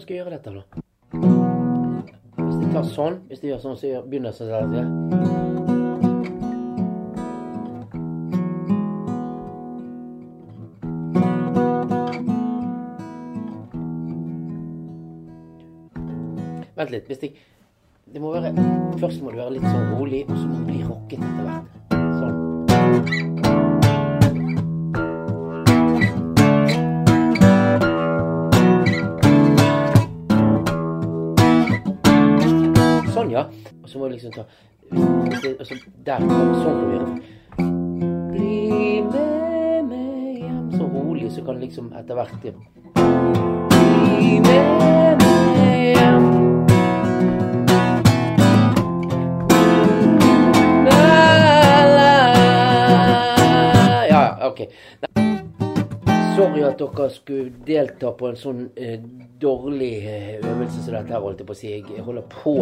nå skal gjøre dette, da. Hvis jeg tar sånn, hvis de gjør sånn, så begynner jeg sånn der. Vent litt. Hvis jeg Det må være Først må det være litt sånn rolig, og så må det bli rocket etter hvert. Sånn, ja. Og så må du liksom ta og så Der. Sånn kan vi gjøre. Bli med meg hjem Så rolig, så kan du liksom etter hvert. Bli med meg hjem ja, ok. Sorry at dere skulle delta på en sånn eh, dårlig eh, øvelse som dette her, holdt jeg på å si. Jeg holder på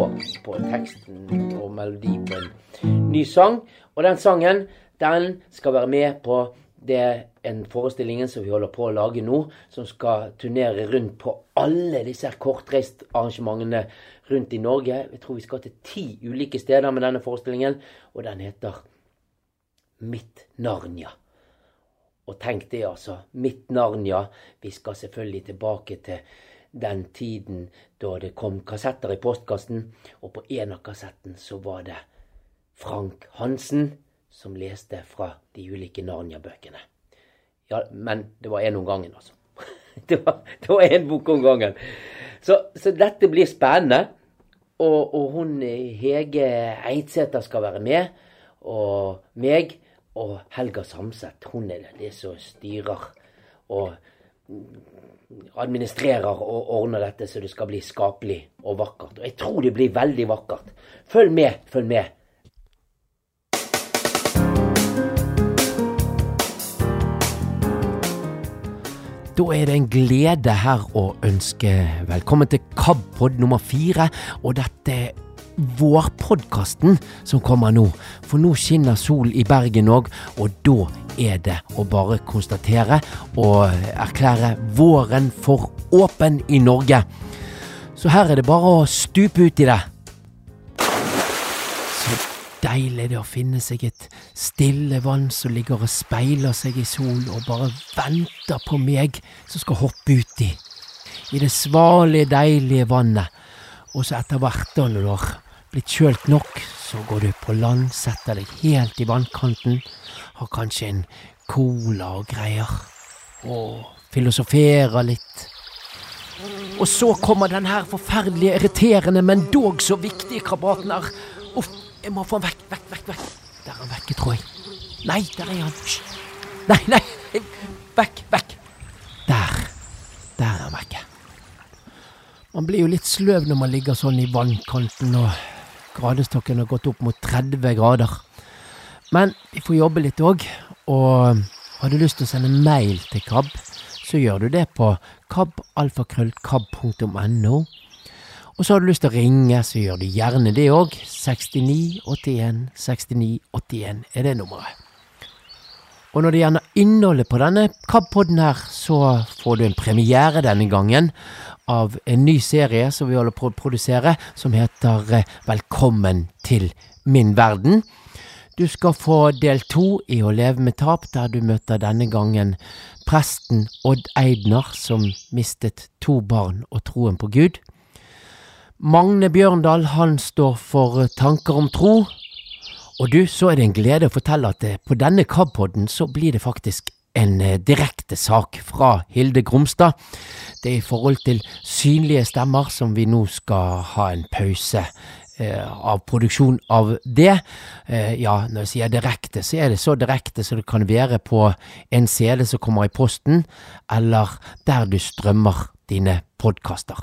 på teksten og melodi på en ny sang. Og den sangen, den skal være med på det en forestillingen som vi holder på å lage nå, som skal turnere rundt på alle disse kortreistarrangementene rundt i Norge. Jeg tror vi skal til ti ulike steder med denne forestillingen, og den heter Mitt Narnia. Og tenk det, altså. Mitt Narnia. Vi skal selvfølgelig tilbake til den tiden da det kom kassetter i postkassen, og på en av kassetten så var det Frank Hansen som leste fra de ulike Narnia-bøkene. Ja, men det var én om gangen, altså. Det var, det var én bok om gangen. Så, så dette blir spennende. Og, og hun eh, Hege Eidsæter skal være med. Og meg. Og Helga Samset. Hun er det som styrer og administrerer og ordner dette så det skal bli skapelig og vakkert. Og jeg tror det blir veldig vakkert. Følg med, følg med. Da er det en glede her å ønske velkommen til KAB-pod nummer fire. Og dette vårpodkasten som kommer nå. For nå skinner sol i Bergen òg, og da er det å bare konstatere og erklære våren for åpen i Norge. Så her er det bare å stupe ut i det. Så deilig det å finne seg et stille vann som ligger og speiler seg i sol og bare venter på meg som skal hoppe uti. I det svalige, deilige vannet. Og så etter hvert, da, når blitt kjølt nok, så går du på land, setter deg helt i vannkanten, har kanskje en cola og greier, og filosoferer litt. Og så kommer den her forferdelige, irriterende, men dog så viktige krabaten her. Uff, jeg må få han vekk, vekk, vekk, vekk. Der er han vekke, tror jeg. Nei, der er han. Hysj. Nei, nei, vekk, vekk. Der. Der er han vekke. Man blir jo litt sløv når man ligger sånn i vannkanten og gradestokken har gått opp mot 30 grader. Men vi får jobbe litt òg, og har du lyst til å sende mail til KAB, så gjør du det på kabalfakrøllkab.no. Og så har du lyst til å ringe, så gjør du gjerne det òg. 69 81 69 81 er det nummeret. Og når det gjelder innholdet på denne KAB-podden her, så får du en premiere denne gangen av en ny serie som vi holder på å produsere, som heter eh, Velkommen til min verden. Du skal få del to i Å leve med tap, der du møter denne gangen presten Odd Eidner, som mistet to barn og troen på Gud. Magne Bjørndal, han står for tanker om tro. Og du, så er det en glede å fortelle at eh, på denne KAB-podden så blir det faktisk en eh, direkte sak fra Hilde Gromstad. Det er i forhold til synlige stemmer som vi nå skal ha en pause eh, av produksjon av det. Eh, ja, når jeg sier direkte, så er det så direkte som det kan være på en CD som kommer i posten, eller der du strømmer dine podkaster.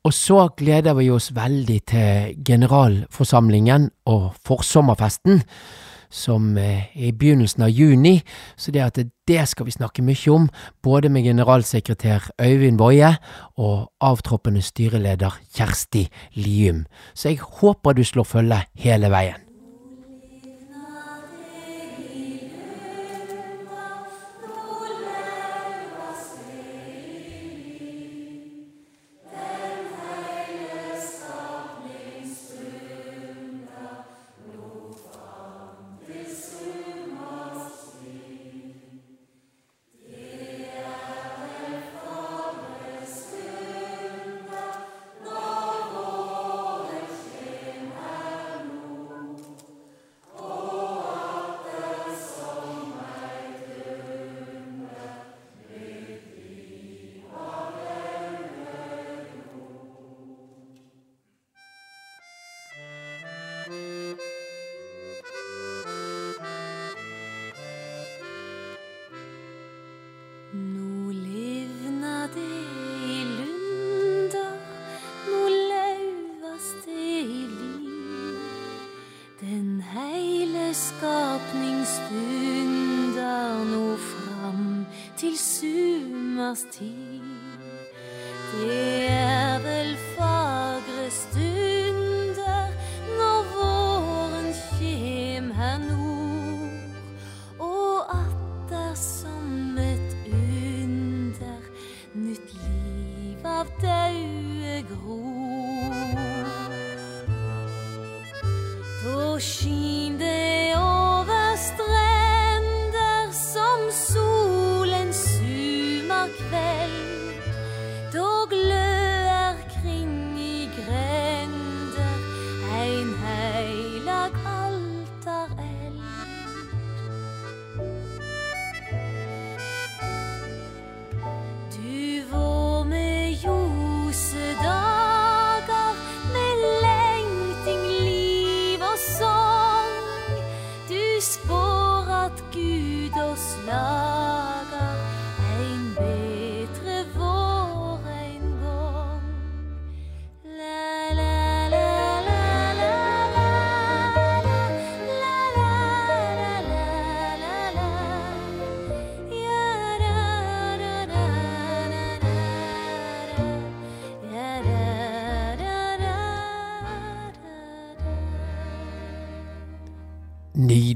Og så gleder vi oss veldig til generalforsamlingen og forsommerfesten, som er i begynnelsen av juni, så det at det skal vi snakke mye om, både med generalsekretær Øyvind Boje og avtroppende styreleder Kjersti Lium. Så jeg håper du slår følge hele veien.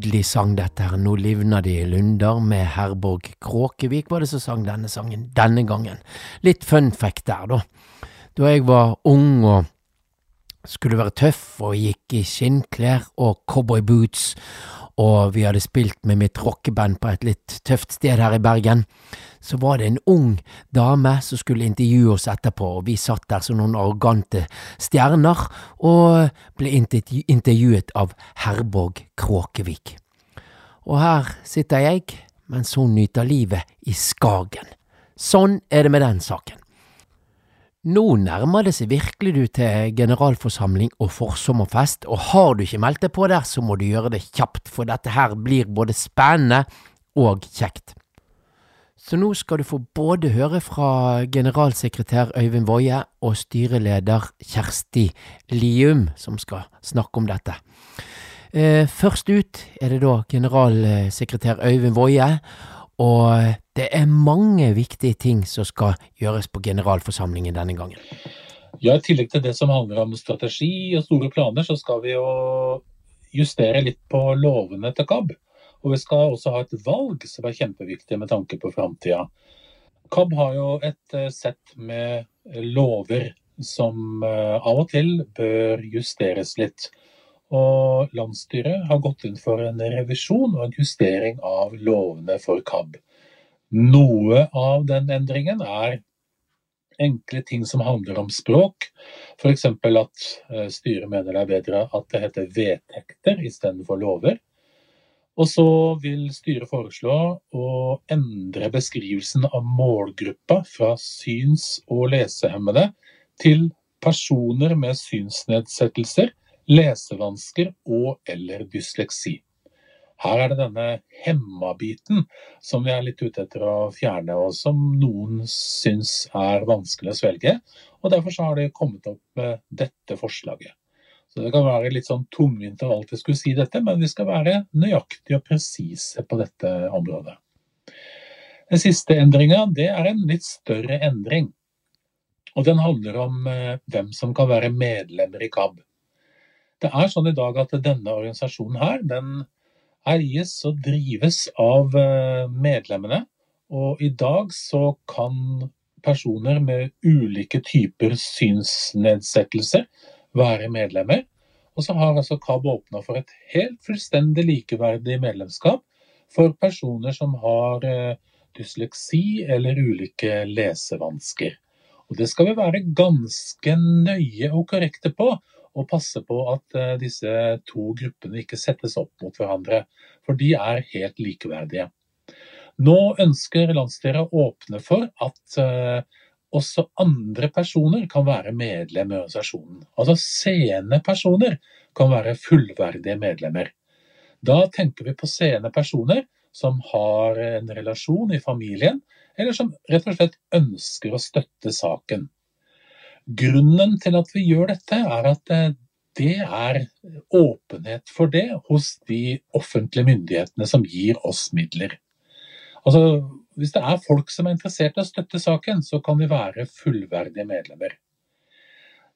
Nydelig sang dette her, Nå livner de i lunder med Herborg Kråkevik var det som sang denne sangen denne gangen. Litt fun fact der, da. Da jeg var ung og skulle være tøff og gikk i skinnklær og cowboyboots, og vi hadde spilt med mitt rockeband på et litt tøft sted her i Bergen, så var det en ung dame som skulle intervjue oss etterpå, og vi satt der som noen arrogante stjerner og ble intervjuet av Herborg Kråkevik. Og her sitter jeg mens hun nyter livet i Skagen. Sånn er det med den saken. Nå nærmer det seg virkelig du til generalforsamling og forsommerfest, og har du ikke meldt deg på der, så må du gjøre det kjapt, for dette her blir både spennende og kjekt. Så nå skal du få både høre fra generalsekretær Øyvind Woie og styreleder Kjersti Lium, som skal snakke om dette. Eh, først ut er det da generalsekretær Øyvind Woie, og det er mange viktige ting som skal gjøres på generalforsamlingen denne gangen. Ja, I tillegg til det som handler om strategi og store planer, så skal vi jo justere litt på lovene til KAB. Og vi skal også ha et valg som er kjempeviktig med tanke på framtida. KAB har jo et eh, sett med lover som eh, av og til bør justeres litt. Og landsstyret har gått inn for en revisjon og en justering av lovene for KAB. Noe av den endringen er enkle ting som handler om språk. F.eks. at eh, styret mener det er bedre at det heter vedtekter istedenfor lover. Og så vil styret foreslå å endre beskrivelsen av målgruppa fra syns- og lesehemmede til personer med synsnedsettelser, lesevansker og eller dysleksi. Her er det denne hemma-biten som vi er litt ute etter å fjerne, og som noen syns er vanskelig å svelge. Og Derfor har de kommet opp med dette forslaget. Så Det kan være litt sånn tungvint å alltid skulle si dette, men vi skal være nøyaktige og presise på dette området. Den siste endringa er en litt større endring. Og Den handler om eh, hvem som kan være medlemmer i KAB. Det er sånn i dag at denne organisasjonen her, den eies og drives av eh, medlemmene. Og i dag så kan personer med ulike typer synsnedsettelser være medlemmer. Og så har altså KAB åpna for et helt fullstendig likeverdig medlemskap for personer som har eh, dysleksi eller ulike lesevansker. Og det skal vi være ganske nøye og korrekte på, og passe på at eh, disse to gruppene ikke settes opp mot hverandre, for de er helt likeverdige. Nå ønsker landsstyret å åpne for at eh, også andre personer kan være medlem i organisasjonen. Altså seende personer kan være fullverdige medlemmer. Da tenker vi på seende personer som har en relasjon i familien, eller som rett og slett ønsker å støtte saken. Grunnen til at vi gjør dette, er at eh, det er åpenhet for det hos de offentlige myndighetene som gir oss midler. Altså, hvis det er folk som er interessert i å støtte saken, så kan de være fullverdige medlemmer.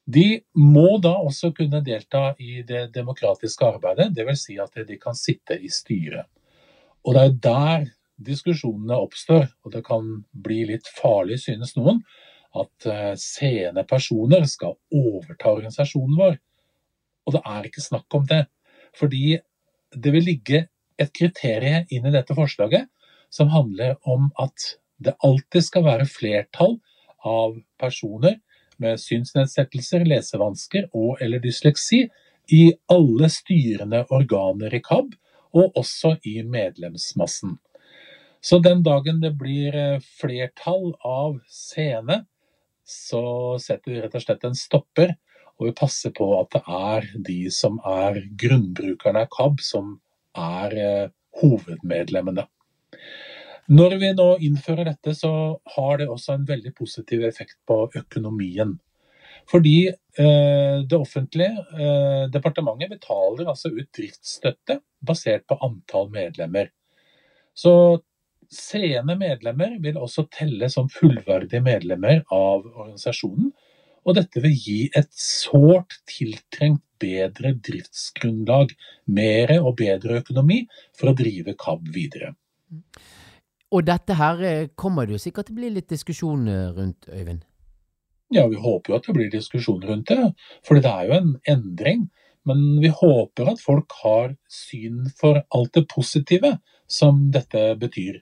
De må da også kunne delta i det demokratiske arbeidet, dvs. Si at de kan sitte i styret. Og det er der diskusjonene oppstår, og det kan bli litt farlig, synes noen, at eh, seende personer skal overta organisasjonen vår. Og det er ikke snakk om det. Fordi det vil ligge et kriterium inn i dette forslaget som handler om at det alltid skal være flertall av personer med synsnedsettelser, lesevansker og eller dysleksi i alle styrende organer i KAB, og også i medlemsmassen. Så den dagen det blir eh, flertall av seende, så setter vi rett og slett en stopper, og vi passer på at det er de som er grunnbrukerne av KAB, som er eh, hovedmedlemmene. Når vi nå innfører dette, så har det også en veldig positiv effekt på økonomien. Fordi eh, det offentlige, eh, departementet, betaler altså ut driftsstøtte basert på antall medlemmer. Så seende medlemmer vil også telle som fullverdige medlemmer av organisasjonen. Og dette vil gi et sårt tiltrengt bedre driftsgrunnlag, mer og bedre økonomi for å drive KAB videre. Og dette her eh, kommer det jo sikkert til å bli litt diskusjon eh, rundt, Øyvind? Ja, vi håper jo at det blir diskusjon rundt det, for det er jo en endring. Men vi håper at folk har syn for alt det positive som dette betyr.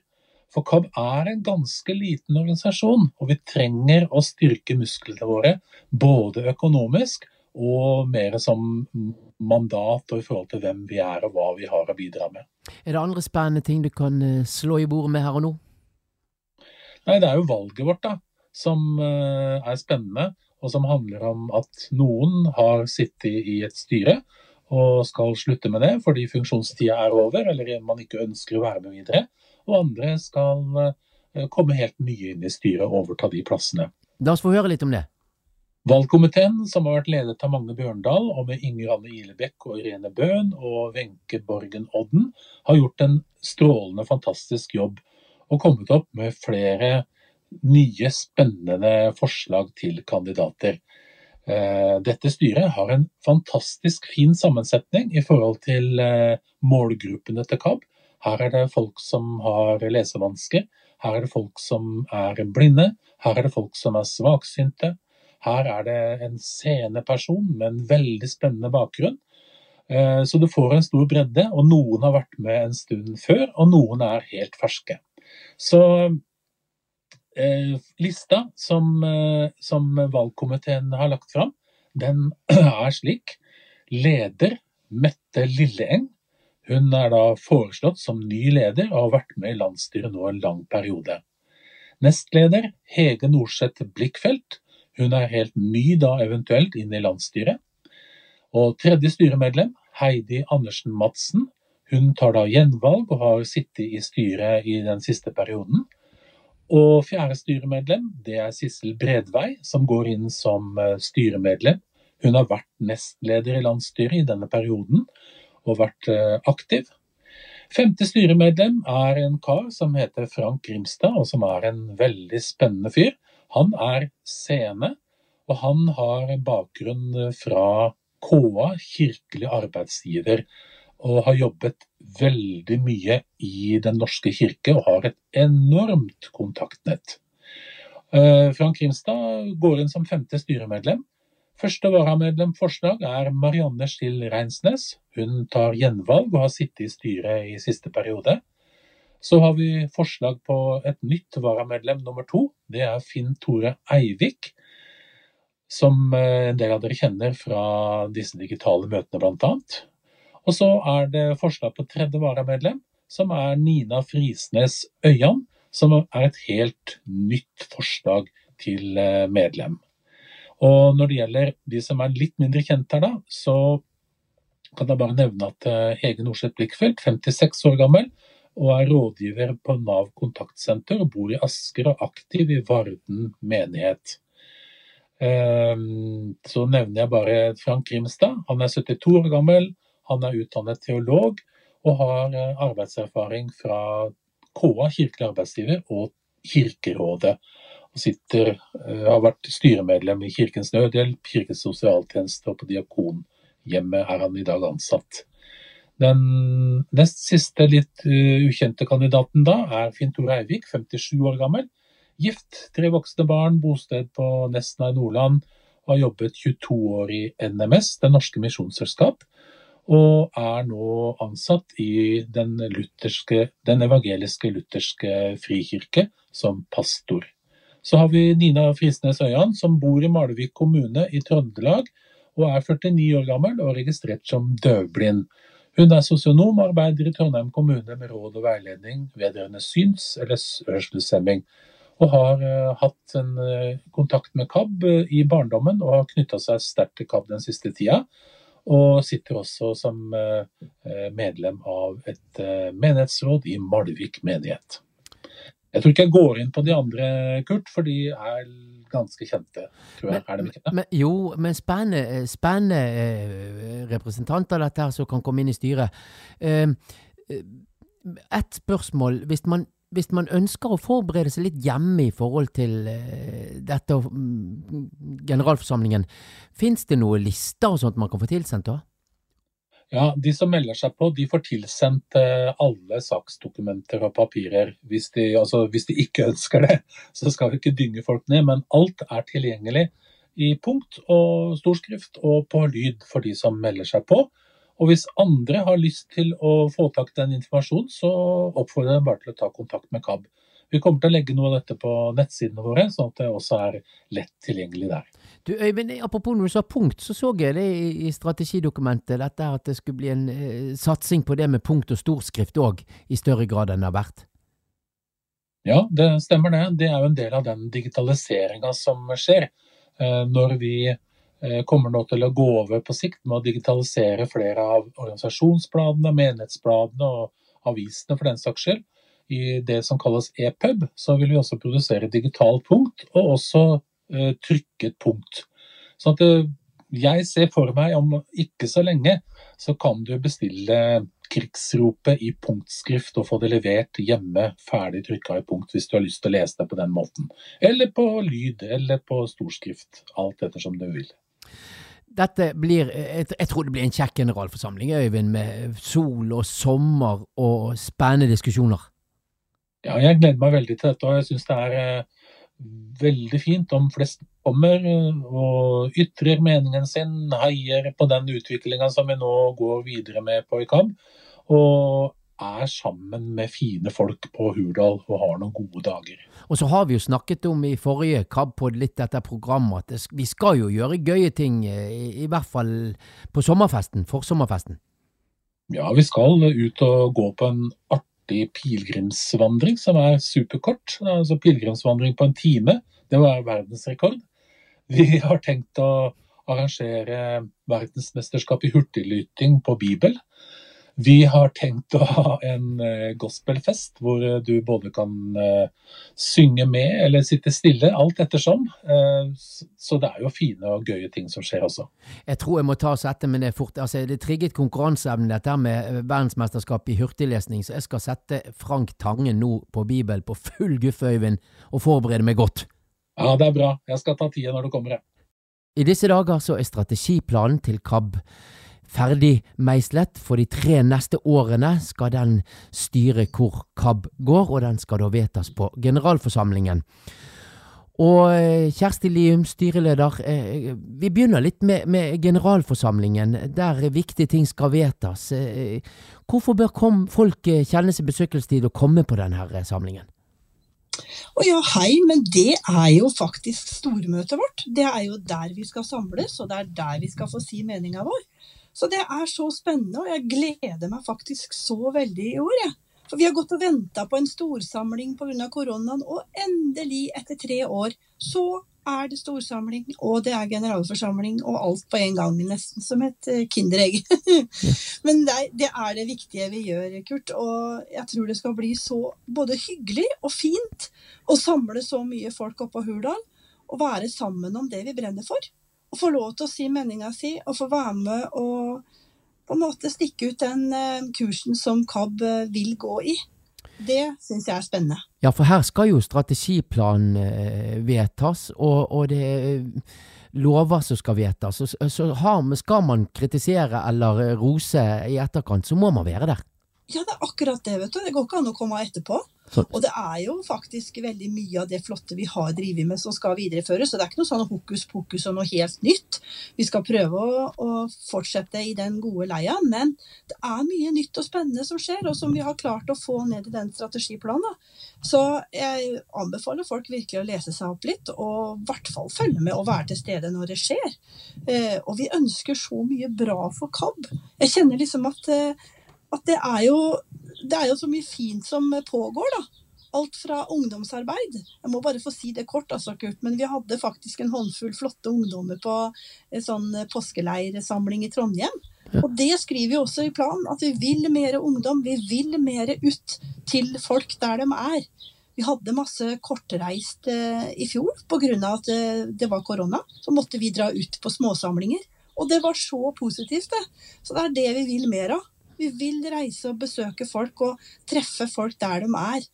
For KAB er en ganske liten organisasjon, og vi trenger å styrke musklene våre både økonomisk og mer som mandat og i forhold til hvem vi er og hva vi har å bidra med. Er det andre spennende ting du kan eh, slå i bordet med her og nå? Nei, det er jo valget vårt da, som eh, er spennende, og som handler om at noen har sittet i et styre og skal slutte med det fordi funksjonstida er over, eller man ikke ønsker å være med videre. Og andre skal eh, komme helt nye inn i styret og overta de plassene. La oss få høre litt om det. Valgkomiteen, som har vært ledet av Magne Bjørndal, og med Inger Anne Ilebekk og Irene Bøhn og Wenche Borgen Odden, har gjort en strålende, fantastisk jobb og kommet opp med flere nye, spennende forslag til kandidater. Eh, dette styret har en fantastisk fin sammensetning i forhold til eh, målgruppene til KAB. Her er det folk som har lesevansker, her er det folk som er blinde, her er det folk som er svaksynte, her er det en sceneperson med en veldig spennende bakgrunn. Eh, så du får en stor bredde, og noen har vært med en stund før, og noen er helt ferske. Så eh, lista som, eh, som valgkomiteen har lagt fram, den er slik. Leder Mette Lilleeng. Hun er da foreslått som ny leder og har vært med i landsstyret nå en lang periode. Nestleder Hege Norseth Blikkfelt. Hun er helt ny da eventuelt inn i landsstyret. Og tredje styremedlem, Heidi Andersen Madsen, hun tar da gjenvalg og har sittet i styret i den siste perioden. Og fjerde styremedlem, det er Sissel Bredvei, som går inn som eh, styremedlem. Hun har vært nestleder i landsstyret i denne perioden og vært eh, aktiv. Femte styremedlem er en kar som heter Frank Grimstad, og som er en veldig spennende fyr. Han er seende, og han har bakgrunn fra KA, kirkelig arbeidsgiver, og har jobbet veldig mye i Den norske kirke og har et enormt kontaktnett. Eh, Frank Grimstad går inn som femte styremedlem. Første varamedlemforslag er Marianne Skill Reinsnes. Hun tar gjenvalg og har sittet i styret i siste periode. Så har vi forslag på et nytt varamedlem nummer to. Det er Finn Tore Eivik, som eh, en del av dere kjenner fra disse digitale møtene bl.a. Og så er det forslag på tredje varamedlem, som er Nina Frisnes Øyan, som er et helt nytt forslag til eh, medlem. Og når det gjelder de som er litt mindre kjent her, da, så kan jeg bare nevne at eh, Hege Norseth Blikkfeldt, 56 år gammel, og er rådgiver på Nav kontaktsenter og bor i Asker og aktiv i Varden menighet. Ehm, så nevner jeg bare Frank Grimstad. Han er 72 år gammel, han er utdannet teolog og har eh, arbeidserfaring fra KA, kirkelig arbeidsgiver, og Kirkerådet. Og sitter, eh, har vært styremedlem i Kirkens Nødhjelp, Kirkens sosialtjeneste og på Diakonhjemmet er han i dag ansatt. Den nest siste litt uh, ukjente kandidaten da er Finn Tore Eivik, 57 år gammel. Gift, tre voksne barn, bosted på Nesna i Nordland. Og har jobbet 22 år i NMS, Det norske misjonsselskap. Og er nå ansatt i den, lutherske, den evangeliske lutherske frikirke som pastor. Så har vi Nina Frisnes Øyan, som bor i Malvik kommune i Trøndelag. Og er 49 år gammel og registrert som døvblind. Hun er sosionom og arbeider i Trondheim kommune med råd og veiledning vedrørende syns- eller hørselshemming. Og har uh, hatt en uh, kontakt med KAB uh, i barndommen og har knytta seg sterkt til KAB den siste tida. Og sitter også som medlem av et menighetsråd i Malvik menighet. Jeg tror ikke jeg går inn på de andre, Kurt, for de er ganske kjente, tror jeg. Men- er de ikke det? Men, jo, men spennende, spennende eh, representanter dette her som kan komme inn i styret. Eh, eh, Et spørsmål. Hvis man, hvis man ønsker å forberede seg litt hjemme i forhold til eh, dette mm, generalforsamlingen, fins det noen lister og sånt man kan få tilsendt da? Ja, De som melder seg på, de får tilsendt eh, alle saksdokumenter og papirer. Hvis de, altså, hvis de ikke ønsker det, så skal vi ikke dynge folk ned. Men alt er tilgjengelig i punkt og storskrift og på lyd for de som melder seg på. Og hvis andre har lyst til å få tak i den informasjonen, så oppfordrer jeg bare til å ta kontakt med KAB. Vi kommer til å legge noe av dette på nettsidene våre, sånn at det også er lett tilgjengelig der. Du, Øyvind, apropos når du sa punkt, så så jeg det i, strategidokumentet, dette at det skulle bli en eh, satsing på det med punkt og storskrift òg, i større grad enn det har vært. Ja, det stemmer det. Det er jo en del av den digitaliseringa som skjer. Eh, Når vi eh, kommer nå til å gå over på sikt med å digitalisere flere av organisasjonsbladene, menighetsbladene og avisene for den saks skyld, i det som kalles e-pub, så vil vi også produsere digitalt punkt, og også eh, trykket punkt. Så at eh, jeg ser for meg om ikke så lenge, så kan du bestille krigsropet i punktskrift og få det levert hjemme ferdig trykka i punkt hvis du har lyst til å lese det på den måten. Eller på lyd, eller på storskrift. Alt ettersom du vil. Dette blir, jeg, jeg tror det blir en kjekk generalforsamling, Øyvind, med sol og sommer og spennende diskusjoner. Ja, jeg gleder meg veldig til dette, og jeg syns det er eh, veldig fint om flest kommer og ytrer meningen sin, heier på den utviklinga som vi nå går videre med på i KAB, og er sammen med fine folk på Hurdal og har noen gode dager. Og så har vi jo snakket om i forrige KAB-pod litt dette programmet, at vi skal jo gjøre gøye ting, eh, i, i hvert fall på sommerfesten, forsommerfesten. Ja, vi skal ut og gå på en artig pilegrimsvandring som er superkort. Altså pilegrimsvandring på en time. Det var verdensrekord. Vi har tenkt å arrangere verdensmesterskap i hurtiglyting på Bibel. Vi har tenkt å ha en eh, gospelfest hvor eh, du både kan eh, synge med eller sitte stille, alt ettersom. Så det er jo fine og gøye ting som skjer også. Jeg tror jeg må ta og sette meg ned fort. Altså, det trigget konkurranseevnen dette med verdensmesterskapet verdensmesterskap i hurtiglesning, så jeg skal sette Frank Tangen nå på Bibel på full guffe, Øyvind, og forberede meg godt. Ja, det er bra. Jeg skal ta tida når du kommer, jeg. I disse dager så er strategiplanen til KAB ferdig meislet. For de tre neste årene skal den styre hvor KAB går, og den skal da vedtas på generalforsamlingen. Og eh, Kjersti Lium, styreleder, eh, vi begynner litt med, med generalforsamlingen, der viktige ting skal vedtas. Eh, Hvorfor bør folk kjenne seg besøkelsestid og komme på denne samlingen? Å ja, hei, men det er jo faktisk stormøtet vårt. Det er jo der vi skal samles, og det er der vi skal få si meninga vår. Så det er så spennende, og jeg gleder meg faktisk så veldig i år, jeg. For vi har gått og venta på en storsamling pga. koronaen, og endelig, etter tre år, så er det storsamling, og det er generalforsamling, og alt på en gang, nesten som et eh, kinderegg. Men det er, det viktige vi gjør, Kurt, og jeg tror det skal bli så både hyggelig og fint å samle så mye folk oppå Hurdal, og være sammen om det vi brenner for. Og få lov til å si meninga si, og få være med og på en måte stikke ut den eh, kursen som KAB eh, vil gå i. Det syns jeg er spennende. Ja, for her skal jo strategiplanen eh, vedtas, og, og det er lover som skal vedtas. Så, så har, skal man kritisere eller rose i etterkant, så må man være der. Ja, det er akkurat det, vet du. Det går ikke an å komme etterpå. Og det er jo faktisk veldig mye av det flotte vi har drevet med som skal videreføres. Så det er ikke noe sånn hokus pokus og noe helt nytt. Vi skal prøve å, å fortsette i den gode leia, men det er mye nytt og spennende som skjer, og som vi har klart å få ned i den strategiplanen. Så jeg anbefaler folk virkelig å lese seg opp litt, og i hvert fall følge med og være til stede når det skjer. Eh, og vi ønsker så mye bra for KAB. Jeg kjenner liksom at eh, at det er, jo, det er jo så mye fint som pågår, da. Alt fra ungdomsarbeid. Jeg må bare få si det kort, altså, Kurt, men vi hadde faktisk en håndfull flotte ungdommer på en sånn påskeleirsamling i Trondheim. Og det skriver vi også i planen, at vi vil mer ungdom. Vi vil mer ut til folk der de er. Vi hadde masse kortreist eh, i fjor pga. at eh, det var korona. Så måtte vi dra ut på småsamlinger. Og det var så positivt, det. Så det er det vi vil mer av. Vi vil reise og besøke folk og treffe folk der de er.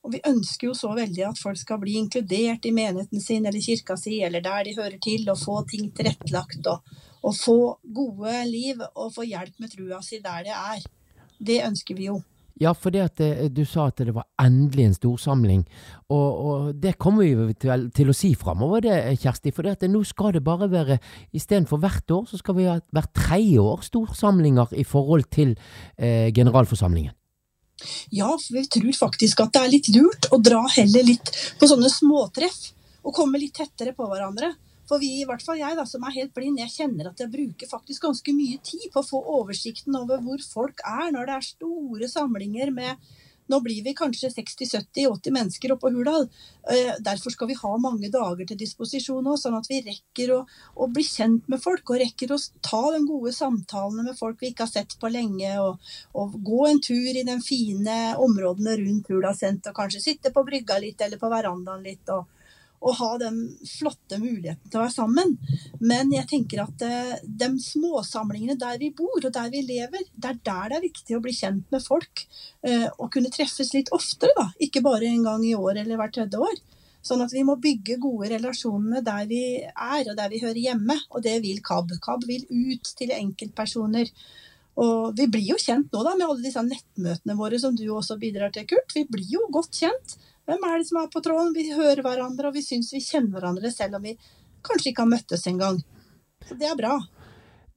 Og vi ønsker jo så veldig at folk skal bli inkludert i menigheten sin eller kirka si, eller der de hører til, og få ting tilrettelagt. Og, og få gode liv og få hjelp med trua si der det er. Det ønsker vi jo. Ja, for det at du sa at det var endelig en storsamling, og, og det kommer vi til, til å si framover, det, Kjersti. For det at nå skal det bare være, istedenfor hvert år, så skal vi ha hvert tredje år storsamlinger i forhold til eh, generalforsamlingen. Ja, for vi tror faktisk at det er litt lurt å dra heller litt på sånne småtreff. Og komme litt tettere på hverandre. For vi, i hvert fall jeg da, som er helt blind, jeg kjenner at jeg bruker faktisk ganske mye tid på å få oversikten over hvor folk er når det er store samlinger med nå blir vi kanskje 60-70-80 mennesker oppe på Hurdal. Eh, Derfor skal vi ha mange dager til disposisjon òg, sånn at vi rekker å, å, bli kjent med folk. Og rekker å ta de gode samtalene med folk vi ikke har sett på lenge. Og, og gå en tur i de fine områdene rundt Hurdalssenteret. Kanskje sitte på brygga litt eller på verandaen litt. og og ha den flotte muligheten til å være sammen. Men jeg tenker at eh, de småsamlingene der vi bor og der vi lever, det er der det er viktig å bli kjent med folk. eh, Og kunne treffes litt oftere, da. Ikke bare en gang i år eller hvert tredje år. Sånn at vi må bygge gode relasjoner der vi er og der vi hører hjemme. Og det vil KAB. KAB vil ut til enkeltpersoner. Og vi blir jo kjent nå da med alle disse nettmøtene våre som du også bidrar til, Kurt. Vi blir jo godt kjent. Hvem er det som er på tråden? Vi hører hverandre, og vi syns vi kjenner hverandre selv om vi kanskje ikke har møttes engang. Så det er bra.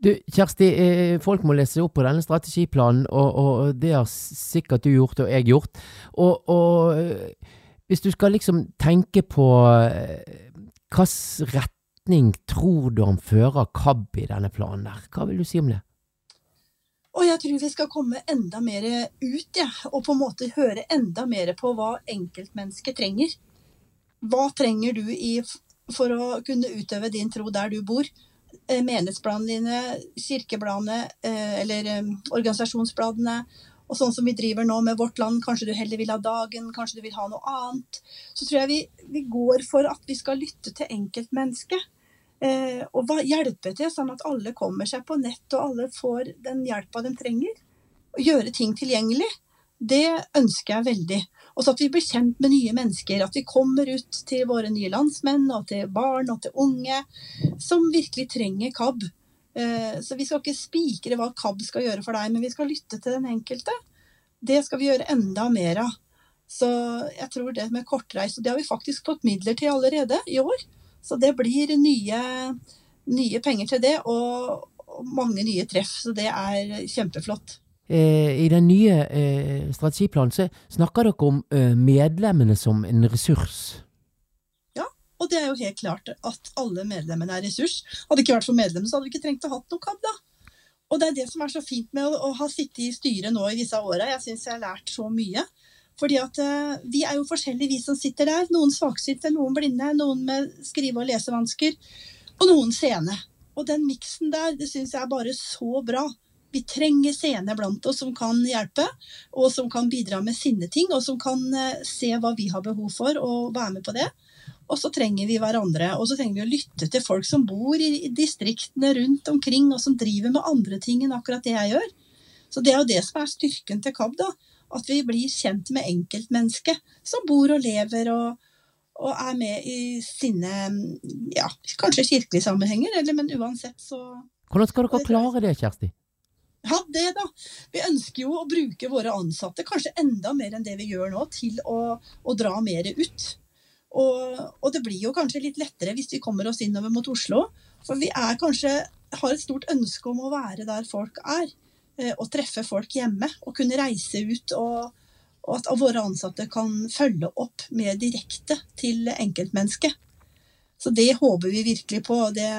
Du, Kjersti, eh, folk må lese opp på denne strategiplanen, og, og det har sikkert du gjort, og jeg gjort. Og, og eh, hvis du skal liksom tenke på hvilken retning tror du han fører KAB i denne planen der? Hva vil du si om det? Og jeg tror vi skal komme enda mer ut, ja, og på en måte høre enda mer på hva enkeltmennesket trenger. Hva trenger du i, for å kunne utøve din tro der du bor? Eh, Menighetsbladene dine, kirkebladene eh, eller eh, organisasjonsbladene. Og sånn som vi driver nå med Vårt Land, kanskje du heller vil ha Dagen, kanskje du vil ha noe annet. Så tror jeg vi, vi går for at vi skal lytte til enkeltmennesket. Eh, og hjelpe til, sånn at alle kommer seg på nett og alle får den hjelpa de trenger. Og gjøre ting tilgjengelig. Det ønsker jeg veldig. Og så at vi blir kjent med nye mennesker. At vi kommer ut til våre nye landsmenn og til barn og til unge som virkelig trenger KAB. Eh, så vi skal ikke spikre hva KAB skal gjøre for deg, men vi skal lytte til den enkelte. Det skal vi gjøre enda mer av. Så jeg tror det med kortreise, det har vi faktisk fått midler til allerede i år. Så det blir nye, nye penger til det, og, og mange nye treff. Så det er kjempeflott. Eh, I den nye eh, strategiplanen så snakker dere om eh, medlemmene som en ressurs. Ja, og det er jo helt klart at alle medlemmene er ressurs. Hadde det ikke vært for medlemmene, så hadde vi ikke trengt å ha noe KAB, da. Og det er det som er så fint med å, å ha sittet i styret nå i disse åra. Jeg syns jeg har lært så mye. Fordi at uh, vi er jo forskjellige, vi som sitter der. Noen svaksynte, noen blinde, noen med skrive- og lesevansker, og noen seende. Og den miksen der, det syns jeg er bare så bra. Vi trenger seende blant oss som kan hjelpe, og som kan bidra med sine ting, og som kan uh, se hva vi har behov for, og være med på det. Og så trenger vi hverandre. Og så trenger vi å lytte til folk som bor i distriktene rundt omkring, og som driver med andre ting enn akkurat det jeg gjør. Så det er jo det som er styrken til KAB, da At vi blir kjent med enkeltmennesket som bor og lever og, og er med i sine ja, kanskje kirkelige sammenhenger, eller, men uansett så Hvordan skal dere klare det, Kjersti? Ja, det da. Vi ønsker jo å bruke våre ansatte, kanskje enda mer enn det vi gjør nå, til å, å dra mer ut. Og, og, det blir jo kanskje litt lettere hvis vi kommer oss innover mot Oslo. For vi er kanskje, har et stort ønske om å være der folk er. Eh, Og treffe folk hjemme. Og kunne reise ut. Og, og at våre ansatte kan følge opp mer direkte til enkeltmennesket. Så det håper vi virkelig på, og det,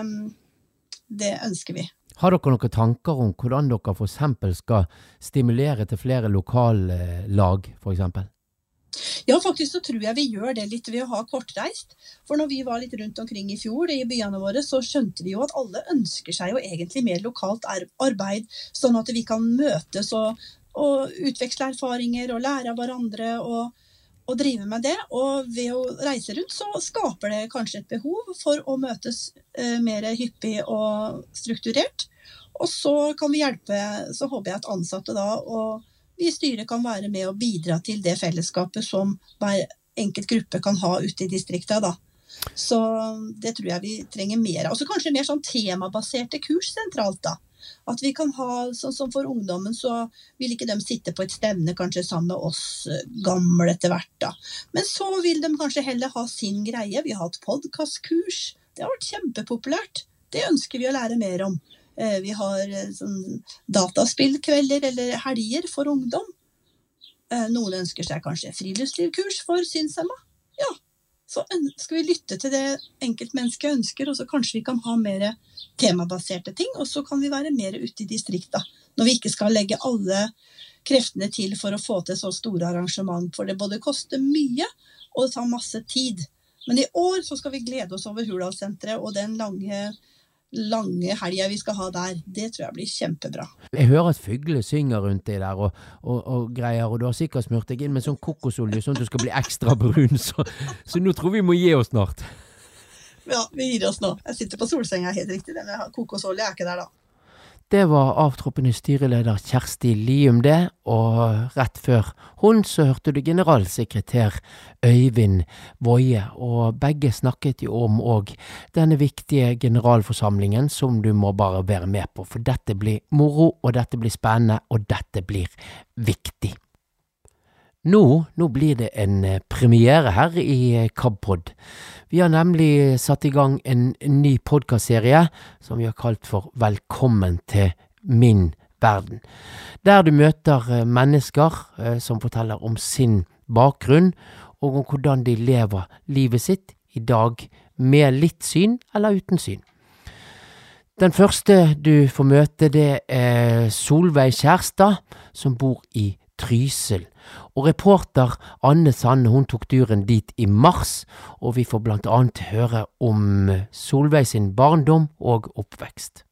det ønsker vi. Har dere noen tanker om hvordan dere f.eks. skal stimulere til flere lokallag, f.eks.? Ja, faktisk så tror jeg vi gjør det litt ved å ha kortreist. For når vi var litt rundt omkring i fjor i byene våre, så skjønte vi jo at alle ønsker seg jo egentlig mer lokalt arbeid, sånn at vi kan møtes og, og utveksle erfaringer og lære av hverandre og, og drive med det. Og ved å reise rundt så skaper det kanskje et behov for å møtes eh, mer hyppig og strukturert. Og så kan vi hjelpe, så håper jeg at ansatte da og vi i styret kan være med og bidra til det fellesskapet som hver enkelt gruppe kan ha ute i distrikta. Så det tror jeg vi trenger mer av. Og så kanskje mer sånn temabaserte kurs sentralt. da. At vi kan ha, sånn som For ungdommen så vil ikke de sitte på et stevne kanskje sammen med oss eh, gamle etter hvert. da. Men så vil de kanskje heller ha sin greie. Vi har hatt podkastkurs. Det har vært kjempepopulært. Det ønsker vi å lære mer om. Eh, Vi har eh, sånn dataspillkvelder eller helger for ungdom. Eh, Noen ønsker seg kanskje friluftslivkurs for synshemma. Ja, så skal vi lytte til det enkeltmennesket ønsker, og så kanskje vi kan ha mer temabaserte ting, og så kan vi være mer ute i distrikta. Når vi ikke skal legge alle kreftene til for å få til så store arrangement, for det både koster mye og det tar masse tid. Men i år så skal vi glede oss over Hurdalssenteret og den lange, lange helga vi skal ha der. Det tror jeg blir kjempebra. Jeg hører at fuglene synger rundt deg der og, og, og greier, og du har sikkert smurt deg inn med sånn kokosolje sånn at du skal bli ekstra brun, så, så nå tror vi må gi oss snart. Ja, vi gir oss nå. Jeg sitter på solsenga, helt riktig. Den kokosolje er ikke der, da. Det var avtroppende styreleder Kjersti Lium det, og rett før hun så hørte du generalsekretær Øyvind Woie, og begge snakket jo om òg denne viktige generalforsamlingen som du må bare være med på, for dette blir moro, og dette blir spennende, og dette blir viktig. Nå, nå blir det en premiere her i KABpod. Vi har nemlig satt i gang en ny podkastserie som vi har kalt for Velkommen til min verden. Der du møter eh, mennesker eh, som forteller om sin bakgrunn, og om hvordan de lever livet sitt i dag med litt syn eller uten syn. Den første du får møte, det er Solveig Kjærstad, som bor i Trysil. Og reporter Anne Sande hun tok turen dit i mars, og vi får blant annet høre om Solveig sin barndom og oppvekst.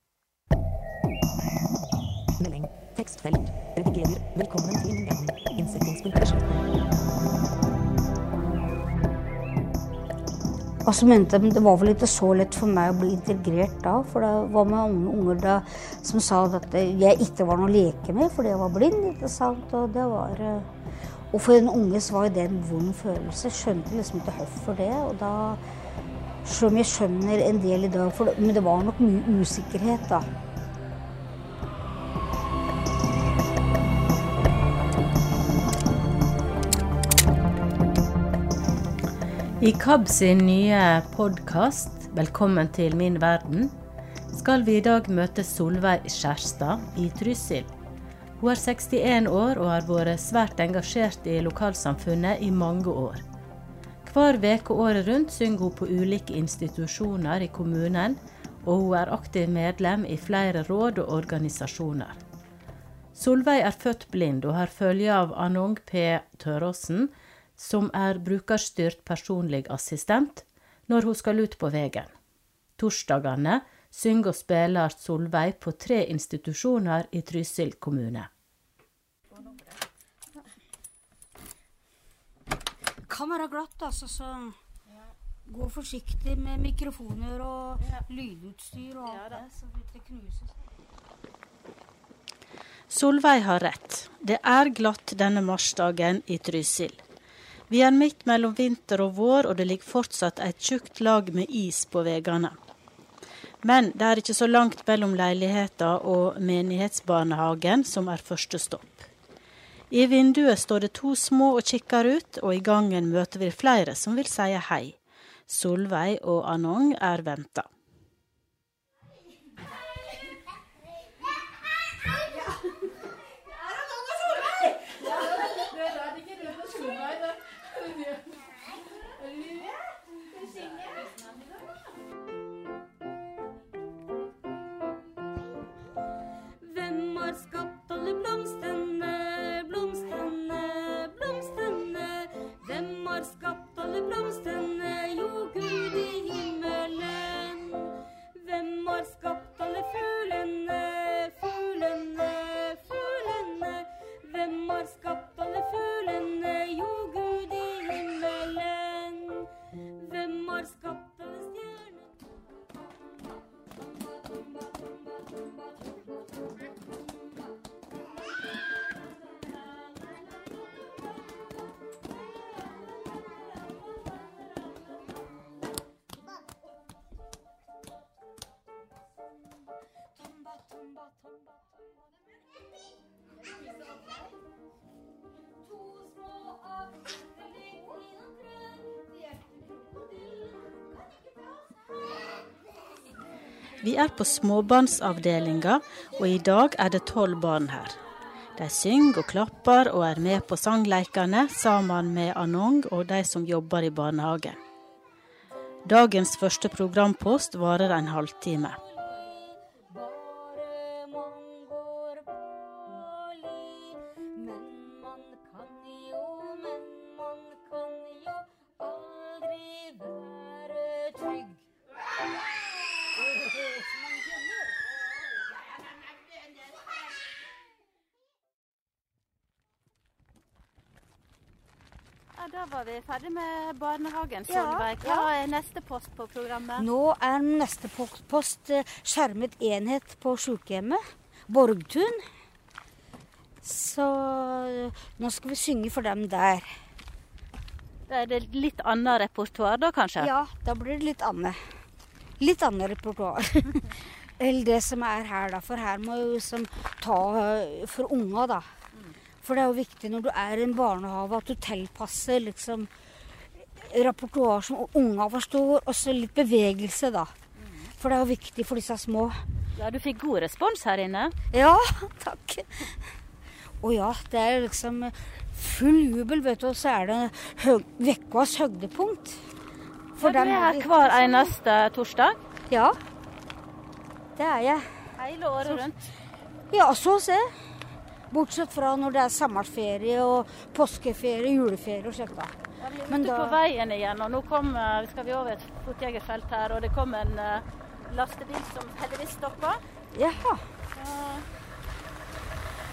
Melding. Tekstfelt. Redigerer. Velkommen til verden. Innsettingspunkt beslutning. Mente men det var vel ikke så lett for meg å bli integrert da. For det var mange unger da, som sa at jeg ikke var noe å leke med fordi jeg var blind. ikke sant? Og det var... Og for en unge så var det en vond følelse. Skjønte liksom ikke hvorfor det. Og da Selv om jeg skjønner en del i dag, det, men det var nok mye usikkerhet da. I KAB sin nye podkast 'Velkommen til min verden' skal vi i dag møte Solveig Skjærstad i Trysil. Hun er 61 år og har vært svært engasjert i lokalsamfunnet i mange år. Hver uke året rundt synger hun på ulike institusjoner i kommunen, og hun er aktiv medlem i flere råd og organisasjoner. Solveig er født blind og har følge av Anong P. Tøråsen, som er brukerstyrt personlig assistent, når hun skal ut på veien. Torsdagene synger og spiller Solveig på tre institusjoner i Trysil kommune. kan være glatt, altså, så gå forsiktig med mikrofoner og lydutstyr og alt det, så det ikke knuses. Solveig har rett. Det er glatt denne marsdagen i Trysil. Vi er midt mellom vinter og vår, og det ligger fortsatt et tjukt lag med is på veiene. Men det er ikke så langt mellom leiligheten og menighetsbarnehagen, som er første stopp. I vinduet står det to små og kikker ut, og i gangen møter vi flere som vil si hei. Solveig og Anong er venta. Vi er på småbarnsavdelinga, og i dag er det tolv barn her. De synger og klapper og er med på sangleikene sammen med Anong og de som jobber i barnehagen. Dagens første programpost varer en halvtime. Ja, da var vi ferdig med barnehagen, Ja, Solveig. Hva er neste post på programmet? Nå er neste post eh, skjermet enhet på sykehjemmet. Borgtun. Så eh, nå skal vi synge for dem der. Da er det litt annet repertoar da, kanskje? Ja, da blir det litt annet. Litt annet repertoar. Eller det som er her, da. For her må jo liksom ta eh, for unga, da. For det er jo viktig når du er i en barnehage at du tilpasser liksom repertoar som unga forstår, og så litt bevegelse, da. For det er jo viktig for disse små. Ja, du fikk god respons her inne. Ja, takk. Og ja, det er liksom full jubel, vet du. Og så er det høg ukas høydepunkt. For du er her hver eneste torsdag? Ja, det er jeg. Hele året rundt? Ja, så å se. Bortsett fra når det er sommerferie og påskeferie, juleferie og slikt. Ja, vi er Men ute da- på veien igjen, og nå kom, skal vi over et fotgjengerfelt her, og det kom en uh, lastebil som heldigvis stoppa. Jaha.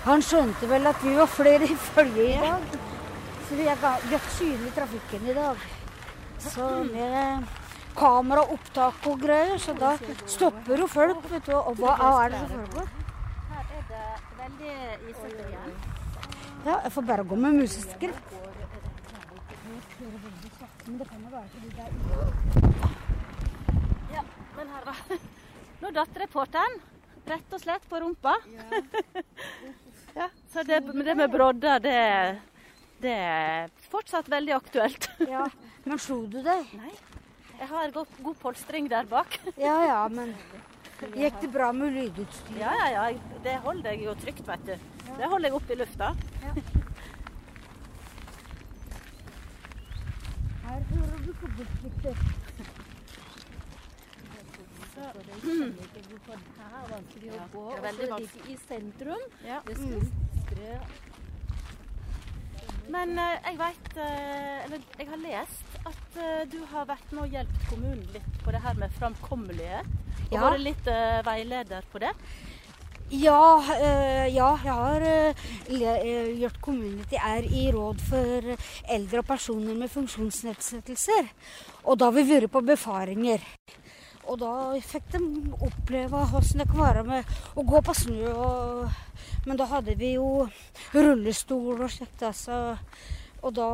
Han skjønte vel at vi var flere i følge i dag. Så vi er godt synlige i trafikken i dag. Så med kameraopptak og greier, så da stopper jo folk, vet du. Og hva er det som foregår? Det. Ja, jeg får bare gå med museskritt. Men det kan jo være fordi det er Ja, men her da. Nå datt reporteren rett og slett på rumpa. Ja, så det, det med brodder, det, det er fortsatt veldig aktuelt. Ja, men slo du deg? Nei, jeg har god, god polstring der bak. Ja ja, men gikk det bra med lydutstyr? Ja, ja, ja. Det holder jeg jo trygt, vet du. Det holder jeg oppe i lufta. Her hører du kobberklippet. Det er veldig vanskelig. I sentrum. Ja. Det skal Men eh, jeg veit, eh, eller jeg har lest at eh, du har vært med og hjulpet kommunen litt på det her med framkommelighet. Og Ja. vært litt veileder på det. Ja, eh, ja, jeg har uh, gjort Community er i råd for eldre og personer med funksjonsnedsettelser. Og da har vi vært på befaringer. Og da fikk de oppleve hvordan det kan være med å gå på snø. Og, men da hadde vi jo rullestol og slikt. Altså. Og da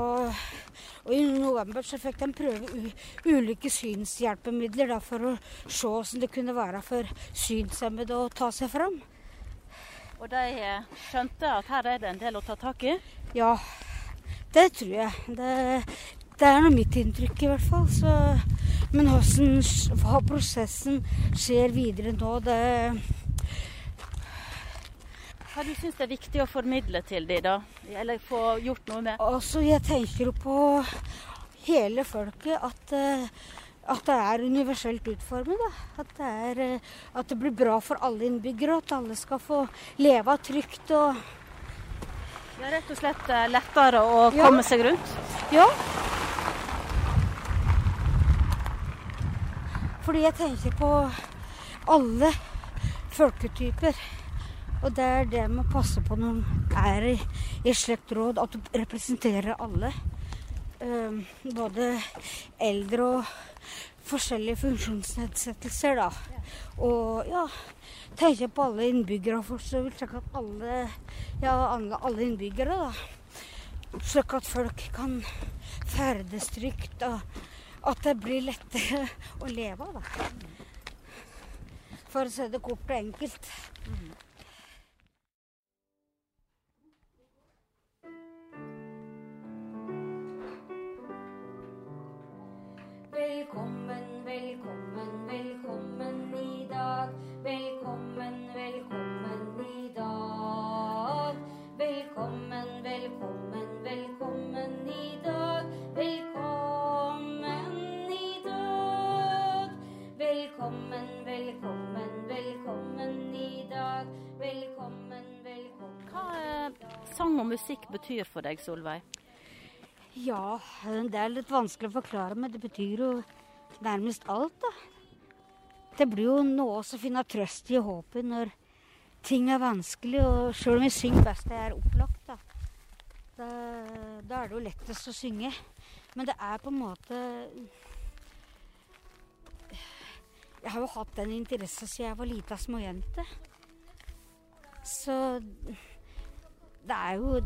og i november så fikk de prøve ulike synshjelpemidler da, for å se hvordan det kunne være for synshemmede å ta seg fram. Og de skjønte at her er det en del å ta tak i? Ja, det tror jeg. Det, det er nå mitt inntrykk i hvert fall. Så, men hvordan hva prosessen skjer videre nå, det Hva du syns er viktig å formidle til de da? Eller få gjort noe med? Altså, jeg tenker jo på hele folket at, eh, at det er universelt utformet. Da. At, det er, eh, at det blir bra for alle innbyggere, at alle skal få leve trygt og Det er rett og slett eh, lettere å Ja. komme seg rundt? Ja. Fordi jeg tenker på alle folketyper. Og det er det med å passe på når man er i, i et råd, at du representerer alle. Um, både eldre og forskjellige funksjonsnedsettelser, da. Og ja, tenker på alle innbyggere, for så vil Slik at alle, ja, alle, innbyggere, da. Slik at folk kan ferdes trygt, og at det blir lettere å leve av. For å si det kort og enkelt. Velkommen, velkommen, velkommen i dag. Velkommen, sang og musikk betyr for deg, Solveig? Ja, det er litt vanskelig å forklare, men det betyr jo nærmest alt, da. Det blir jo noe å finne trøst i og håp i når ting er vanskelig, og sjøl om vi synger best det er opplagt, da. Da, da er det jo lettest å synge. Men det er på en måte Jeg har jo hatt den interessen siden jeg var lita småjente. Så det er jo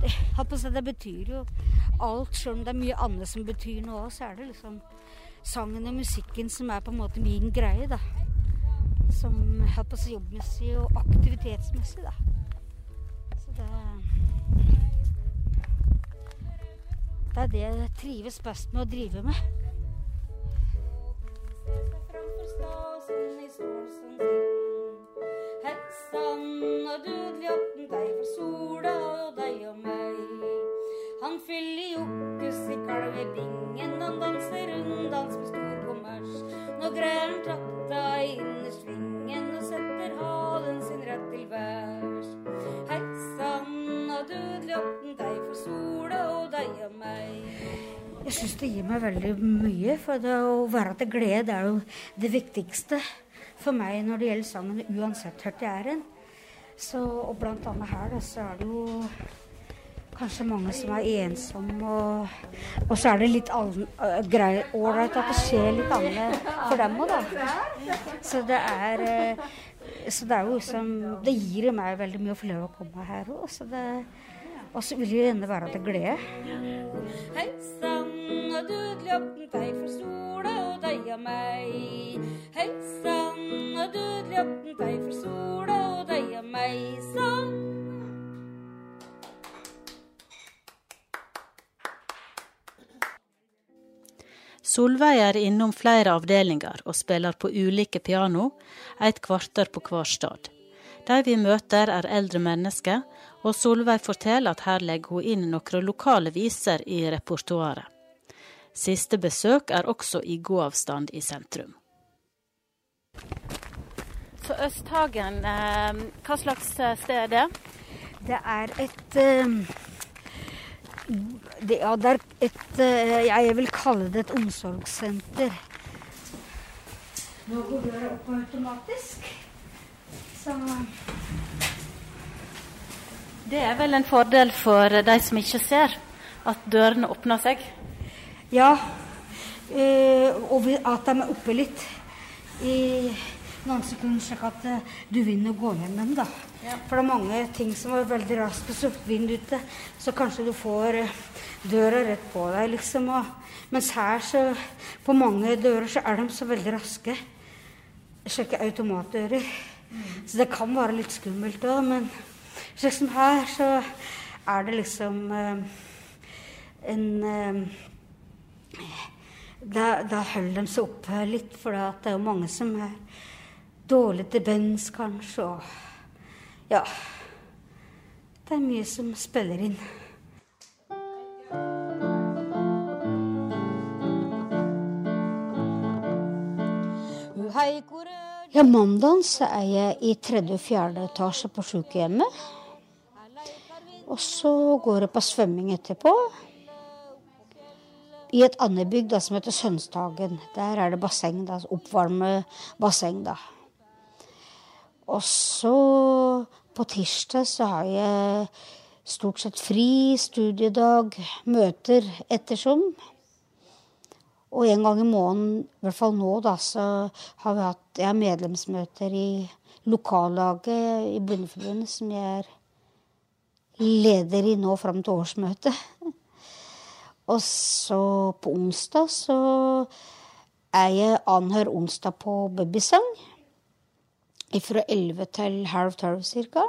det, betyr jo alt, selv om det er mye annet som betyr noe òg, så er det liksom sangen og musikken som er på en måte min greie, da. Som holdt på jobbmessig og aktivitetsmessig, da. Så det Det er det jeg trives best med å drive med. framfor stasen i stålsen. Sann og dødelig åtten deg for sola og deg og meg. Han fyller jokkes i kalvebingen, han danser runddans med stor kommers. Nå greier han trakta innerst svingen og setter halen sin rett til værs. Hei sann og dødelig åtten deg for sola og deg og meg. Jeg syns det gir meg veldig mye, for å være til glede er jo det viktigste for meg når det gjelder sangen, uansett hvor jeg er hen. Så, og blant annet her, da, så er det jo kanskje mange som er ensomme, og, og så er det litt grei- ålreit at det skjer litt annet for dem òg, da. Så det er øh, så det er jo liksom Det gir meg veldig mye å få lov å komme her òg. Og så vil jo gjerne være til glede. Hei sann og dødelig deg for sola og deg og meg. Hei sann og dødelig deg for sola og deg og meg. Sann. Solveig er innom flere avdelinger og spiller på ulike piano, et kvarter på hver stad. De vi møter er eldre mennesker, og Solveig forteller at her legger hun inn noen lokale viser i repertoaret. Siste besøk er også i gåavstand i sentrum. Så Østhagen, eh, hva slags eh, sted er det? Det er et eh, det, Ja, det er et eh, Jeg vil kalle det et omsorgssenter. Nå går døra opp automatisk. Så Det er vel en fordel for de som ikke ser, at dørene åpner seg? Ja. eh, og at de er oppe litt. i noen sekunder, slik at eh, du vinner å gå gjennom, da. For det er mange ting som er veldig raske, så vind ute, så kanskje du får eh, døra rett på deg, liksom. Og, mens her, så På mange dører så er de så veldig raske. Sjekke automatdører. Så det kan være litt skummelt òg, men slik som her, så er det liksom eh, en eh, da, da holder de seg oppe litt, for det er jo mange som er dårlig til bens, kanskje. Og ja Det er mye som spiller inn. Ja, mandagen så er jeg i tredje og fjerde etasje på sykehjemmet. Og så går det på svømming etterpå. I et annet bygg da, som heter Sønstagen. Der er det basseng. da, Oppvarme basseng, da. Og så på tirsdag så har jeg stort sett fri studiedag, møter ettersom. Og en gang i måneden, i hvert fall nå, da, så har vi hatt ja, medlemsmøter i lokallaget i Blindeforbundet, som jeg er leder i nå fram til årsmøtet. Og så på onsdag så er jeg annenhver onsdag på babysang. Fra 11 til halv tolv cirka.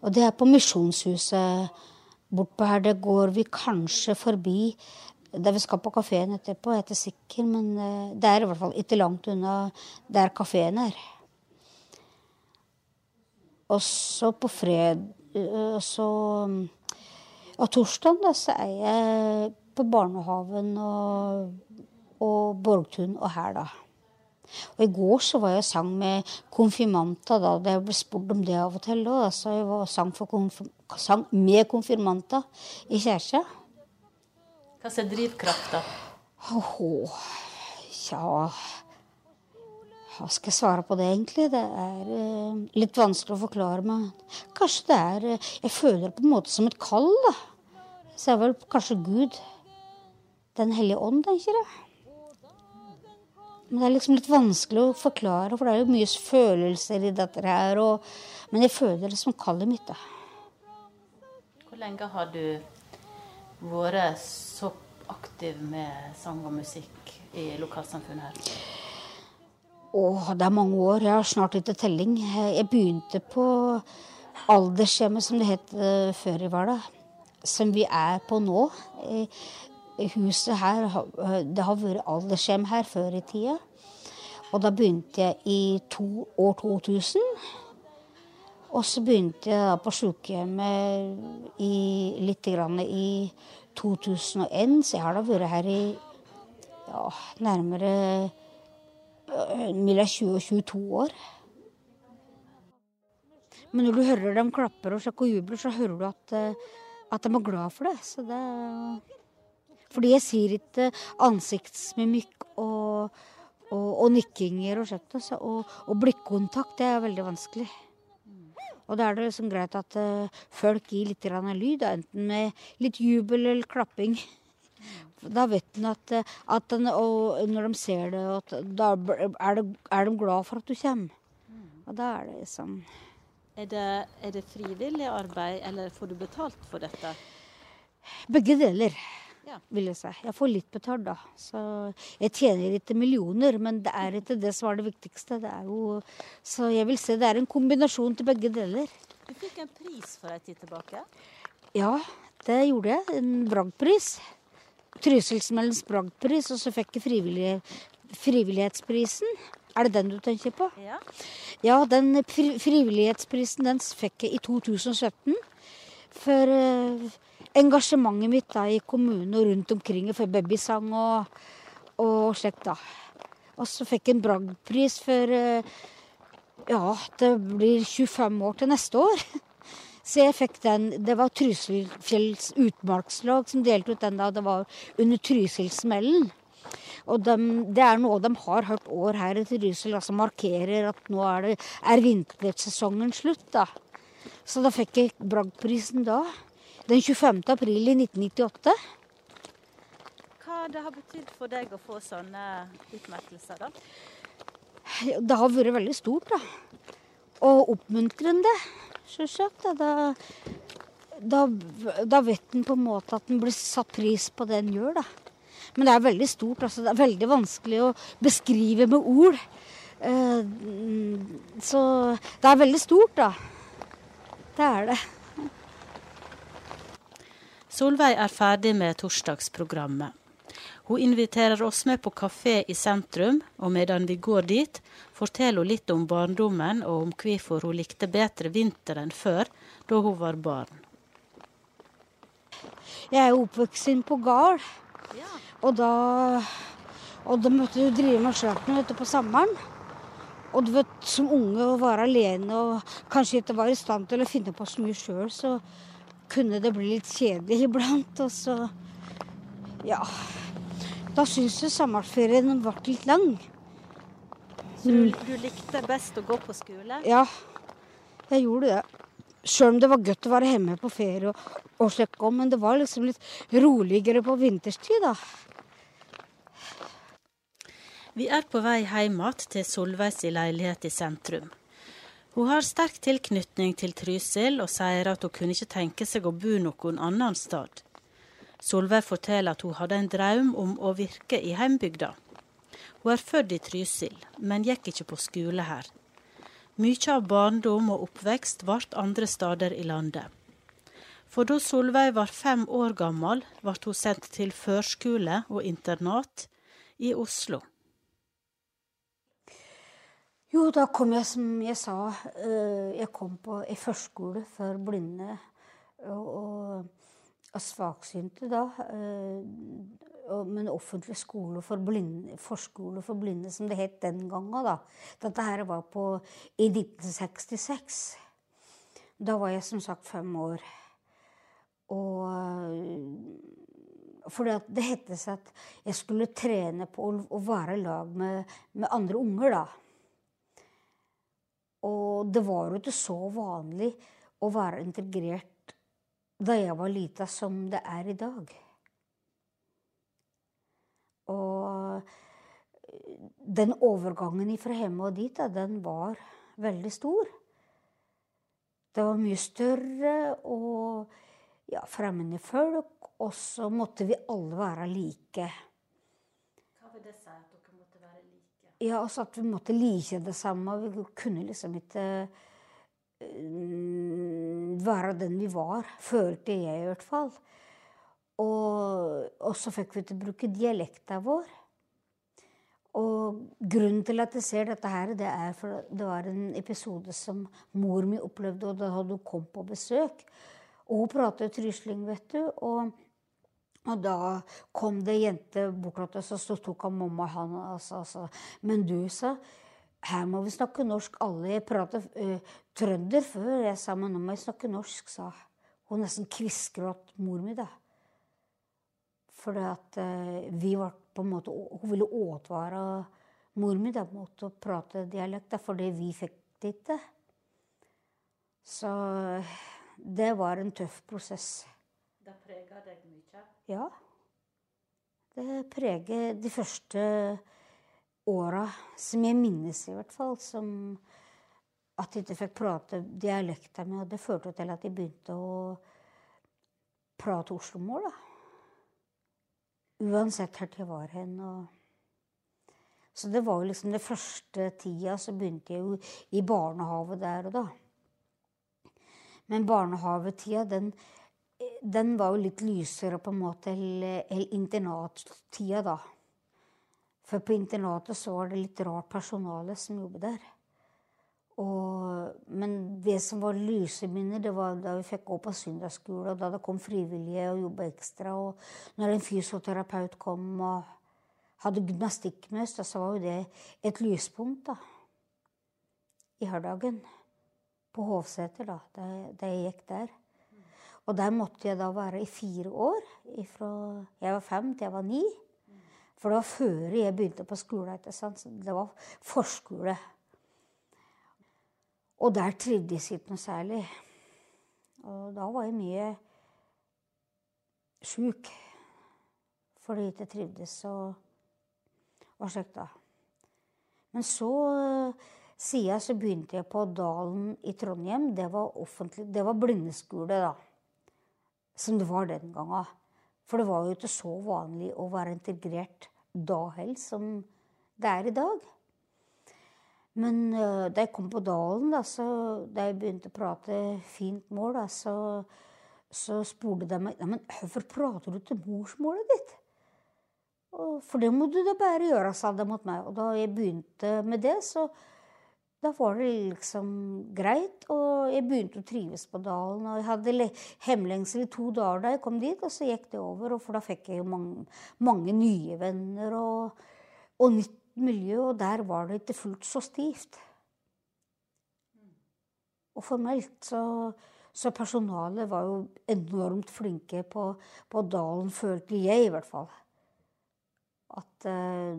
Og det er på Misjonshuset bortpå her. Det går vi kanskje forbi der vi skal på kafeen etterpå, jeg er ikke sikker, men eh, det er i hvert fall ikke langt unna der kafeen er. Og så på fred... Og så ja, torsdag da, så er jeg på barnehagen og, og Borgtun og her, da. Og i går så var jeg og sang med konfirmanta. da. Jeg ble spurt om det av og til Da, Så jeg var sang, sang med konfirmanta i kjæreste Hva er drivkrafta? Åh, ja Hva skal jeg svare på det, egentlig? Det er uh, litt vanskelig å forklare Men Kanskje det er uh, Jeg føler det på en måte som et kall, da. Så er vel kanskje Gud. Den hellige ånd, tenker jeg. Men det er liksom litt vanskelig å forklare, for det er jo mye følelser i dette her. Og, men jeg føler det som kallet mitt, da. Hvor lenge har du vært så aktiv med sang og musikk i lokalsamfunnet her? Åh, det er mange år. Jeg har snart ikke telling. Jeg begynte på aldershjemmet, som det het uh, før i hverdag. Som vi er på nå. Huset her, Det har vært aldershjem her før i tida. Og da begynte jeg i to, år 2000. Og så begynte jeg på sykehjemmet i, litt i 2001, så jeg har da vært her i ja, nærmere mellom 20 og 22 år. Men når du hører dem klapper og sjekker jubler, så hører du at, at de er glad for det. Så det fordi jeg sier ikke ansiktsmimikk og, og, og nikkinger og slikt. Og, og blikkontakt, det er veldig vanskelig. Og da er det liksom greit at uh, folk gir litt lyd, enten med litt jubel eller klapping. Da vet en at, at den, når de ser det, at da er, det, er, de glad for at du kommer. Og da er det liksom er det, er det frivillig arbeid, eller får du betalt for dette? Begge deler vil jeg si. Jeg får litt betalt, da. Så jeg tjener ikke millioner, men det er ikke det som er det viktigste. Det er jo, så jeg vil si det er en kombinasjon til begge deler. Du fikk en pris for ei tid tilbake? Ja, det gjorde jeg. En bragdpris. Trysilsmellens bragdpris, og så fikk jeg frivillig, frivillighetsprisen. Er det den du tenker på? Ja. Ja, den frivillighetsprisen den fikk jeg i 2017. For eh, engasjementet mitt da, i kommunen og rundt omkring for babysang og, og slikt, da. Og så fikk jeg en bragdpris for eh, Ja, det blir 25 år til neste år. Så jeg fikk den Det var Trysilfjells utmarkslag som delte ut den da det var under Trysilsmellen. Og de, det er noe de har hørt år her i Trysil, altså markerer at nå er, det, er vintersesongen slutt. da. Så da fikk jeg bragdprisen da den 25. april i 1998. Hva det har betydd for deg å få sånne utmerkelser, da? Det har vært veldig stort, da. Og oppmuntrende, selvsagt. Da, da, da vet en på en måte at en blir satt pris på det en gjør, da. Men det er veldig stort. altså Det er veldig vanskelig å beskrive med ord. Eh, så det er veldig stort, da. Det er det. Solveig er ferdig med torsdagsprogrammet. Hun inviterer oss med på kafé i sentrum, og medan vi går dit, forteller hun litt om barndommen og om hvorfor hun likte bedre vinteren før, da hun var barn. Jeg er oppvokst på gard, og da og da måtte du drive med skjørtene på sommeren. Og du vet, som unge å være alene og kanskje ikke være i stand til å finne på så mye sjøl, så kunne det bli litt kjedelig iblant. Og så ja. Da syns jeg sommerferien ble litt lang. Så du, du likte best å gå på skole? Ja, jeg gjorde det. Sjøl om det var godt å være hjemme på ferie og, og sjekke om, men det var liksom litt roligere på vinterstid, da. Vi er på vei hjem igjen til Solveigs leilighet i sentrum. Hun har sterk tilknytning til Trysil, og sier at hun kunne ikke tenke seg å bo noen annen sted. Solveig forteller at hun hadde en drøm om å virke i heimbygda. Hun er født i Trysil, men gikk ikke på skole her. Mye av barndom og oppvekst ble andre steder i landet. For da Solveig var fem år gammel, ble hun sendt til førskole og internat i Oslo. Jo, da kom jeg, som jeg sa, eh, jeg kom på en førskole for blinde og svaksynte da. eh, Men offentlig skole for blinde, forskole for blinde, som det het den gangen. da. Dette her var på, i 1966. Da var jeg som sagt fem år. Og fordi at det hette seg at jeg skulle trene på å være i lag med, med andre unger, da. Og det var jo ikke så vanlig å være integrert da jeg var lita, som det er i dag. Og den overgangen fra hjemme og dit, da, den var veldig stor. Det var mye større og ja, fremmede folk, og så måtte vi alle være like. Hva vil det si at dere måtte være like? Ja, altså at vi måtte like det samme. Vi kunne liksom ikke være den vi var, følte jeg i hvert fall. Og, og så fikk vi til å bruke dialekta vår. Og grunnen til at jeg ser dette her, det er for det var en episode som mor mi opplevde, og da hadde hun kommet på besøk. Og hun pratet trysling, vet du. Og, og da kom det ei jente bort til oss, og så tok han mamma i hånda og sa Men du, sa her må vi snakke norsk alle. prater uh, trønder før. Jeg sa men nå må jeg snakke norsk, sa hun. nesten kviskgråt mor mi, da. Fordi at uh, vi var på en måte Hun ville advare mor mi da, mot å prate dialekt, da, fordi vi fikk det ikke. Så det var en tøff prosess. Det prega deg mye? Ja. Det preger de første åra, som jeg minnes i hvert fall, som at jeg ikke fikk prate dialekta mi. Og det førte til at jeg begynte å prate oslomål, da. Uansett hvor jeg var hen. Og... Så det var jo liksom det første tida, så begynte jeg jo i barnehage der og da. Men barnehavetida, den, den var jo litt lysere på en måte enn internattida, da. For på internatet så var det litt rart personale som jobbet der. Og, men det som var lyse minner, det var da vi fikk gå på søndagsskole, og da det kom frivillige og jobba ekstra. Og når en fysioterapeut kom og hadde gymnastikk med oss, så var jo det et lyspunkt da, i hverdagen. På Hovseter, da, da, da jeg gikk der. Og der måtte jeg da være i fire år. Fra jeg var fem til jeg var ni. For det var før jeg begynte på skolen. ikke sant? Det var forskole. Og der trivdes jeg ikke noe særlig. Og da var jeg mye sjuk. fordi jeg ikke trivdes og, var da. Men så, siden så begynte jeg på Dalen i Trondheim. Det var det var blindeskole, da. Som det var den gangen. For det var jo ikke så vanlig å være integrert da heller som det er i dag. Men uh, da jeg kom på Dalen, da, da jeg begynte å prate fint mål, da, så, så spurte de meg men hvorfor prater du til morsmålet ditt? Og, for det må du da bare gjøre, sa de mot meg. Og da jeg begynte med det, så da var det liksom greit. Og jeg begynte å trives på Dalen. Og jeg hadde hemlengsel i to dager da jeg kom dit, og så gikk det over. For da fikk jeg jo mange, mange nye venner og, og nytt miljø, og der var det ikke fullt så stivt. Og formelt så, så personalet var jo enormt flinke på, på Dalen, følte jeg i hvert fall. At uh,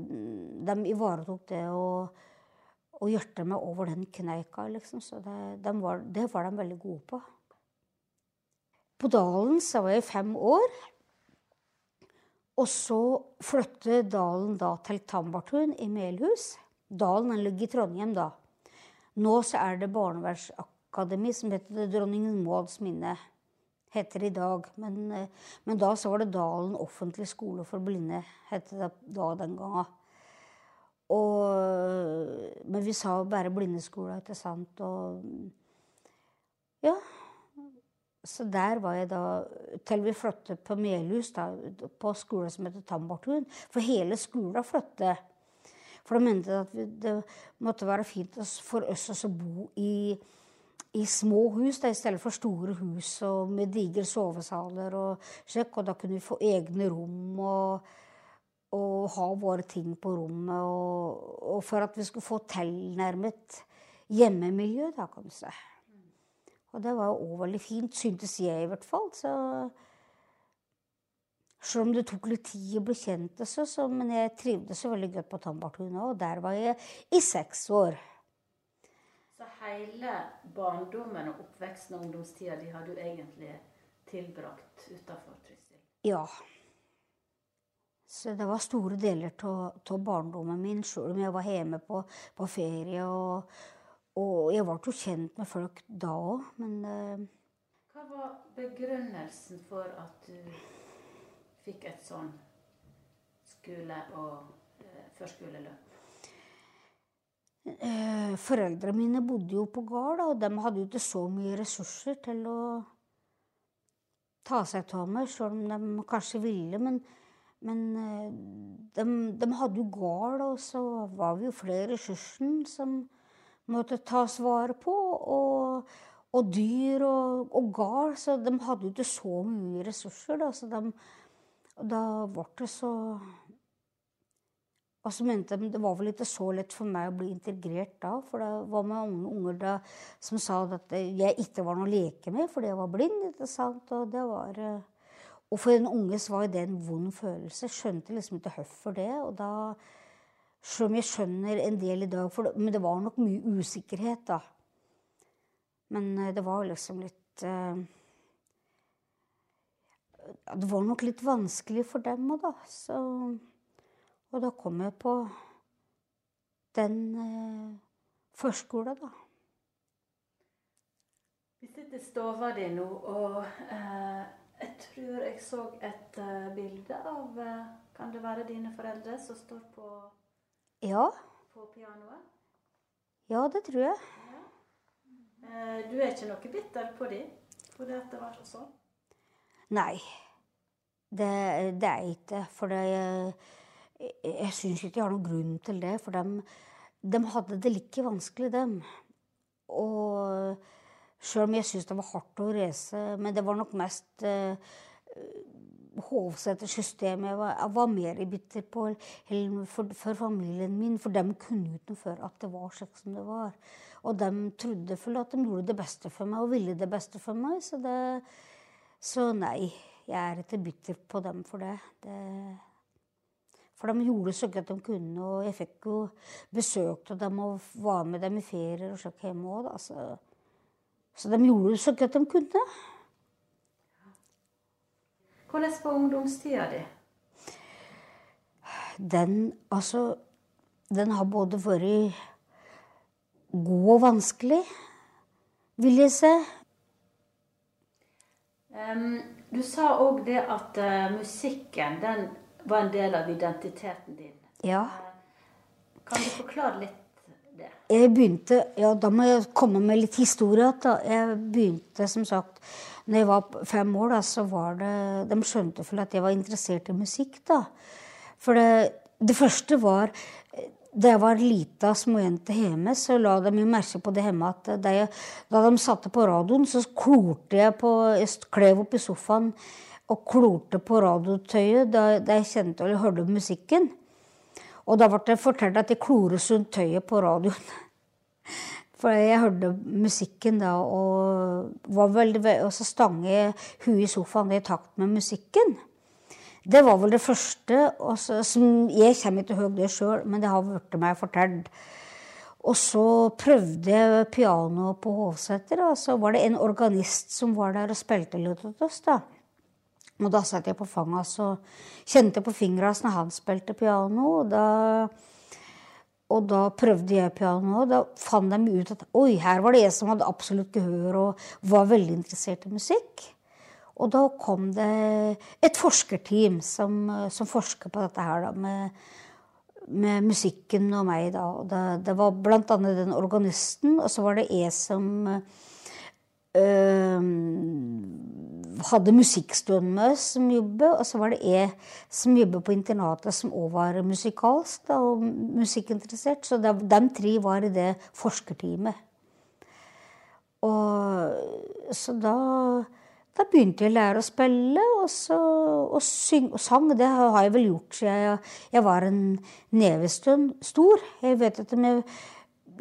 de ivaretok det og, og hjertet meg over den kneika, liksom. Så det, de var, det var de veldig gode på. På Dalen så var jeg fem år. Og så flyttet Dalen da til Tambartun i Melhus. Dalen ligger i Trondheim da. Nå så er det barnevernsakademi som heter Dronning Mauds minne. Heter det i dag. Men, eh, men, da så var det Dalen offentlig skole for blinde. het det da den gangen. Og, men vi sa bare blindeskole, ikke sant. Og ja. Så der var jeg da til vi flyttet på Melhus, da, på skolen som heter Tambartun. For hele skolen flyttet. For de mente at vi, det måtte være fint for oss å bo i, i små hus da, i stedet for store hus og med digre sovesaler. Og, sjekk. og da kunne vi få egne rom og, og ha våre ting på rommet. Og, og for at vi skulle få tilnærmet hjemmemiljø, da, kan du si. Og det var jo òg veldig fint, syntes jeg i hvert fall. Så selv om det tok litt tid å bli kjent, så, så, men jeg trivdes så veldig godt på Tambartun. Og der var jeg i seks år. Så hele barndommen og oppveksten og ungdomstida di har du egentlig tilbrakt utafor Trysil? Ja. Så det var store deler av barndommen min, sjøl om jeg var hjemme på, på ferie. og og jeg ble jo kjent med folk da òg, men uh, Hva var begrunnelsen for at du fikk et sånn skole- og uh, førskoleløp? Uh, Foreldrene mine bodde jo på gård, og de hadde jo ikke så mye ressurser til å ta seg av meg, sjøl om de kanskje ville. Men, men de, de, hadde jo gård, og så var vi jo flere i ressursen som måtte tas vare på. Og, og dyr og, og gård, Så de hadde jo ikke så mye ressurser. Da, så de, da ble det så og så mente de det var vel ikke så lett for meg å bli integrert da. For det var med unger da som sa at jeg ikke var noe å leke med fordi jeg var blind. ikke sant? Og, det var, og for en unge så var det en vond følelse. Skjønte liksom ikke hvorfor det. Og da selv om jeg skjønner en del i dag, det, men det var nok mye usikkerhet, da. Men eh, det var liksom litt uh, Det var nok litt vanskelig for dem òg, da. Så, og da kom jeg på den uh, førskolen, da. Vi sitter i stua di nå, og uh, jeg tror jeg så et bilde av Kan det være dine foreldre som står på ja. På pianoet? Ja, det tror jeg. Ja. Uh, du er ikke noe bitter på dem fordi at det var sånn? Nei. Det, det er jeg ikke. For det, jeg, jeg syns ikke jeg har noen grunn til det. For de, de hadde det like vanskelig, dem. Og sjøl om jeg syns det var hardt å reise, men det var nok mest uh, Hovseter-systemet jeg, jeg, var mer bitter på for, for, familien min, for de kunne ikke noe før at det var slik som det var. Og de trodde vel at de gjorde det beste for meg og ville det beste for meg. Så, det, så nei, jeg er ikke bitter på dem for det. det. For de gjorde så godt de kunne, og jeg fikk jo besøk av dem og var med dem i ferier og slik hjemme òg, så, så de gjorde så godt de kunne. Hvordan var ungdomstida di? den altså Den har både vært god og vanskelig, vil jeg si. Um, du sa òg det at uh, musikken den var en del av identiteten din. Ja. Kan du forklare litt? Jeg begynte Ja, da må jeg komme med litt historie igjen. Jeg begynte, som sagt når jeg var fem år, da, så var det De skjønte vel at jeg var interessert i musikk, da. For det, det første var Da jeg var lita småjente hjemme, så la de jo merke på det hjemme at da, da de satte på radioen, så klorte jeg på Jeg klev opp i sofaen og klorte på radiotøyet da, da jeg kjente eller hørte musikken. Og da ble det fortalt at jeg klorer sunt tøyet på radioen. For jeg hørte musikken da, og, var veldig, og så stang jeg huet i sofaen i takt med musikken. Det var vel det første. også, som, jeg kommer ikke til å høre det sjøl, men det har blitt meg fortalt. Og så prøvde jeg piano på Hovseter, og så var det en organist som var der og spilte litt hos oss. da. Og da satt jeg på fanget hans og kjente på fingra når han spilte piano. Og da, og da prøvde jeg piano, og da fant de ut at oi, her var det jeg som hadde absolutt gehør og var veldig interessert i musikk. Og da kom det et forskerteam som, som forsker på dette her, da, med, med musikken og meg. Da. Og det, det var annet den organisten, og så var det jeg som øh, hadde musikkstund med oss som jobber, og så var det jeg som jobbet på internatet, som òg var musikalsk da, og musikkinteressert. Så de, de tre var i det forskerteamet. Og så da, da begynte jeg å lære å spille, og, så, og, syng, og sang. Det har jeg vel gjort siden jeg, jeg var en nevestund stor. Jeg vet at jeg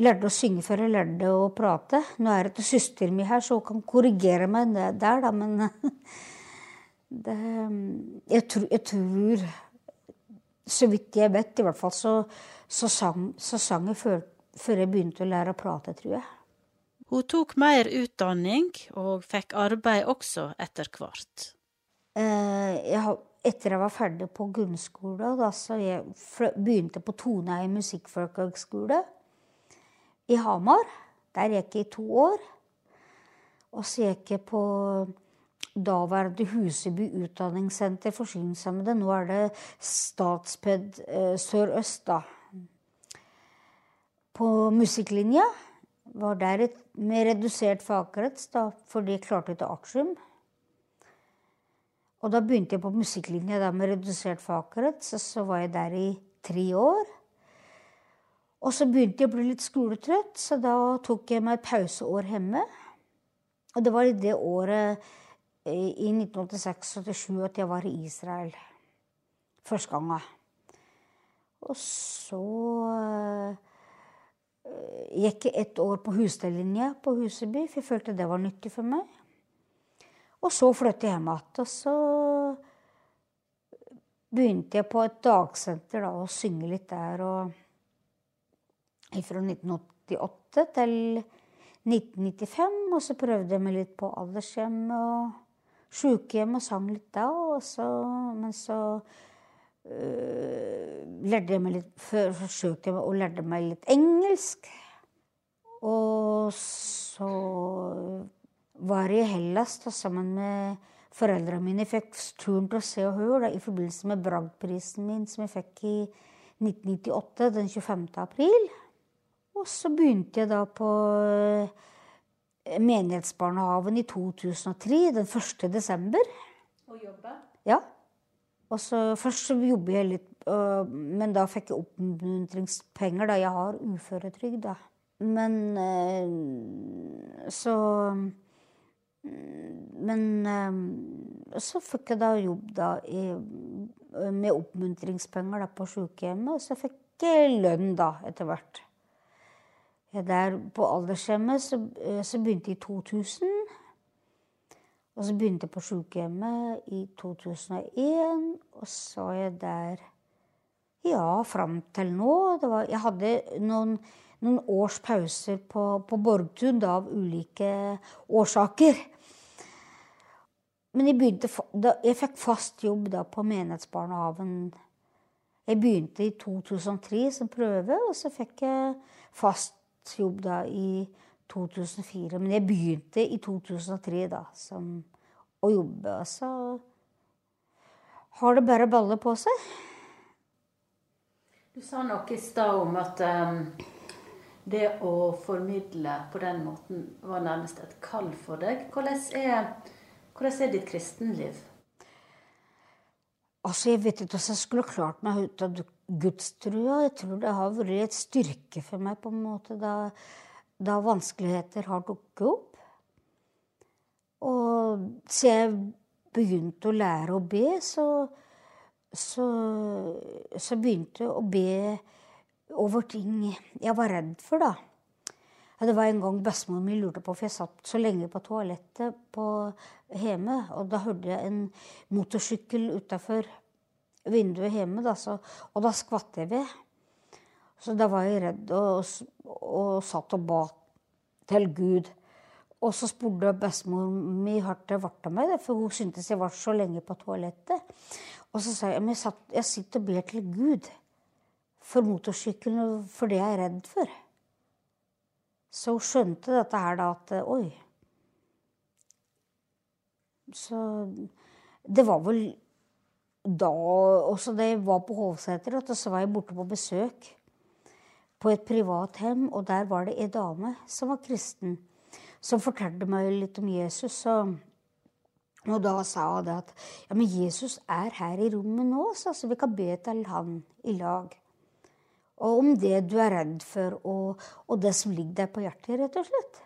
lærte å synge før jeg lærte å prate. Nå er det ikke søsteren min her, så hun kan korrigere meg der, da, men det, jeg, tror, jeg tror Så vidt jeg vet, i hvert fall, så, så, sang, så sang jeg før, før jeg begynte å lære å prate, tror jeg. Hun tok mer utdanning og fikk arbeid også etter hvert. Eh, jeg etter jeg var ferdig på grunnskolen, da, så jeg begynte på Toneheim musikkfolkehøgskole i Hamar. Der gikk jeg i to år. Og så gikk jeg på daværende Huseby utdanningssenter for synshemmede. Nå er det Statsped eh, Sør-Øst, da. På musikklinja. Var der med redusert fagkrets, da, fordi jeg klarte ikke artium. Og da begynte jeg på musikklinja med redusert fagkrets, og så var jeg der i tre år. Og så begynte jeg å bli litt skoletrøtt, så da tok jeg meg et pauseår hjemme. Og det var i det året i 1986-1987 at jeg var i Israel første gangen. Og så eh, gikk jeg ett år på husstellinja på Huseby, for jeg følte det var nyttig for meg. Og så flyttet jeg hjem igjen. Og så begynte jeg på et dagsenter da, å synge litt der. og fra 1988 til 1995. Og så prøvde jeg meg litt på aldershjem og sykehjem og sang litt da. Så, men så øh, lærte jeg meg litt, forsøkte jeg meg, og lærte meg litt engelsk. Og så var jeg i Hellas da, sammen med foreldrene mine. Jeg fikk turen til å se og høre da, i forbindelse med Bragdprisen min som jeg fikk i 1998, den 25. april. Og så begynte jeg da på eh, menighetsbarnehagen i 2003, den 1. desember. Og jobbe? Ja. Og så Først så jobber jeg litt, men da fikk jeg oppmuntringspenger, da jeg har uføretrygd. da. Men øh, så Men øh, så fikk jeg da jobb da i, med oppmuntringspenger da på sykehjemmet, og så fikk jeg lønn da etter hvert. Der på aldershjemmet så, øh, så begynte jeg i 2000. Og så begynte jeg på sykehjemmet i 2001, og så var jeg der ja, fram til nå. Var, jeg hadde noen, noen års pauser på, på Borgtun da, av ulike årsaker. Men jeg, begynte, da, jeg fikk fast jobb da på menighetsbarnehagen. Jeg begynte i 2003 som prøve, og så fikk jeg fast jobb da i 2004. Men jeg begynte i 2003 da som, å jobbe, og så har det bare baller på seg. Du sa noe i stad om at um, det å formidle på den måten var nærmest et kall for deg. Hvordan er, hvordan er ditt kristenliv? Altså, Jeg vet ikke hvordan jeg skulle klart meg ut av gudstrua. Jeg tror det har vært et styrke for meg på en måte da, da vanskeligheter har dukket opp. Og så jeg begynte å lære å be, så, så, så begynte jeg å be over ting jeg var redd for, da. Ja, det var en gang bestemor min lurte på, for jeg satt så lenge på toalettet på hjemme, og da hørte jeg en motorsykkel utafor vinduet hjemme, da, så, og da skvatt jeg ved. Så da var jeg redd og, og satt og ba til Gud. Og så spurte bestemor mi hardt det ble meg, for hun syntes jeg var så lenge på toalettet. Og så sa jeg men jeg, satt, jeg sitter og ber til Gud for motorsykkelen og for det jeg er redd for. Så hun skjønte dette her da at oi. Så det var vel da også da var på Hovseter, så var jeg borte på besøk på et privat hjem, og der var det ei dame som var kristen, som fortalte meg litt om Jesus. Og, og da sa hun det at ja, men Jesus er her i rommet nå, så vi kan be til han i lag. Og om det du er redd for, og, og det som ligger deg på hjertet, rett og slett.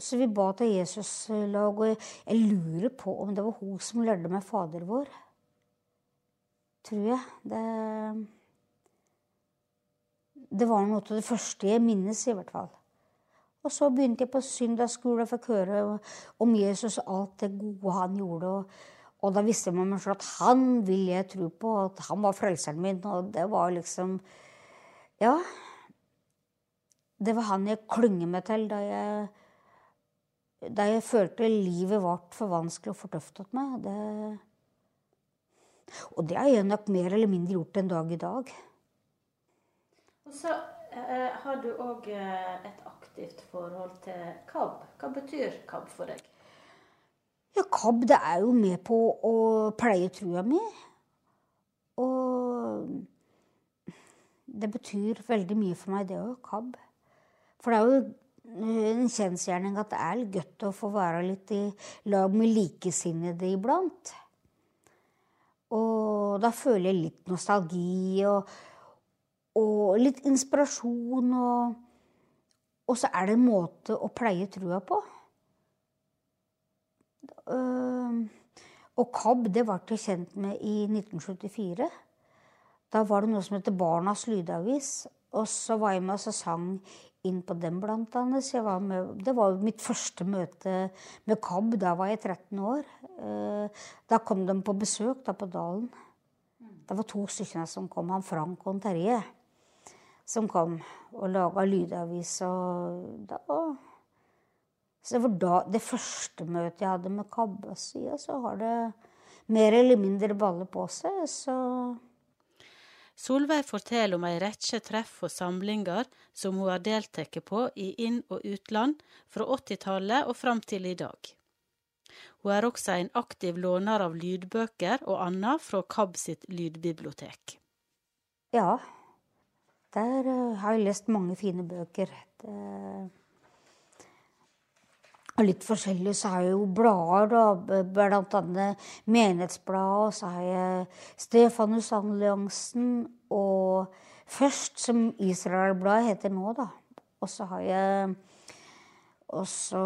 Så vi ba til Jesus-lag, og jeg, lurer på om det var hun som lærte meg Fader vår. Tror jeg. Det, det var noe av det første jeg minnes, i hvert fall. Og så begynte jeg på søndagsskole og fikk høre om Jesus og alt det gode han gjorde. og og da visste man at han ville jeg tro på, at han var frelseren min. Og det var liksom Ja. Det var han jeg klynget meg til da jeg, da jeg følte livet ble for vanskelig og for tøft for meg. Det, og det har jeg nok mer eller mindre gjort en dag i dag. Og så eh, har du òg eh, et aktivt forhold til KAB. Hva betyr KAB for deg? Ja, KAB det er jo med på å pleie trua mi. Og det betyr veldig mye for meg, det òg, KAB. For det er jo en kjensgjerning at det er litt godt å få være litt i lag med likesinnede iblant. Og da føler jeg litt nostalgi og, og litt inspirasjon. Og, og så er det en måte å pleie trua på. Og KAB det ble jeg kjent med i 1974. Da var det noe som heter Barnas lydavis. Og så var jeg med og sang inn på den, blant annet. Så var med, det var mitt første møte med KAB. Da var jeg 13 år. Da kom de på besøk da på Dalen. Det var to stykker som kom. Han Frank og Terje som kom og laga lydavis. Og da så det var da det første møtet jeg hadde med KAB. Og så har det mer eller mindre baller på seg. så... Solveig forteller om ei rekke treff og samlinger som hun har deltatt på i inn- og utland fra 80-tallet og fram til i dag. Hun er også en aktiv låner av lydbøker og annet fra KAB sitt lydbibliotek. Ja, der eh, har jeg lest mange fine bøker. Det og litt forskjellig så har jeg jo blader, da, blant annet Menighetsbladet, og så har jeg Stefanusalliansen, og først som Israelbladet heter nå, da. Og så har jeg og så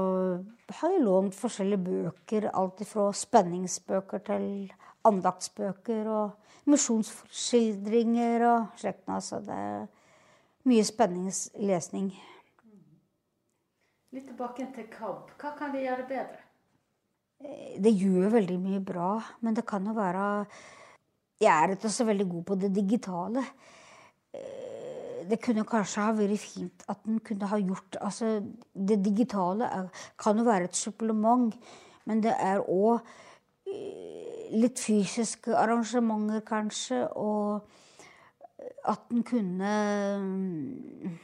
har jeg lånt forskjellige bøker, alt fra spenningsbøker til andaktsbøker og misjonsskildringer og slikt. Så det er mye spenningslesning. Litt tilbake til KAB. Hva kan vi gjøre bedre? Eh, det gjør veldig mye bra, men det kan jo være Jeg er ikke så veldig god på det digitale. Eh, det kunne kanskje ha vært fint at en kunne ha gjort altså, Det digitale kan jo være et supplement, men det er òg litt fysiske arrangementer, kanskje, og at den kunne mm,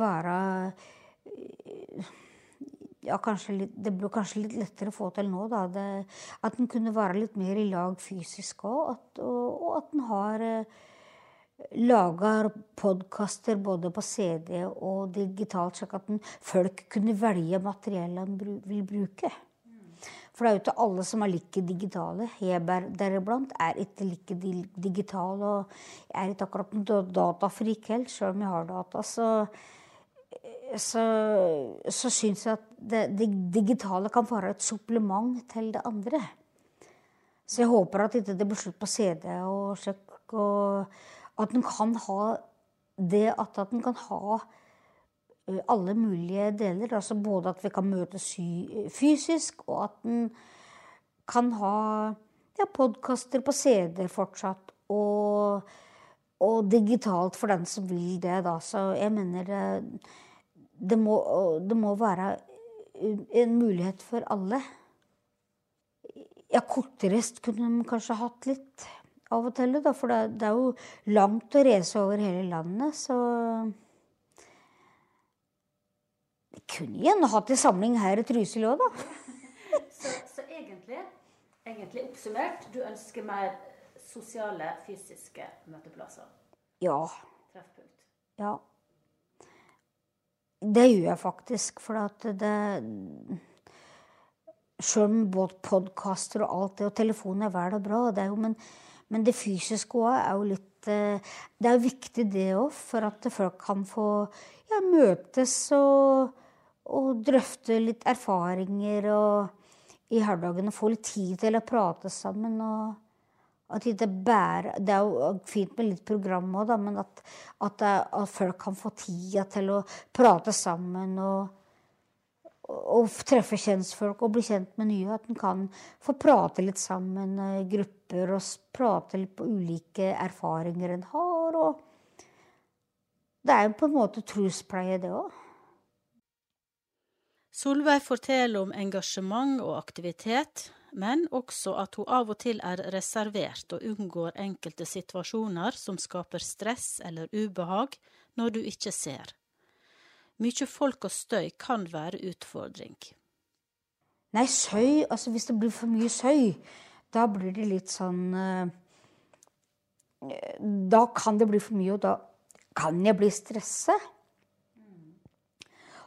være ja, litt, Det blir kanskje litt lettere å få til nå, da. Det, at den kunne være litt mer i lag fysisk òg. Og, at den har eh, lager podkaster både på CD og digitalt, slik at den, folk kunne velge materiellet de vil bruke. For det er jo ikke alle som er like digitale. Heber ber- deriblant er ikke like digital. Og jeg er ikke akkurat en da- datafrik heller, sjøl om jeg har data. Så, så, så syns jeg at det, det digitale kan være et supplement til det andre. Så jeg håper at ikke det blir slutt på CD og sjekk, Og at den kan ha det at, en kan ha alle mulige deler. Altså både at vi kan møtes fysisk, og at en kan ha ja, podkaster på CD fortsatt. Og, og digitalt for den som vil det, da. Så jeg mener det, det, må, det må være en mulighet for alle. Ja, kortreist kunne de kanskje hatt litt av og til, da, for det, det er jo langt å reise over hele landet, så kunne gjerne hatt en samling her i Trysil òg, da. Så, så egentlig, egentlig oppsummert, du ønsker mer sosiale, fysiske møteplasser? Ja. Treffpunkt. Ja. Det gjør jeg faktisk, for at det Sjøl om både podkaster og alt det, og telefonen er vel og bra, det er jo, men, men det fysiske òg er jo litt eh, Det er jo viktig, det òg, for at folk kan få ja, møtes og, og drøfte litt erfaringer og i hverdagen og få litt tid til å prate sammen. og at det, bærer, Det er jo fint med litt program òg, men at, at, det, at folk kan få tida til å prate sammen og, og treffe kjentfolk og bli kjent med nye. At en kan få prate litt sammen i grupper og prate litt på ulike erfaringer en har. Det er jo på en måte truspleie, det òg. Solveig forteller om engasjement og aktivitet, men også at hun av og til er reservert og unngår enkelte situasjoner som skaper stress eller ubehag når du ikke ser. Mykje folk og støy kan være utfordring. Nei, søy Altså, hvis det blir for mye søy, da blir det litt sånn eh, Da kan det bli for mye, og da kan jeg bli stressa.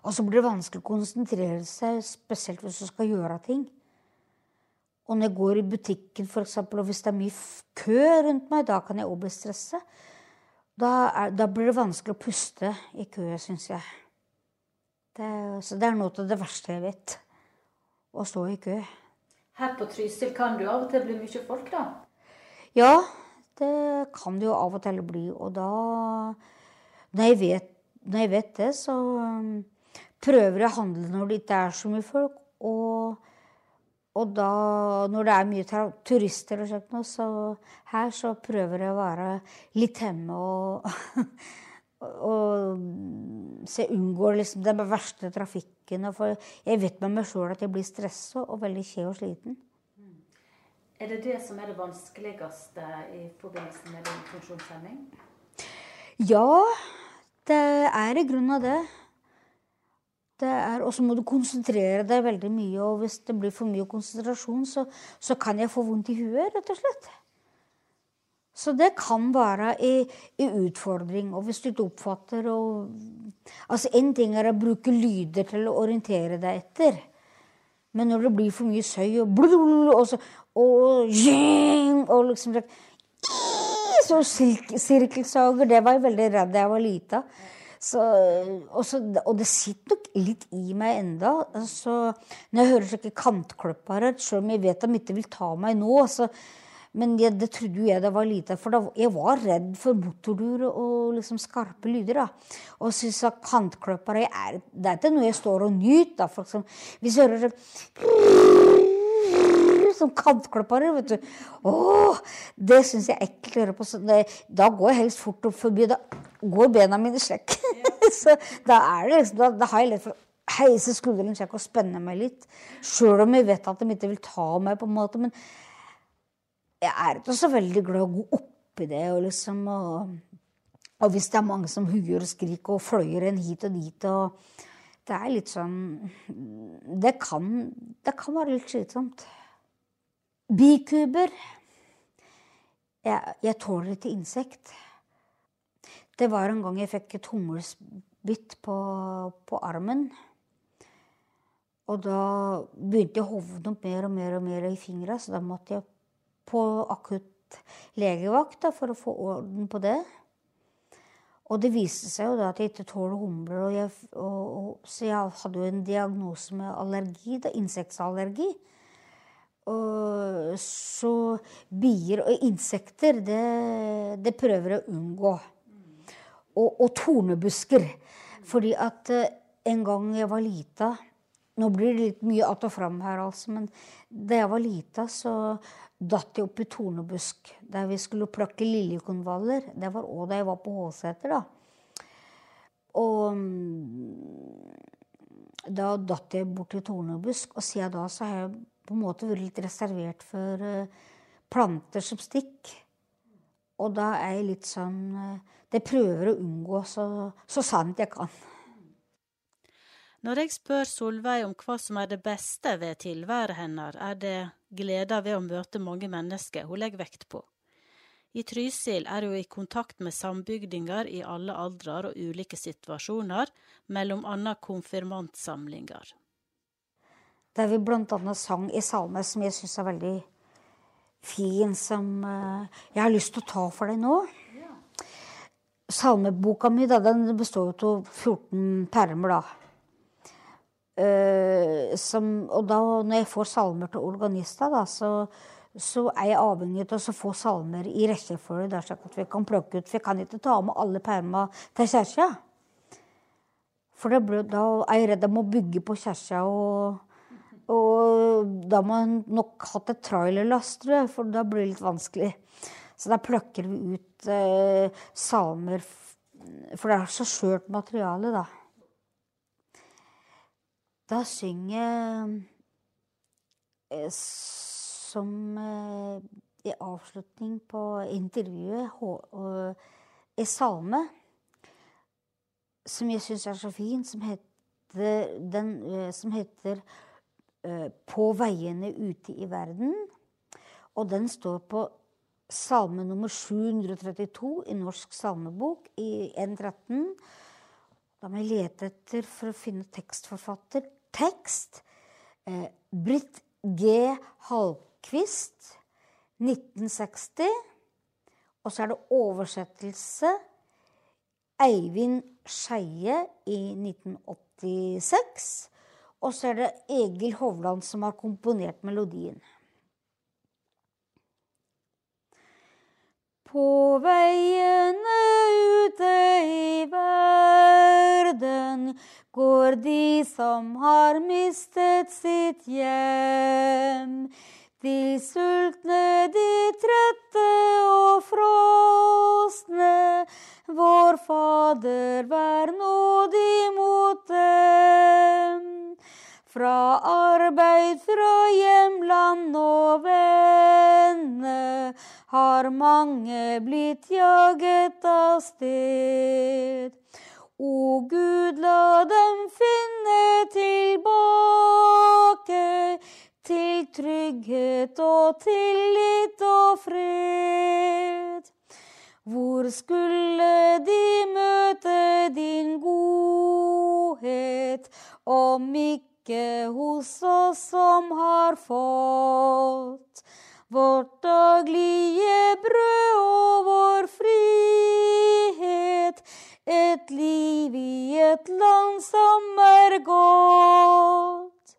Og så blir det vanskelig å konsentrere seg, spesielt hvis du skal gjøre ting. Og når jeg går i butikken, for eksempel, og hvis det er mye kø rundt meg, da kan jeg òg bli stressa. Da, da blir det vanskelig å puste i kø, syns jeg. Det, så det er noe av det verste jeg vet. Å stå i kø. Her på Trysil kan du av og til bli mye folk, da. Ja, det kan det jo av og til bli. Og da Når jeg vet, når jeg vet det, så prøver å handle når det ikke er så mye folk. Og, og da, når det er mye turister og sånt, noe, så her så prøver jeg å være litt hjemme og og så jeg unngår liksom den verste trafikken. For jeg vet med meg sjøl at jeg blir stressa og veldig kje og sliten. Er det det som er det vanskeligste i forbindelse med din funksjonshemming? Ja, det er i grunn av det. Og så må du konsentrere deg veldig mye, og hvis det blir for mye konsentrasjon, så, så kan jeg få vondt i huet, rett og slett. Så det kan være en utfordring. Og hvis du ikke oppfatter og, Altså, én ting er å bruke lyder til å orientere deg etter. Men når det blir for mye søy og blul, og, så, og, og liksom så sirkelsager, det var jeg veldig redd da jeg var lita. Så, og, så, og det sitter nok litt i meg enda. Så når jeg hører slike kantklippere, selv om jeg vet de ikke vil ta meg nå så, Men jeg, det trodde jo jeg da var lite, for da, jeg var redd for motordur og liksom skarpe lyder. da. Og synes at kantklippere er, Det er ikke noe jeg står og nyter. da, Som. Hvis jeg hører sånn som kantklippere, vet du. Åh, det syns jeg er ekkelt å høre på. Det, da går jeg helst fort opp forbi. Da går bena mine slik. så da er det liksom, da, da har jeg lett for heise skuldrene sjekk og spenne meg litt. Sjøl om jeg vet at de ikke vil ta meg, på en måte. Men jeg er ikke så veldig glad i å gå opp i det. Og, liksom, og, og hvis det er mange som huier og skriker og fløyer en hit og dit og Det er litt sånn Det kan, det kan være litt slitsomt. Bikuber. Jeg, jeg tåler ikke insekt. Det var en gang jeg fikk et hummelsbitt på, på armen. Og da begynte jeg å hovne opp mer og mer og mer i fingra, så da måtte jeg på akutt legevakt da, for å få orden på det. Og det viste seg jo da at jeg ikke tåler humler. Og jeg, og, og, så jeg hadde jo en diagnose med allergi, da, insektallergi. Og så bier og insekter, det, det prøver jeg å unngå. Og, og tornebusker. Fordi at eh, en gang jeg var lita Nå blir det litt mye att og fram her, altså, men da jeg var lita, så datt jeg opp i tornebusk der vi skulle plukke liljekonvaller. Det var òg da jeg var på Håseter, da. Og mm, da datt jeg bort i tornebusk, og siden da så har jeg på en måte vært litt reservert for eh, planter som stikk. Og da er jeg litt sånn eh, Det prøver å unngå så, så sant jeg kan. Når jeg spør Solveig om hva som er det beste ved tilværet hennes, er det gleda ved å møte mange mennesker hun legger vekt på. I Trysil er hun i kontakt med sambygdinger i alle aldrer og ulike situasjoner, mellom annet konfirmantsamlinger. Der vi annet sang i salme som jeg syns er veldig fin, som eh, jeg har lyst til å ta for deg nå. Salmeboka mi da, den består av 14 permer, da. Uh, som, og da når jeg får salmer til organista, da, så, så er jeg avhengig av å få salmer i rekkefølge, så at vi kan plukke ut. For jeg kan ikke ta med alle perma til kirka. For ble, da er jeg redd jeg må bygge på kirka, og, og da må jeg nok hatt et trailerlass, tror jeg, for da blir det litt vanskelig. Så da plukker vi ut salmer, for det er så skjørt materiale, da. Da synger jeg som eh, i avslutning på intervjuet en salme som jeg syns er så fin, som heter, den, eh, som heter eh, 'På veiene ute i verden'. Og den står på salme nummer 732 i Norsk salmebok i 1.13. Da må jeg lete etter for å finne tekstforfatter. Tekst eh, Britt G. Hallquist, 1960. Og så er det oversettelse Eivind Skeie i 1986. Og så er det Egil Hovland som har komponert melodien. På veiene ute i verden går de som har mistet sitt hjem. De sultne, de trette og frosne. Vår Fader, vær nådig mot dem. Fra arbeid, fra hjemland og venner har mange blitt jaget av sted. O Gud, la dem finne tilbake til trygghet og tillit og fred. Hvor skulle de møte din godhet, om ikke hos oss som har fått vårt daglige brød og vår frihet. Et liv i et land som er godt.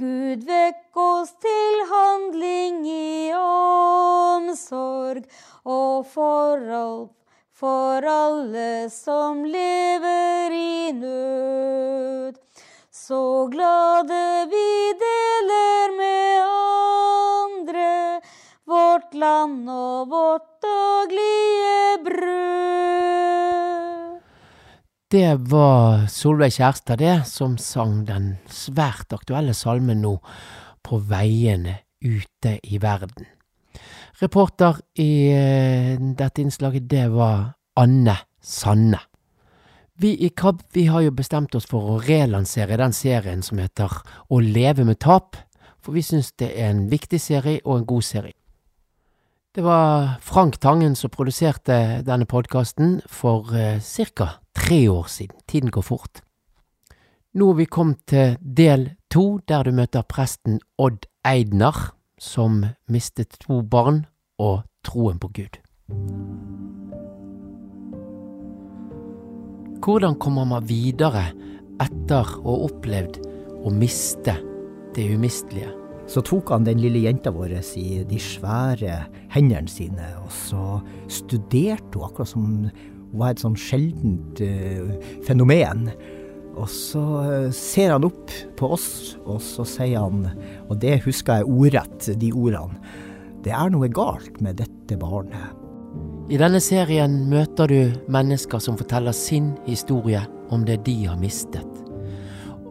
Gud, vekk oss til handling i omsorg og forhold for alle som lever i nød. Så glade vi deler med andre vårt land og vårt daglige brød. Det var Solveig Kjærstad, det, som sang den svært aktuelle salmen nå, På veiene ute i verden. Reporter i eh, dette innslaget, det var Anne Sanne. Vi i KAB vi har jo bestemt oss for å relansere den serien som heter Å leve med tap, for vi syns det er en viktig serie og en god serie. Det var Frank Tangen som produserte denne podkasten for eh, ca. tre år siden. Tiden går fort. Nå er vi kommet til del to, der du møter presten Odd Eidner, som mistet to barn og troen på Gud. Hvordan kommer man videre etter å ha opplevd å miste det umistelige? Så tok han den lille jenta vår i de svære hendene sine, og så studerte hun akkurat som hun var et sånn sjeldent uh, fenomen. Og så uh, ser han opp på oss, og så sier han, og det husker jeg ordrett, de ordene, det er noe galt med dette barnet. I denne serien møter du mennesker som forteller sin historie om det de har mistet,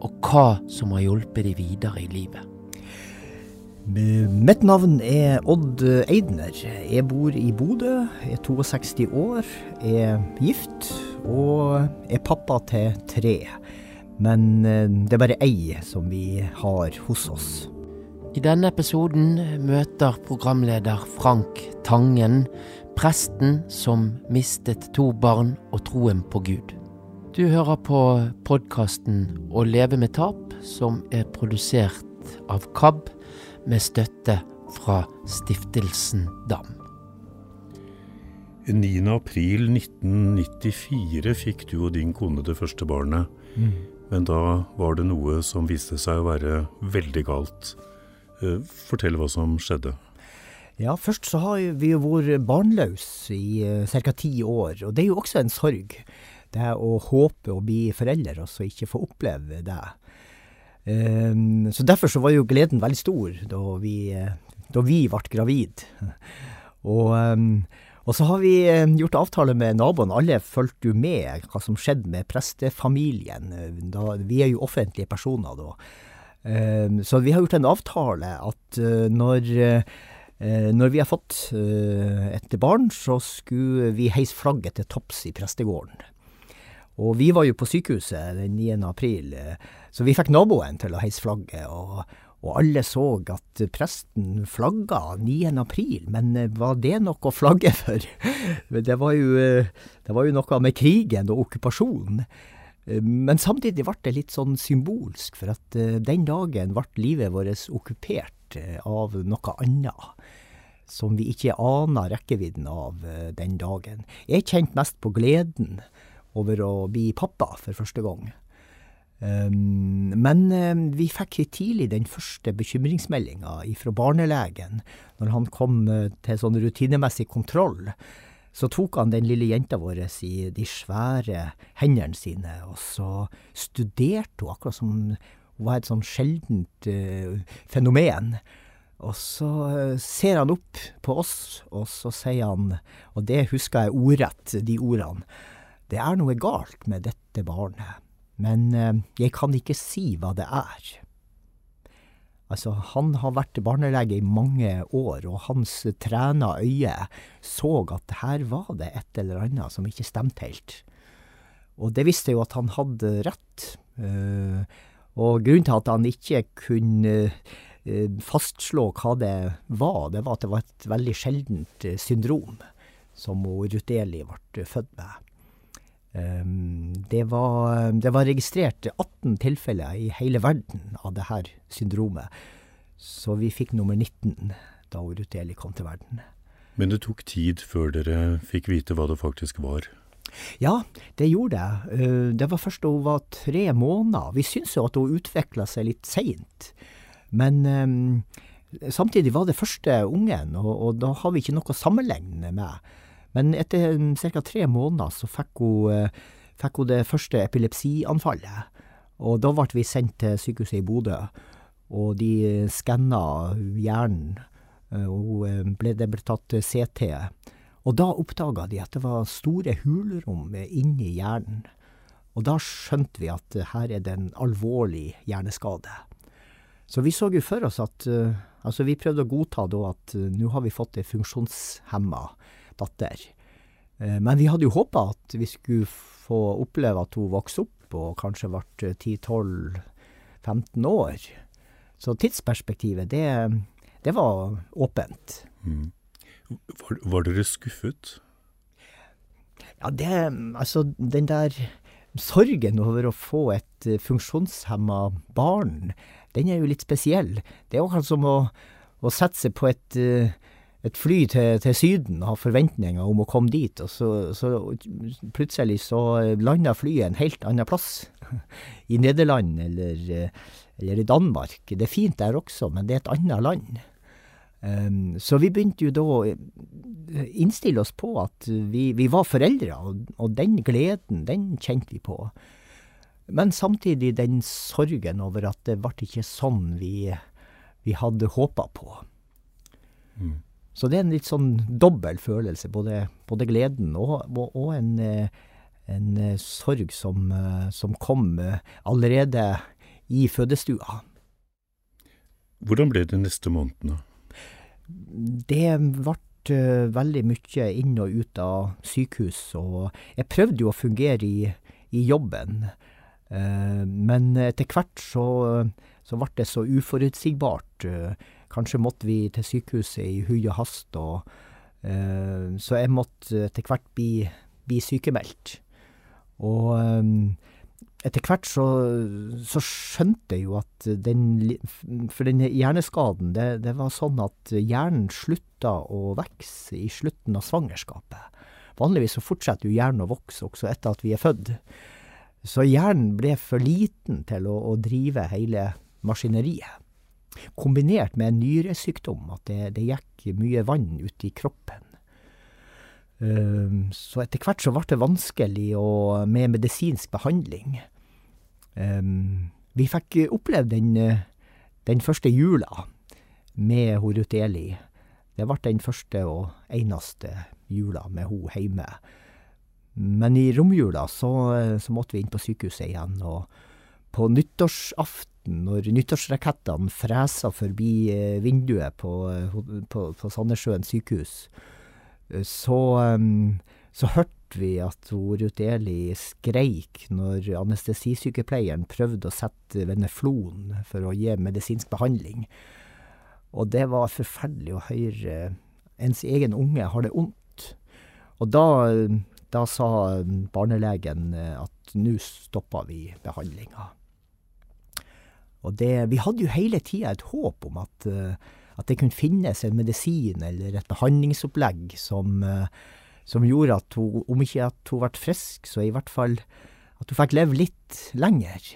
og hva som har hjulpet de videre i livet. Mitt navn er Odd Eidner. Jeg bor i Bodø, er 62 år, er gift og er pappa til tre. Men eh, det er bare ei som vi har hos oss. I denne episoden møter programleder Frank Tangen presten som mistet to barn og troen på Gud. Du hører på podkasten Å leve med tap, som er produsert av KAB med støtte fra Stiftelsen DAM. 9. april 1994 fikk du og din kone det første barnet. Mm. Men da var det noe som viste seg å være veldig galt. Eh, Fortell hva som skjedde. Ja, først så har vi jo vært barnløse i uh, ca. ti år, og det er jo også en sorg. Det å håpe å bli forelder, og så ikke få oppleve det. Um, så derfor så var jo gleden veldig stor da vi, da vi ble gravid. og, um, og så har vi uh, gjort avtale med naboene. Alle fulgte jo med hva som skjedde med prestefamilien. Da, vi er jo offentlige personer da. Um, så vi har gjort en avtale at når Eh, når vi har fått eh, et barn, så skulle vi heise flagget til topps i prestegården. Og vi var jo på sykehuset den 9. april, eh, så vi fikk naboen til å heise flagget. Og, og alle så at presten flagga 9. april, men var det noe å flagge for? Det var jo, det var jo noe med krigen og okkupasjonen. Men samtidig ble det litt sånn symbolsk, for at den dagen ble livet vårt okkupert av noe annet som vi ikke aner rekkevidden av den dagen. Jeg kjente mest på gleden over å bli pappa for første gang. Um, men um, vi fikk tidlig den første bekymringsmeldinga fra barnelegen. Når han kom uh, til sånn rutinemessig kontroll, så tok han den lille jenta vår i de svære hendene sine, og så studerte hun akkurat som hun var et sånn sjeldent uh, fenomen. Og så ser han opp på oss, og så sier han, og det husker jeg ordrett, de ordene, det er noe galt med dette barnet, men jeg kan ikke si hva det er. Altså, han har vært barnelege i mange år, og hans trena øye så at her var det et eller annet som ikke stemte helt. Og det visste jo at han hadde rett. Og grunnen til at han ikke kunne fastslå hva det var, det var at det var et veldig sjeldent syndrom som Ruth Eli ble født med. Det var, det var registrert 18 tilfeller i hele verden av det her syndromet. Så vi fikk nummer 19 da Ruth Eli kom til verden. Men det tok tid før dere fikk vite hva det faktisk var? Ja, det gjorde det. Det var først da hun var tre måneder. Vi syntes jo at hun utvikla seg litt seint. Men um, samtidig var det første ungen, og, og, da har vi ikke noe å sammenligne med. Men etter ca. tre måneder så fikk hun, fikk hun det første epilepsianfallet. Og da ble vi sendt til sykehuset i Bodø, og de skanna hjernen. Og ble, det ble tatt CT. Og da oppdaga de at det var store hulrom inni hjernen. Og da skjønte vi at eh, her er det en alvorlig hjerneskade. Så vi så jo for oss at eh, Altså, vi prøvde å godta da at eh, nå har vi fått ei funksjonshemma datter. Eh, Men vi hadde jo håpa at vi skulle få oppleve at hun vokste opp og kanskje ble 10-12-15 år. Så tidsperspektivet, det, det var åpent. Mm. Var, var dere skuffet? Ja, det Altså, den der sorgen over å få et eh, funksjonshemma barn, den er jo litt spesiell. Det er akkurat som å, å sette seg på et, eh, et fly til, til Syden og har forventninger om å komme dit, og så, så plutselig så lander flyet en helt annen plass. I Nederland eller, eh, eller i Danmark. Det er fint der også, men det er et annet land. Um, så vi begynte jo da å innstille oss på at vi, vi var foreldre, og, og den gleden, den kjente vi på. Men samtidig den sorgen over at det ble ikke sånn vi, vi hadde håpa på. Mm. Så det er en litt sånn dobbel følelse, både, både gleden og, og, og en, eh, en eh, sorg som, eh, som kom allerede i fødestua. Hvordan ble det neste månedene? Det ble veldig mye inn og ut av sykehus, og jeg prøvde jo å fungere i, i jobben. Men etter hvert så, så ble det så uforutsigbart. Kanskje måtte vi til sykehuset i hui og hast, og, uh, så jeg måtte etter hvert bli, bli sykemeldt. Og um, etter hvert så, så skjønte jeg jo at den For den hjerneskaden, det, det var sånn at hjernen slutta å vokse i slutten av svangerskapet. Vanligvis så fortsetter jo hjernen å vokse også etter at vi er født. Så hjernen ble for liten til å, å drive hele maskineriet. Kombinert med en nyresykdom, at det, det gikk mye vann ut i kroppen. Um, Så etter hvert så ble det vanskelig å, med medisinsk behandling. Um, vi fikk oppleve den, den første jula med hun Ruth Eli. Det ble den første og eneste jula med hun hjemme. Men i romjula så, så måtte vi inn på sykehuset igjen, og på nyttårsaften, når nyttårsrakettene fresa forbi eh, vinduet på, eh, på, på Sandnessjøen sykehus, eh, så, så hørte vi at Ruth Eli skreik når anestesisykepleieren prøvde å sette veneflon for å gi medisinsk behandling. Og det var forferdelig å høre ens egen unge har det ondt. Og da, da sa barnelegen at nå stoppa vi behandlinga. Og det, vi hadde jo hele tida et håp om at, eh, at det kunne finnes en medisin eller et behandlingsopplegg som, eh, som gjorde at hun, om ikke at hun ble frisk, så i hvert fall at hun fikk leve litt lenger.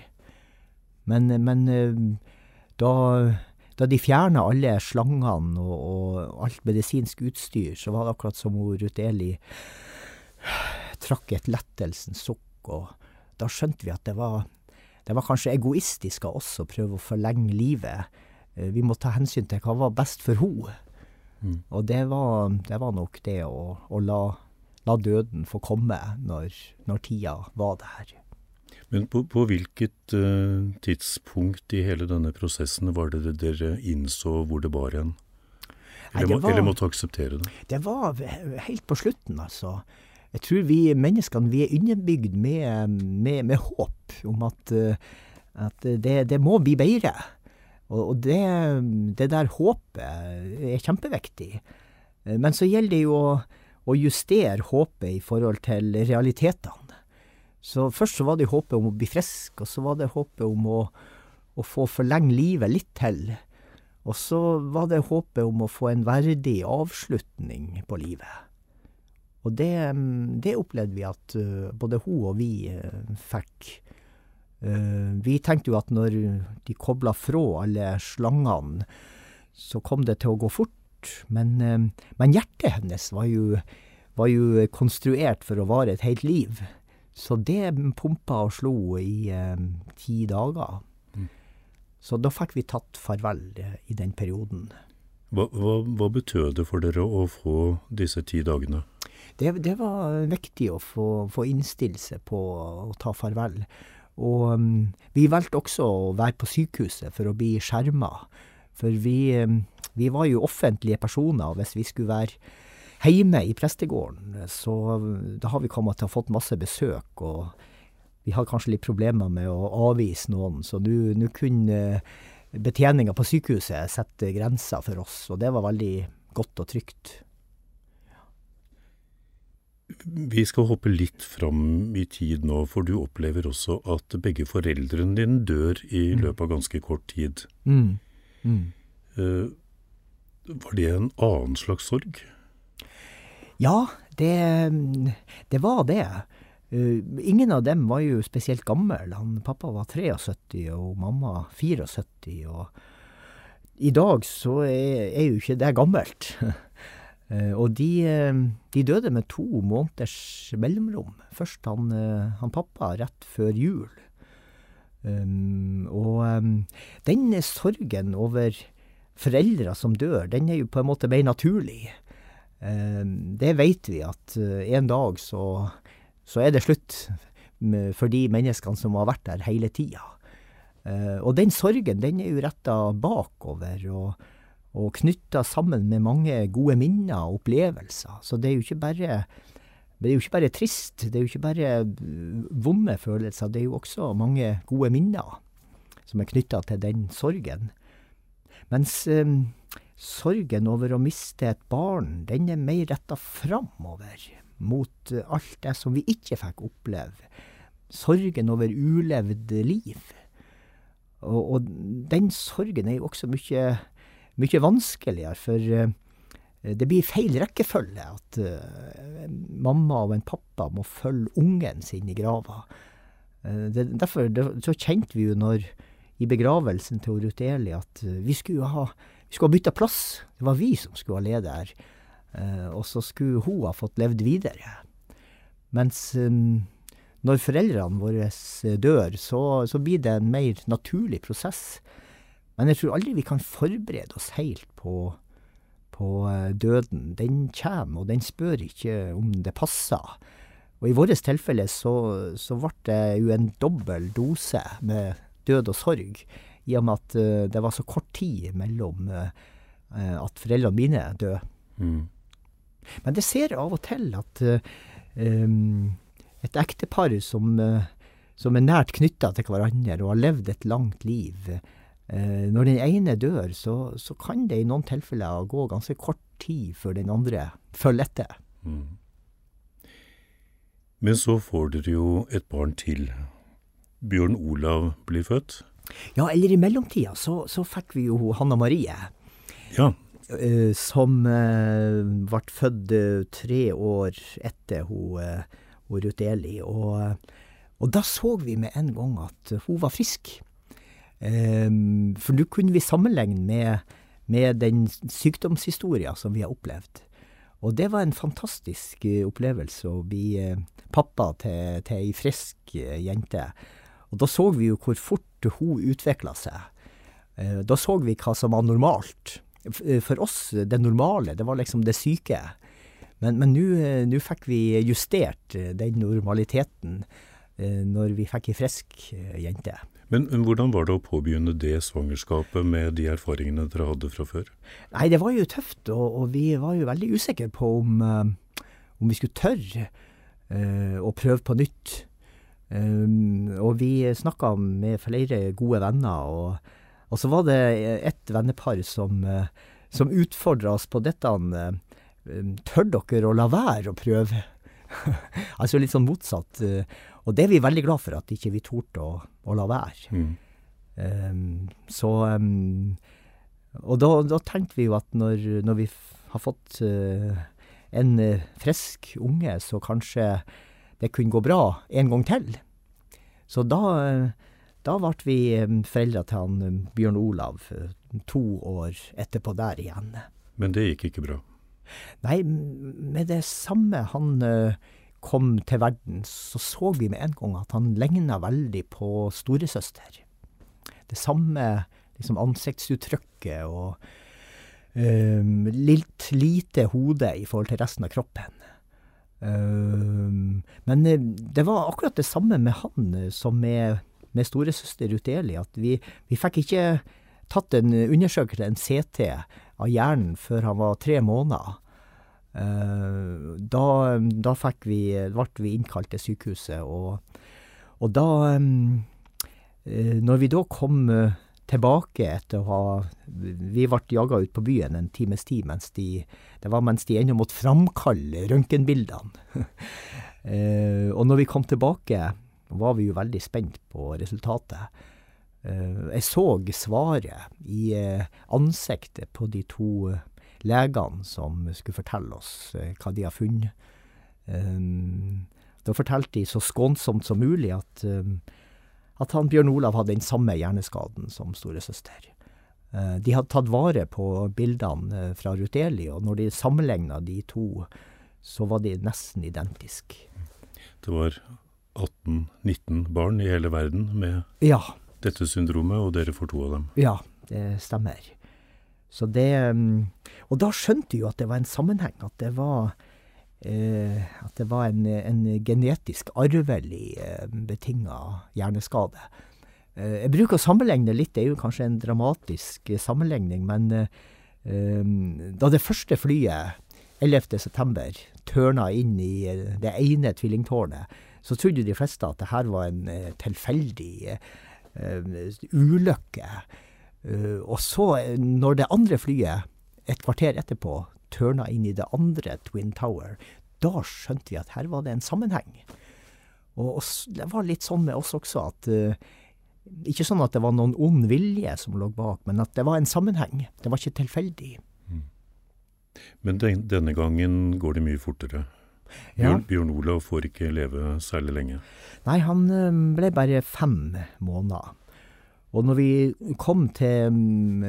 Men, men eh, da, da de fjerna alle slangene og, og alt medisinsk utstyr, så var det akkurat som hun Ruth Eli trakk et lettelsens sukk, og da skjønte vi at det var, det var kanskje egoistisk av oss å prøve å forlenge livet. Eh, Vi må ta hensyn til hva var best for henne. Mm. Og det var, det var nok det å, å la, la døden få komme når, når tida var der. Men på, på hvilket uh, tidspunkt i hele denne prosessen var det dere innså hvor det bar hen? Nei, Eller, det må, var- eller måtte akseptere det? Det var helt på slutten, altså. Jeg tror vi menneskene vi er innebygd med, med, med håp om at, eh, at det, det må bli bedre. Og det, det der håpet er kjempeviktig. Eh, Men så gjelder det jo å, å justere håpet i forhold til realitetene. Så først så var det håpet om å bli frisk, og så var det håpet om å, å få forlenge livet litt til. Og så var det håpet om å få en verdig avslutning på livet. Og det, mm, det opplevde vi at eh, både hun og vi eh, fikk. Eh, vi tenkte jo at når de kobla fra alle slangene, så kom det til å gå fort. Men, men hjertet hennes var jo, var jo konstruert for å vare et helt liv. Så det pumpa og slo i eh, ti dager. Mm. Så da fikk vi tatt farvel i den perioden. Hva, hva, hva betød det for dere å få disse ti dagene? Det, det var viktig å få, få innstille seg på å ta farvel. Og um, vi valgte også å være på sykehuset for å bli skjerma. For vi, um, vi var jo offentlige personer, og hvis vi skulle være hjemme i prestegården, så da har vi kommet til å ha fått masse besøk. og vi har kanskje litt problemer med å avvise noen, så nå kunne betjeninga på sykehuset sette grenser for oss, og det var veldig godt og trygt. Vi skal hoppe litt fram i tid nå, for du opplever også at begge foreldrene dine dør i løpet av ganske kort tid. Mm. Mm. Uh, var det en annen slags sorg? Ja, det, det var det. Uh, ingen av dem var jo spesielt gammel. Han, pappa var 73 og mamma 74. Og i dag så er, er jo ikke det gammelt. uh, og de, uh, de, døde med to måneders mellomrom. Først han, han pappa rett før jul. Um, og um, den sorgen over foreldre som dør, den er jo på en måte mer naturlig. Um, det vet vi at en dag så så er det slutt for de menneskene som har vært der hele tida. Uh, og den sorgen, den er jo retta bakover og, og knytta sammen med mange gode minner og opplevelser. Så det er jo ikke bare jo ikke bare trist, det er jo ikke bare vonde følelser, det er jo også mange gode minner som er knytta til den sorgen. Mens eh, sorgen over å miste et barn, den er mer retta framover mot eh, alt det som vi ikke fikk oppleve. Sorgen over ulevd liv. Og, og den sorgen er jo også mye, mye vanskeligere, for uh, det blir feil rekkefølge. At uh, mamma og en pappa må følge ungen sin i grava. Uh, det, derfor det, så kjente vi jo når i begravelsen til Ruth Eli at vi skulle ha, vi skulle ha bytta plass. Det var vi som skulle ha leder. her. og så skulle hun ha fått levd videre. Mens når foreldrene våre eh, dør, så, så, blir det en mer naturlig prosess. Men jeg tror aldri vi kan forberede oss helt på, på uh, døden. Den kommer, og den spør ikke om det passer. Og i vårt tilfelle så, så ble det jo en dobbel dose med død og sorg, i og med at uh, det var så kort tid mellom uh, at foreldrene mine døde. Mm. Men det ser av og til at um, et ektepar som, som er nært knytta til hverandre og har levd et langt liv, når den ene dør, så, så, kan det i noen tilfeller gå ganske kort tid før den andre følger etter. Mm. Men så får dere jo et barn til. Bjørn Olav blir født? Ja, eller i mellomtida så, så fikk vi jo Hanna Marie. Ja. Eh, som eh, ble født eh, tre år etter hun, hun Ruth Eli. Og, og, da så vi med en gang at hun var frisk. For nå kunne vi sammenligne med, med den sykdomshistoria som vi har opplevd. Og det var en fantastisk opplevelse å bli pappa til, til ei frisk jente. Og da så vi jo hvor fort hun utvikla seg. Da så vi hva som var normalt. Eh, for oss, det normale, det var liksom det syke. Men nå eh, fikk vi justert eh, den normaliteten når vi fikk ei frisk jente. Men, men, hvordan var det å påbegynne det svangerskapet med de erfaringene dere hadde fra før? Nei, det var jo tøft, og, og vi var jo veldig usikre på om, om vi skulle tørre uh, å prøve på nytt. Um, og vi snakka med flere gode venner. og og så var det et vennepar som, eh, som utfordra oss på dette. Eh, tør dere å la være å prøve? altså litt sånn motsatt. Eh, og det er vi veldig glad for, at ikke vi torde å, å la være. Mm. Um, så um, Og da, da, tenkte vi jo at når, når vi har fått uh, en uh, frisk unge, så kanskje det kunne gå bra en gang til. Så da uh, da ble vi foreldre til han Bjørn Olav to år etterpå der igjen. Men det gikk ikke bra? Nei, med det samme han kom til verden, så så vi med en gang at han ligna veldig på storesøster. Det samme liksom ansiktsuttrykket og um, litt lite hode i forhold til resten av kroppen. Um, men uh, det var akkurat det samme med han uh, som med, med storesøster Ruth Eli. At vi, vi fikk ikke tatt en undersøkelse, en CT, av hjernen før han var tre måneder. Da da fikk vi, ble vi innkalt til sykehuset, og, og da um, Når vi da kom tilbake etter å ha Vi ble jaga ut på byen en times tid mens de Det var mens de ennå måtte framkalle røntgenbildene. eh, og når vi kom tilbake, var vi jo veldig spent på resultatet. Eh, jeg så svaret i eh, ansiktet på de to legene som skulle fortelle oss hva de har funnet. da fortalte de så skånsomt som mulig at at han Bjørn Olav hadde den samme hjerneskaden som storesøster. Eh, de hadde tatt vare på bildene eh, fra Ruteli, og når de sammenligna de to, så var de nesten identiske. Det var 18-19 barn i hele verden med ja. dette syndromet, og dere får to av dem. Ja, det stemmer. Så det mm, Og da skjønte jeg jo at det var en sammenheng. At det var Eh, at det var en, en genetisk arvelig eh, betinga hjerneskade. Eh, jeg bruker å sammenligne litt, det er jo kanskje en dramatisk sammenligning, men da det første flyet 11.9. tørna inn i det ene tvillingtårnet, så trodde de fleste at det her var en tilfeldig ulykke. Og så, når det andre flyet et kvarter etterpå tørna inn i det andre Twin Tower, da skjønte vi at her var det en sammenheng. Og det var litt sånn med oss også at uh, Ikke sånn at det var noen ond vilje som lå bak, men at det var en sammenheng. Det var ikke tilfeldig. Mm. Men den, denne gangen går det mye fortere. Ja. Bjørn Olav får ikke leve særlig lenge. Nei, han ble bare fem måneder. Og når vi kom til um,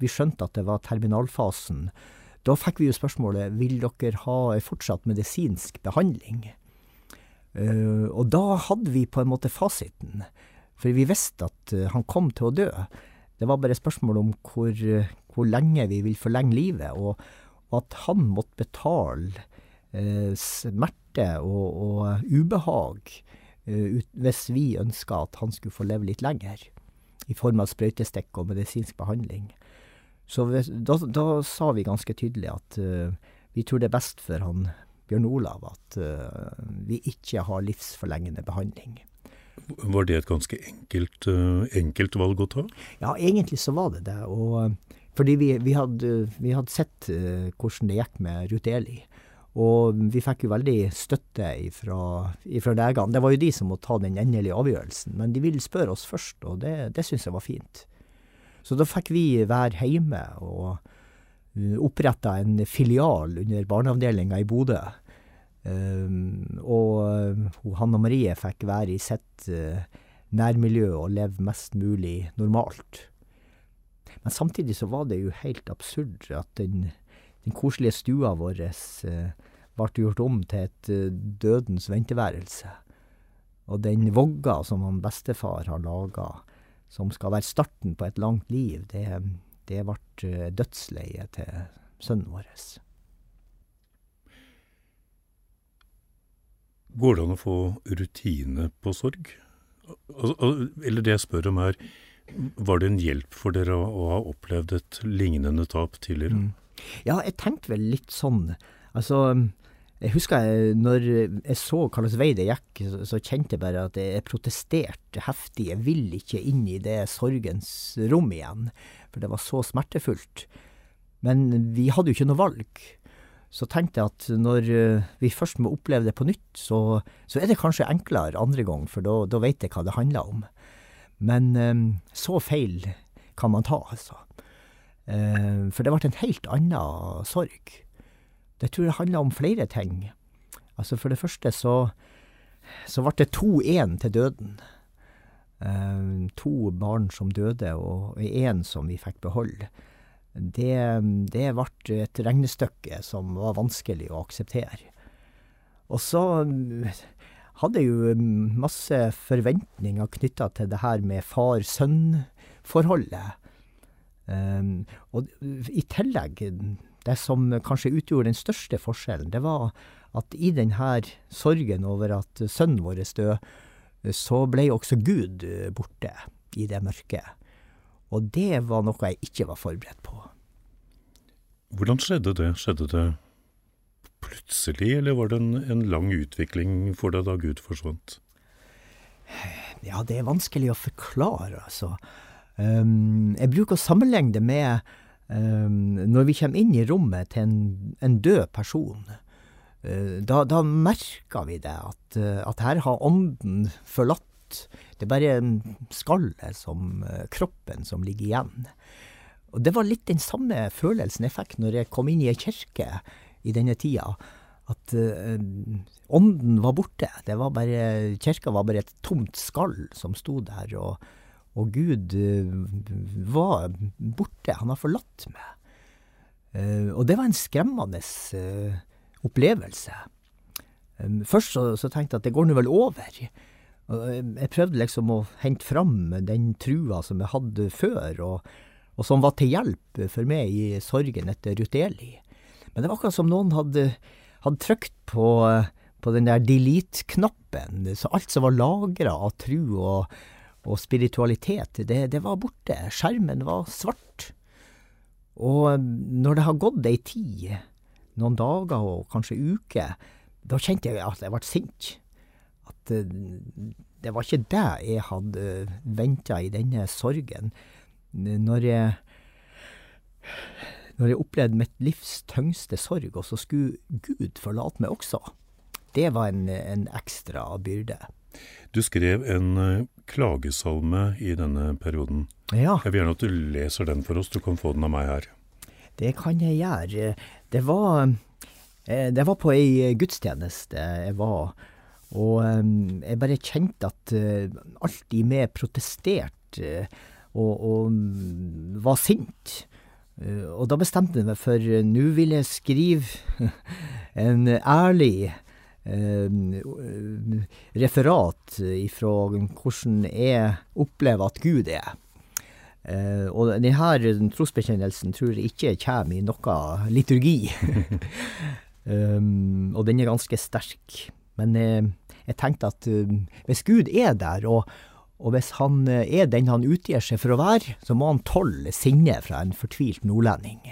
Vi skjønte at det var terminalfasen da fikk vi jo spørsmålet vil dere ha fortsatt medisinsk behandling. Uh, og da hadde vi på en måte fasiten, for vi visste at uh, han kom til å dø. Det var bare spørsmål om hvor, uh, hvor lenge vi vil forlenge livet, og, og at han måtte betale smerte og, og ubehag ut, hvis vi ønska at han skulle få leve litt lenger, i form av sprøytestikk og medisinsk behandling. Så da, da, sa vi ganske tydelig at uh, vi tror det er best for han Bjørn Olav at uh, vi ikke har livsforlengende behandling. Var det et ganske enkelt, uh, enkelt, valg å ta? Ja, egentlig så var det det. Og, fordi vi, vi, hadde, vi hadde, sett hvordan det gikk med Ruth Eli. Og vi fikk jo veldig støtte ifra, ifra legene. Det var jo de som måtte ta den endelige avgjørelsen. Men de ville spørre oss først, og det, det syns jeg var fint. Så da fikk vi være hjemme og uh, oppretta en filial under barneavdelinga i Bodø. Um, og uh, Hanna Marie fikk være i sitt uh, nærmiljø og leve mest mulig normalt. Men samtidig så var det jo helt absurd at den, den koselige stua vår uh, ble gjort om til et uh, dødens venteværelse. Og den vogga som han bestefar har laga, som skal være starten på et langt liv, det, det ble eh, dødsleiet til sønnen vår. Går det an å få rutine på sorg? Eller det jeg spør om er, var det en hjelp for dere å ha opplevd et lignende tap tidligere? Mm. Ja, jeg tenkte vel litt sånn. Altså, jeg husker jeg, når jeg så hvilken vei det gikk, så, så, kjente jeg bare at jeg protesterte heftig. Jeg vil ikke inn i det sorgens rom igjen, for det var så smertefullt. Men vi hadde jo ikke noe valg. Så tenkte jeg at når vi først må oppleve det på nytt, så, så er det kanskje enklere andre gang, for da, vet jeg hva det handler om. Men ehm, så feil kan man ta, altså. Eh, for det ble en helt annen sorg. Det tror jeg handla om flere ting. Altså For det første så, så ble det 2-1 til døden. Uh, to barn som døde, og én som vi fikk beholde. Det, det ble et regnestykke som var vanskelig å akseptere. Og så hadde jeg jo masse forventninger knytta til det her med far-sønn-forholdet. Um, og i tillegg det som kanskje utgjorde den største forskjellen, det var at i denne sorgen over at sønnen vår døde, så ble også Gud borte i det mørket. Og det var noe jeg ikke var forberedt på. Hvordan skjedde det? Skjedde det plutselig, eller var det en, en lang utvikling for deg da Gud forsvant? Ja, det er vanskelig å forklare, altså. Um, jeg bruker å sammenligne det med um, når vi kommer inn i rommet til en, en død person. Uh, da, da, merker vi det, at, uh, at, her har ånden forlatt. Det er bare skallet, som uh, kroppen, som ligger igjen. Og Det var litt den samme følelsen jeg fikk når jeg kom inn i ei kirke i denne tida. At ånden var borte. Det var bare, kirka var bare et tomt skall som sto der. og og Gud uh, var borte. Han har forlatt meg. Uh, og det var en skremmende uh, opplevelse. Først så, så, tenkte jeg at det går nå vel over. Jeg prøvde liksom å hente fram den trua som jeg hadde før, og, og som var til hjelp for meg i sorgen etter Ruth Eli. Men det var akkurat som noen hadde, hadde trykt på, på den der delete-knappen. Så alt som var lagra av tru og og spiritualitet, det, det, var borte. Skjermen var svart. Og når det har gått ei tid, noen dager og kanskje uker, da kjente jeg at jeg ble sint. At eh, det var ikke det jeg hadde venta i denne sorgen. Når jeg, når jeg opplevde mitt livs tyngste sorg, og så skulle Gud forlate meg også. Det var en, en ekstra byrde. Du skrev en eh, klagesalme i denne perioden. Ja. Jeg vil gjerne at du leser den for oss. Du kan få den av meg her. Det kan jeg gjøre. Det var, eh, det var på ei gudstjeneste jeg var, og eh, jeg bare kjente at alt i meg protesterte og, og mm, var sint. Og da bestemte jeg meg for nå vil jeg skrive en ærlig referat ifra hvordan jeg opplever at Gud er. Uh, og denne trosbekjennelsen tror jeg ikke kommer i noe liturgi. um, og den er ganske sterk. Men uh, jeg tenkte at uh, hvis Gud er der, og, og hvis han er den han utgir seg for å være, så må han tåle sinne fra en fortvilt nordlending.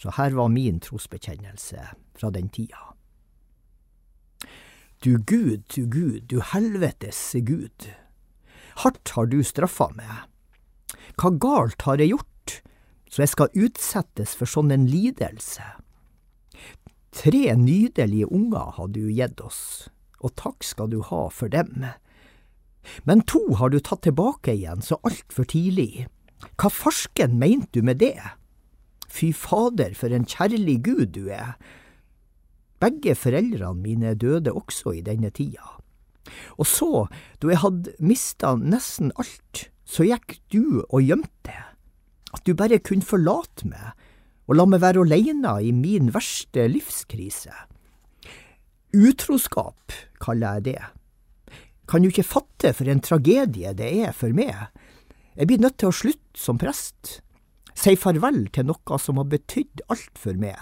Så her var min trosbekjennelse fra den tida. Du Gud, du Gud, du helvetes Gud. Hardt har du straffa meg. Hva galt har jeg gjort, så jeg skal utsettes for sånn en lidelse? Tre nydelige unger har du gitt oss, og takk skal du ha for dem. Men to har du tatt tilbake igjen så altfor tidlig. Hva farsken mente du med det? Fy fader, for en kjærlig Gud du er, begge foreldrene mine døde også i denne tida. Og så, da jeg hadde mista nesten alt, så gikk du og gjemte. At du bare kunne forlate meg og la meg være aleine i min verste livskrise. Utroskap kaller jeg det. Kan du ikke fatte for en tragedie det er for meg. Jeg blir nødt til å slutte som prest. Si farvel til noe som har betydd alt for meg.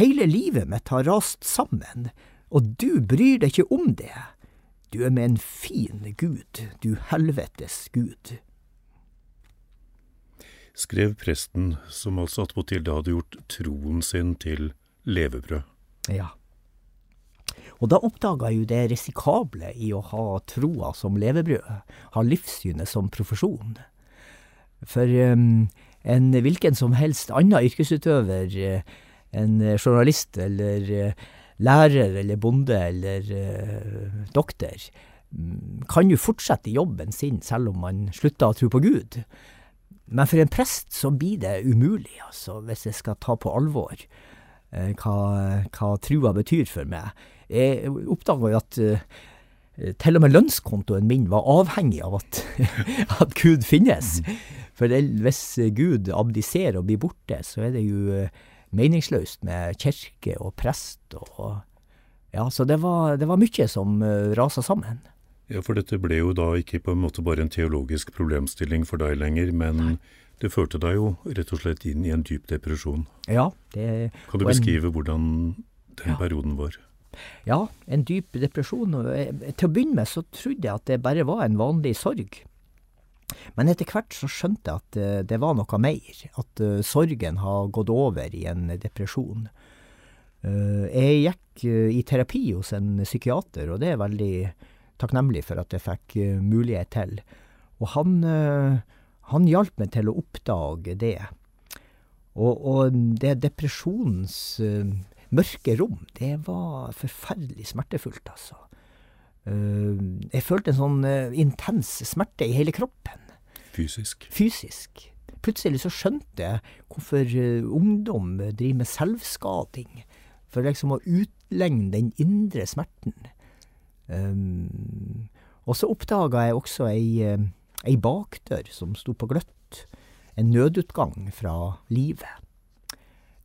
Hele livet mitt har rast sammen, og du bryr deg ikke om det. Du er med en fin gud, du helvetes gud. Skrev presten, som altså attpåtil da hadde gjort troen sin til levebrød. Ja. Og da oppdaga jeg jo det risikable i å ha troa som levebrød, ha livssynet som profesjon. For um, en hvilken som helst annen yrkesutøver uh, en eh, journalist eller eh, lærer eller bonde eller uh, doktor mm, kan jo fortsette jobben sin selv om man slutter å tro på Gud. Men for en prest så blir det umulig, altså, hvis jeg skal ta på alvor hva, hva trua betyr for meg. Jeg oppdaga jo at til og med lønnskontoen min var avhengig av at, at Gud finnes. For det, hvis Gud abdiserer og blir borte, så er det jo meningsløst med kirke og prest og Ja, så det var, det var mye som uh, rasa sammen. Ja, for dette ble jo da ikke på en måte bare en teologisk problemstilling for deg lenger, men Nei. Det førte deg jo rett og slett inn i en dyp depresjon. Ja, det, Kan du beskrive en- hvordan den Ja. perioden var? Ja, en dyp depresjon. Til å begynne med så trodde jeg at det bare var en vanlig sorg. Men etter hvert så skjønte jeg at eh, det var noe mer. At eh, sorgen har gått over i en depresjon. Eh, jeg gikk i terapi hos en psykiater, og det er veldig takknemlig for at jeg fikk mulighet til. Og han, han hjalp meg til å oppdage det. Og, og det depresjonens mørke rom, det var forferdelig smertefullt, altså. Jeg følte en sånn intens smerte i hele kroppen, Fysisk? fysisk. Plutselig så skjønte jeg hvorfor eh, ungdom driver med selvskading. For liksom å utlegne den indre smerten. Um, og så oppdaga jeg også ei, eh, ei bakdør som sto på gløtt. En nødutgang fra livet.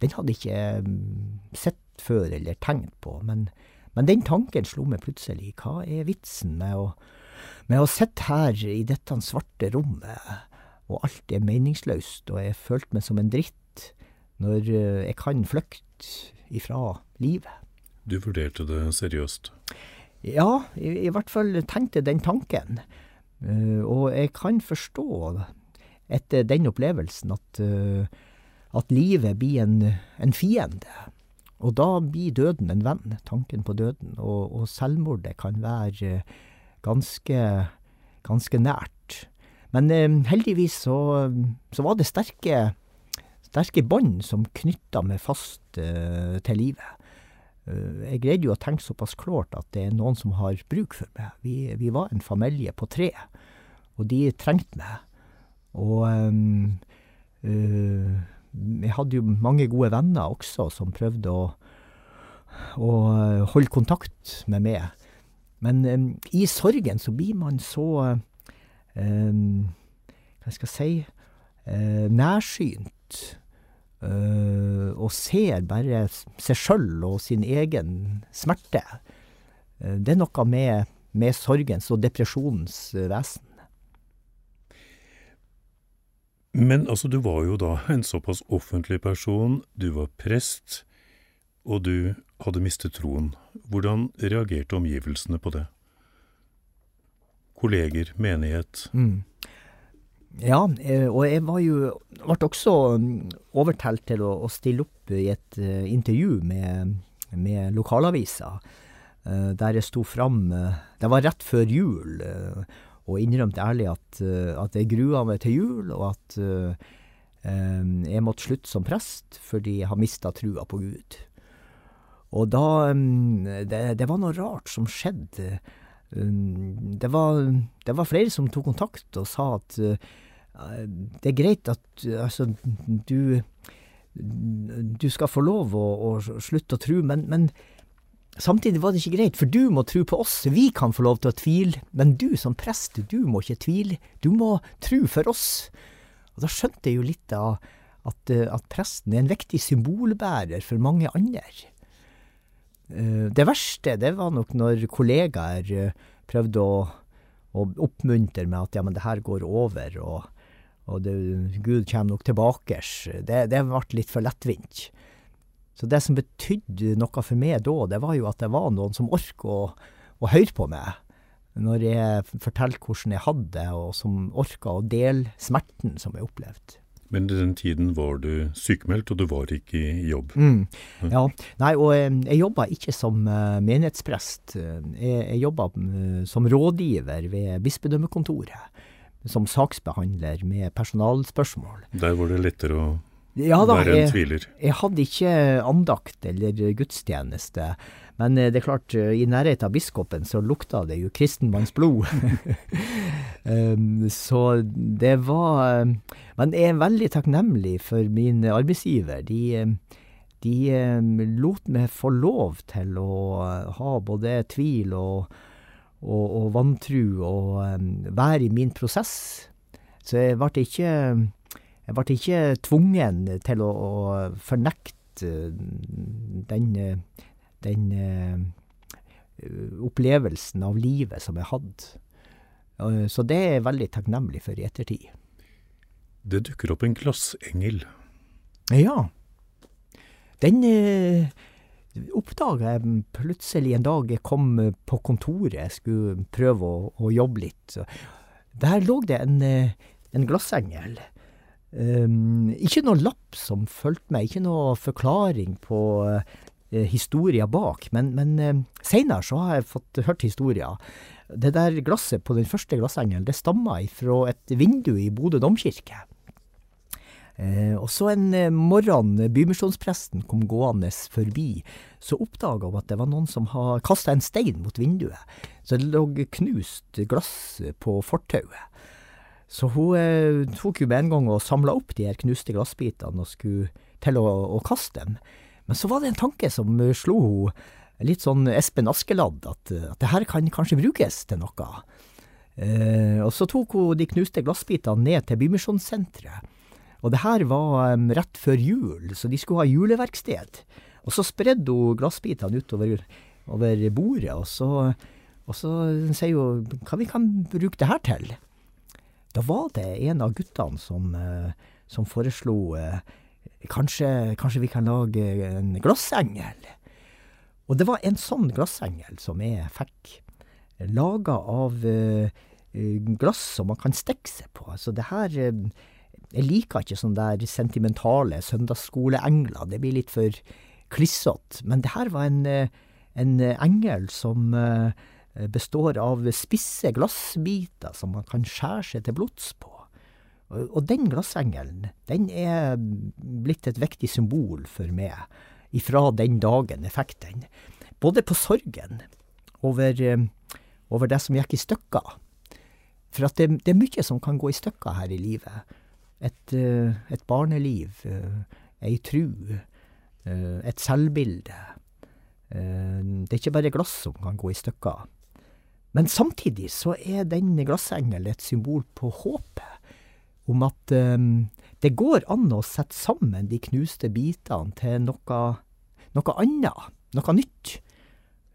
Den hadde jeg ikke sett før eller tenkt på, men, men den tanken slo meg plutselig. Hva er vitsen med å, med å sitte her i dette svarte rommet, og alt er meningsløst, og jeg følte meg som en dritt, når eh, jeg kan flykte ifra livet? Du vurderte det seriøst? Ja, i, i hvert fall tenkte den tanken. Uh, og jeg kan forstå, etter den opplevelsen, at, uh, at livet blir en, en fiende. Og da blir døden en venn, tanken på døden. Og, og selvmordet kan være eh, ganske, ganske nært. Men eh, heldigvis så, så var det sterke, sterke bånd som knytta meg fast eh, til livet. Eh, Jeg greide jo å tenke såpass klart at det er noen som har bruk for meg. Vi, vi var en familie på tre, og de trengte meg. Og um, jeg hadde jo mange gode venner også som prøvde å, å holde kontakt med meg. Men i sorgen så blir man så Hva skal jeg si uh, nærsynt. Uh, og ser bare seg sjøl og sin egen smerte. Uh, det er noe med, med sorgens og depresjonens vesen. Men altså, du var jo da en såpass offentlig person, du var prest, og du hadde mistet troen. Hvordan reagerte omgivelsene på det? Kolleger, menighet? Mm. Ja, eh, og jeg var jo ble også mm, overtalt til å, å stille opp i et uh, intervju med, med lokalavisa, uh, der jeg sto fram Det var rett før jul, og innrømte ærlig at, at jeg grua meg til jul, og at jeg måtte slutte som prest fordi jeg har mista trua på Gud. Og da um, det, det var noe rart som skjedde. Um, det var, det var flere som tok kontakt og sa at det er greit at altså, du du skal få lov å, å slutte å tro, men, men, samtidig var det ikke greit, for du må tro på oss. Vi kan få lov til å tvile, men du som prest, du må ikke tvile. Du må tro for oss. Og da skjønte jeg jo litt av at, at presten er en viktig symbolbærer for mange andre. Det verste, det var nok når kollegaer prøvde å, å oppmuntre meg at ja, men det her går over, og og det, Gud kommer nok tilbake. Det, det ble litt for lettvint. Så det som betydde noe for meg da, det var jo at det var noen som orket å, å høre på meg når jeg fortalte hvordan jeg hadde det, og som orka å dele smerten som jeg opplevde. Men i den tiden var du sykemeldt, og du var ikke i jobb? Mm, ja. Nei, og jeg jobba ikke som menighetsprest. Jeg, jeg jobba som rådgiver ved bispedømmekontoret som saksbehandler med personalspørsmål. Der var det lettere å ja, da, være en jeg, tviler? Jeg hadde ikke andakt eller gudstjeneste. Men det er klart, i nærheten av biskopen så lukta det jo kristenmannsblod. um, så det var Men jeg er veldig takknemlig for min arbeidsgiver. De, de lot meg få lov til å ha både tvil og og, og vantru og være i min prosess. Så jeg ble ikke, jeg ble ikke tvungen til å, å fornekte den, den eh, opplevelsen av livet som jeg hadde. Uh, så det er jeg veldig takknemlig for i ettertid. Det dukker opp en glassengel. Ja. Den eh, oppdaga jeg plutselig en dag jeg kom på kontoret. Jeg skulle prøve å, å jobbe litt. Der lå det en, eh, en glassengel. Um, ikke noe lapp som fulgte meg, ikke noe forklaring på uh, historia bak, men, men uh, seinere så har jeg fått hørt historier. Det der glasset på den første glassengelen, det stammer fra et vindu i Bodø domkirke. Eh, og så en eh, morgen bymisjonspresten kom gående forbi, så oppdaga hun at det var noen som hadde kasta en stein mot vinduet. Så det lå knust glass på fortauet. Så hun eh, tok jo med en gang og samla opp de her knuste glassbitene og skulle til å, å, kaste dem. Men så var det en tanke som slo henne, litt sånn Espen Askeladd, at, at det her kan kanskje brukes til noe. Eh, og så tok hun de knuste glassbitene ned til Bymisjonssenteret. Og det her var um, rett før jul, så de skulle ha juleverksted. Og så spredde hun glassbitene utover over bordet, og så, og så sier hun hva vi kan bruke det her til. Da var det en av guttene som, uh, som foreslo kanskje, kanskje vi kan lage en glassengel. Og det var en sånn glassengel som jeg fikk. Laga av uh, glass som man kan stikke seg på. Så det her jeg liker ikke sånne der sentimentale søndagsskoleengler. Det blir litt for klissete. Men det her var en, eh, en engel som eh, består av spisse glassbiter som man kan skjære seg til blods på. Og den glassengelen, den er blitt et viktig symbol for meg ifra den dagen jeg fikk den. Både på sorgen over, eh, over det som gikk i stykker. For det, det er mye som kan gå i stykker her i livet et, eh, et barneliv, eh, ei tru, et selvbilde. Det er ikke bare glass som kan gå i stykker. Men samtidig så er den glassengelen et symbol på håpet. Om at um, det går an å sette sammen de knuste bitene til noe, noe annet, noe nytt.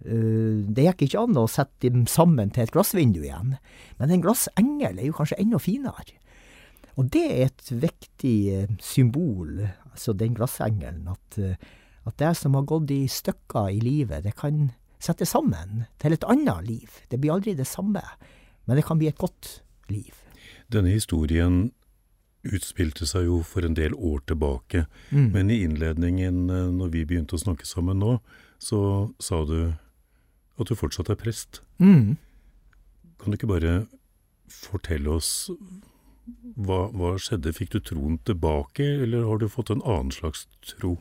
Uh, det gikk ikke an å sette dem sammen til et glassvindu igjen. Men en glassengel er jo kanskje enda finere. Og det er et viktig eh, symbol, altså den glassengelen, at, eh, at det som har gått i stykker i livet, det kan settes sammen til et annet liv. Det blir aldri det samme, men det kan bli et godt liv. Denne historien utspilte seg jo for en del år tilbake, mm. men i innledningen, eh, når vi begynte å snakke sammen nå, så sa du at du fortsatt er prest. Mm. Kan du ikke bare fortelle oss hva, hva, skjedde? Fikk du troen tilbake, eller har du fått en annen slags tro?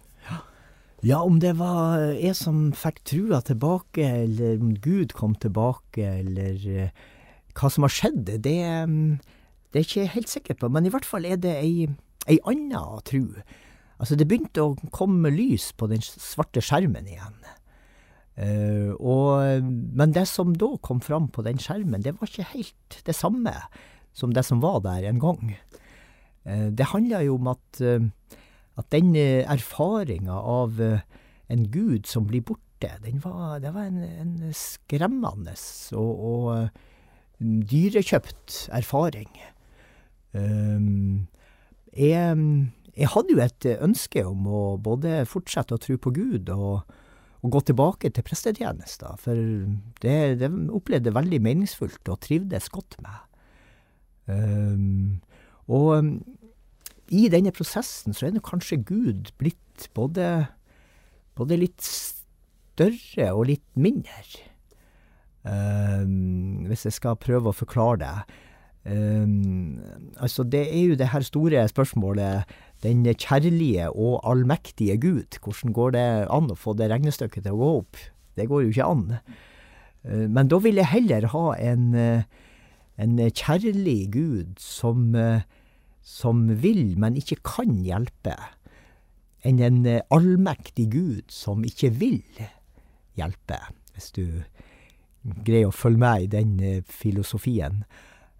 Ja, om det var jeg som fikk trua tilbake, eller om Gud kom tilbake, eller uh, hva som har skjedd, det, det, er ikke jeg helt sikker på. Men i hvert fall er det ei, ei anna tru. Altså, det begynte å komme lys på den svarte skjermen igjen. Uh, og, men det som da kom fram på den skjermen, det var ikke helt det samme som det som var der en gang. Uh, det handler jo om at, uh, at den erfaringa av en gud som blir borte, var, det var en, en skremmende og, og, dyrekjøpt erfaring. Jeg, jeg, hadde jo et ønske om å både fortsette å tro på Gud og, og gå tilbake til prestetjenester, for det, det opplevde jeg veldig meningsfullt og trivdes godt med. Um, og i denne prosessen så er det kanskje Gud blitt både, både litt større og litt mindre. Um, hvis jeg skal prøve å forklare det. Um, altså, det er jo det her store spørsmålet den kjærlige og allmektige Gud. Hvordan går det an å få det regnestykket til å gå opp? Det går jo ikke an. Uh, men da vil jeg heller ha en uh, en kjærlig Gud som, eh, som vil, men ikke kan hjelpe, enn en eh, allmektig Gud som ikke vil hjelpe, hvis du greier å følge med i den eh, filosofien.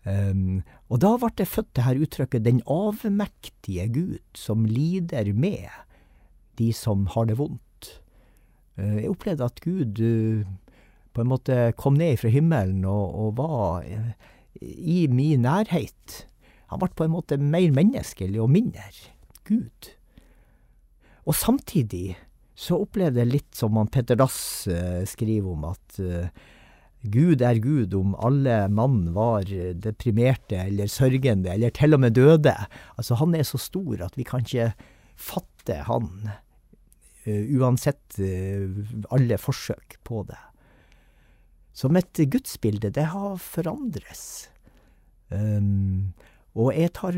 Um, og da ble det født det her uttrykket 'den avmektige Gud', som lider med de som har det vondt. Uh, jeg opplevde at Gud uh, på en måte kom ned fra himmelen og, og var uh, i min nærhet. Han ble på en måte mer menneskelig og mindre Gud. Og samtidig så opplevde jeg litt som han Petter Dass skriver om, at Gud er Gud om alle mann var deprimerte eller sørgende, eller til og med døde. Altså, han er så stor at vi kan ikke fatte han, eh, uansett eh, alle forsøk på det. Så mitt gudsbilde, det har forandres. Um, og jeg tar,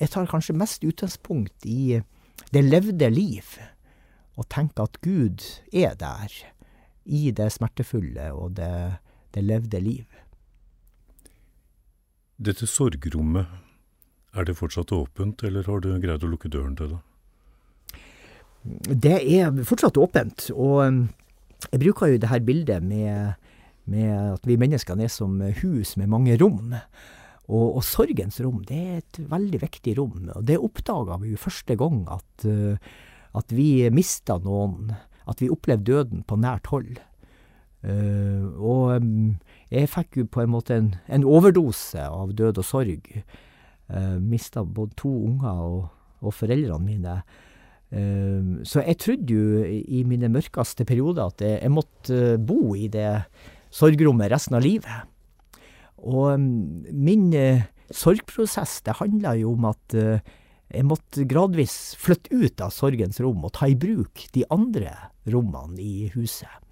jeg tar kanskje mest utgangspunkt i det levde liv, og tenker at Gud er der, i det smertefulle og det det levde liv. Dette sorgrommet, er det fortsatt åpent, eller har du greid å lukke døren til det? Det er fortsatt åpent, og um, jeg bruker jo det her bildet med, med at vi menneskene er som hus med mange rom. Og, og, sorgens rom, det er et veldig viktig rom. Og det oppdaga vi jo første gang at, uh, at vi mista noen. At vi opplevde døden på nært hold. Uh, og jeg fikk jo på en måte en, en overdose av død og sorg. Eh, Mista både to unger og, og foreldrene mine. Uh, så jeg trodde jo i mine mørkeste perioder at jeg, jeg måtte bo i det sorgrommet resten av livet. Og min sorgprosess, det handla jo om at jeg måtte gradvis flytte ut av sorgens rom og ta i bruk de andre rommene i huset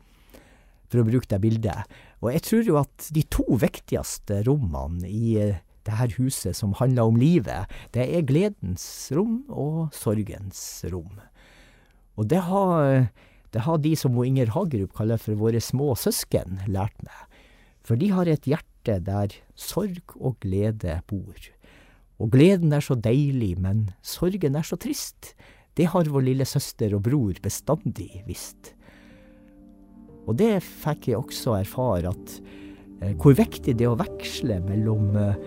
for å bruke det bildet. Og jeg tror jo at de to viktigste rommene i eh, det her huset som handler om livet, det er gledens rom og sorgens rom. Og det har, det har de som Inger Hagerup kaller for våre små søsken, lært meg. For de har et hjerte der sorg og glede bor. Og gleden er så deilig, men sorgen er så trist. Det har vår lille søster og bror bestandig visst. Og det fikk jeg også erfare, at eh, hvor viktig det er å veksle mellom, eh,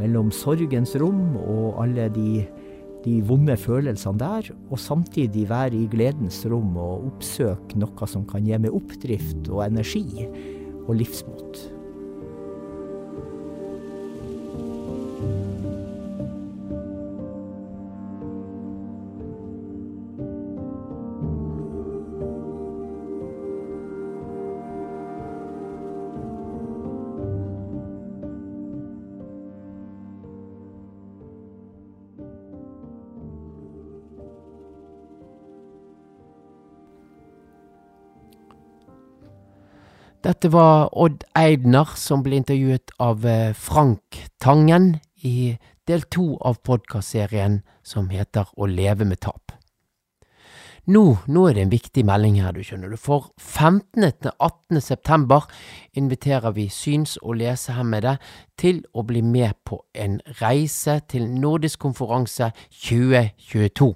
mellom sorgens rom og alle de, de, vonde følelsene der, og samtidig være i gledens rom og oppsøke noe som kan gi meg oppdrift og energi og livsmot. Dette var Odd Eidner som ble intervjuet av eh, Frank Tangen i del to av podkastserien som heter Å leve med tap. Nå, nå er det en viktig melding her, du skjønner du. For 15. til 18. september inviterer vi syns- og lesehemmede til å bli med på en reise til Nordisk konferanse 2022.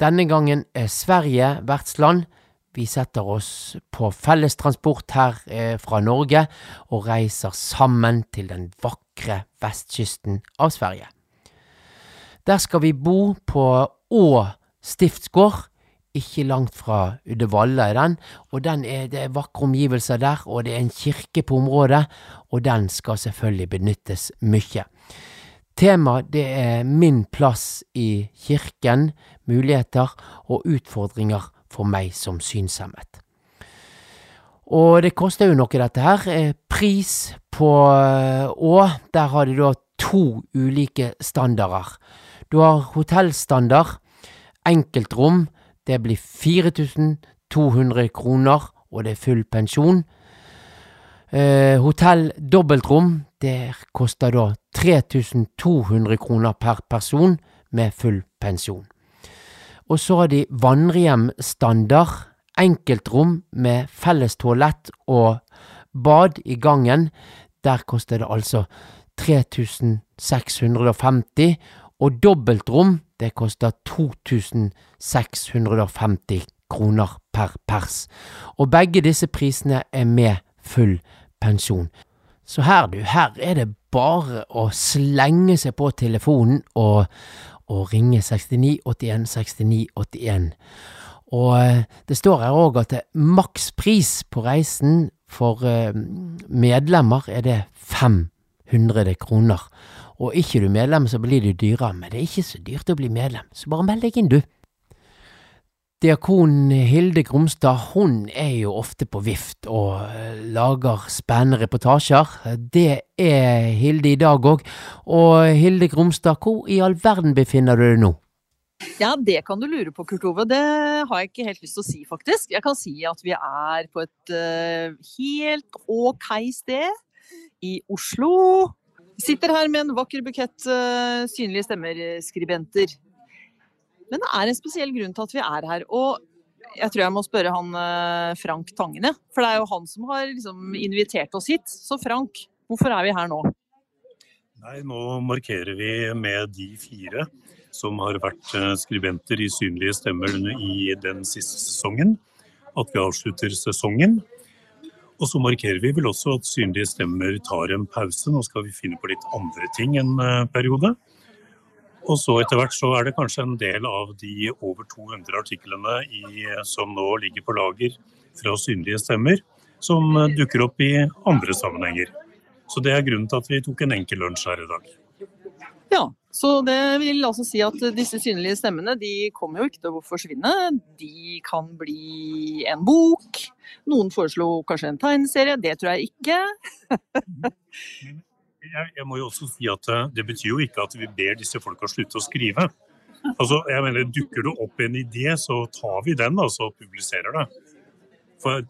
Denne gangen er Sverige vertsland vi setter oss på fellestransport her eh, fra Norge og reiser sammen til den vakre vestkysten av Sverige. Der skal vi bo på Å stiftsgård, ikke langt fra Uddevalla er den, og den er, det er vakre omgivelser der, og det er en kirke på området, og den skal selvfølgelig benyttes mye. Temaet det er min plass i kirken, muligheter og utfordringer for meg som synshemmet. Og det koster jo noe, dette her. Eh, pris på eh, Å, der har de da to ulike standarder. Du har hotellstandard, enkeltrom, det blir 4200 kroner, og det er full pensjon. Eh, hotell dobbeltrom, det koster da 3200 kroner per person med full pensjon. Og så har de vannrehjemstandard, enkeltrom med felles toalett og bad i gangen. Der koster det altså 3650, og dobbeltrom det koster 2650 kroner per pers. Og begge disse prisene er med full pensjon. Så her, du, her er det bare å slenge seg på telefonen og, og ringe 69 81 69 81. Og eh, det står her òg at makspris på reisen for eh, medlemmer er det 500 kroner. Og ikke du medlem, så blir det dyrere, men det er ikke så dyrt å bli medlem, så bare meld deg inn, du. Diakon Hilde Gromstad hun er jo ofte på vift og eh, lager spennende reportasjer. Det er Hilde i dag òg. Og Hilde Gromstad, hvor i all verden befinner du deg nå? Ja, det kan du lure på, Kurt Ove. Det har jeg ikke helt lyst til å si, faktisk. Jeg kan si at vi er på et uh, helt ok sted i Oslo. Sitter her med en vakker bukett uh, synlige stemmer-skribenter. Men det er en spesiell grunn til at vi er her. Og jeg tror jeg må spørre han uh, Frank Tangene. For det er jo han som har liksom, invitert oss hit. Så Frank, hvorfor er vi her nå? Nei, nå markerer vi med de fire som har vært eh, skribenter i Synlige stemmer i den siste sesongen. At vi avslutter sesongen. Og så markerer vi vel også at Synlige stemmer tar en pause. Nå skal vi finne på litt andre ting en eh, periode. Og så etter hvert så er det kanskje en del av de over 200 artiklene i, som nå ligger på lager fra Synlige stemmer, som dukker opp i andre sammenhenger. Så det er grunnen til at vi tok en enkel lunsj her i dag. Ja, så det vil altså si at disse synlige stemmene de kommer jo ikke til å forsvinne. De kan bli en bok. Noen foreslo kanskje en tegneserie. Det tror jeg ikke. jeg, jeg, må jo også si at det betyr jo ikke at vi ber disse folka slutte å skrive. Altså, jeg mener, Dukker det opp en idé, så tar vi den altså, og publiserer det. For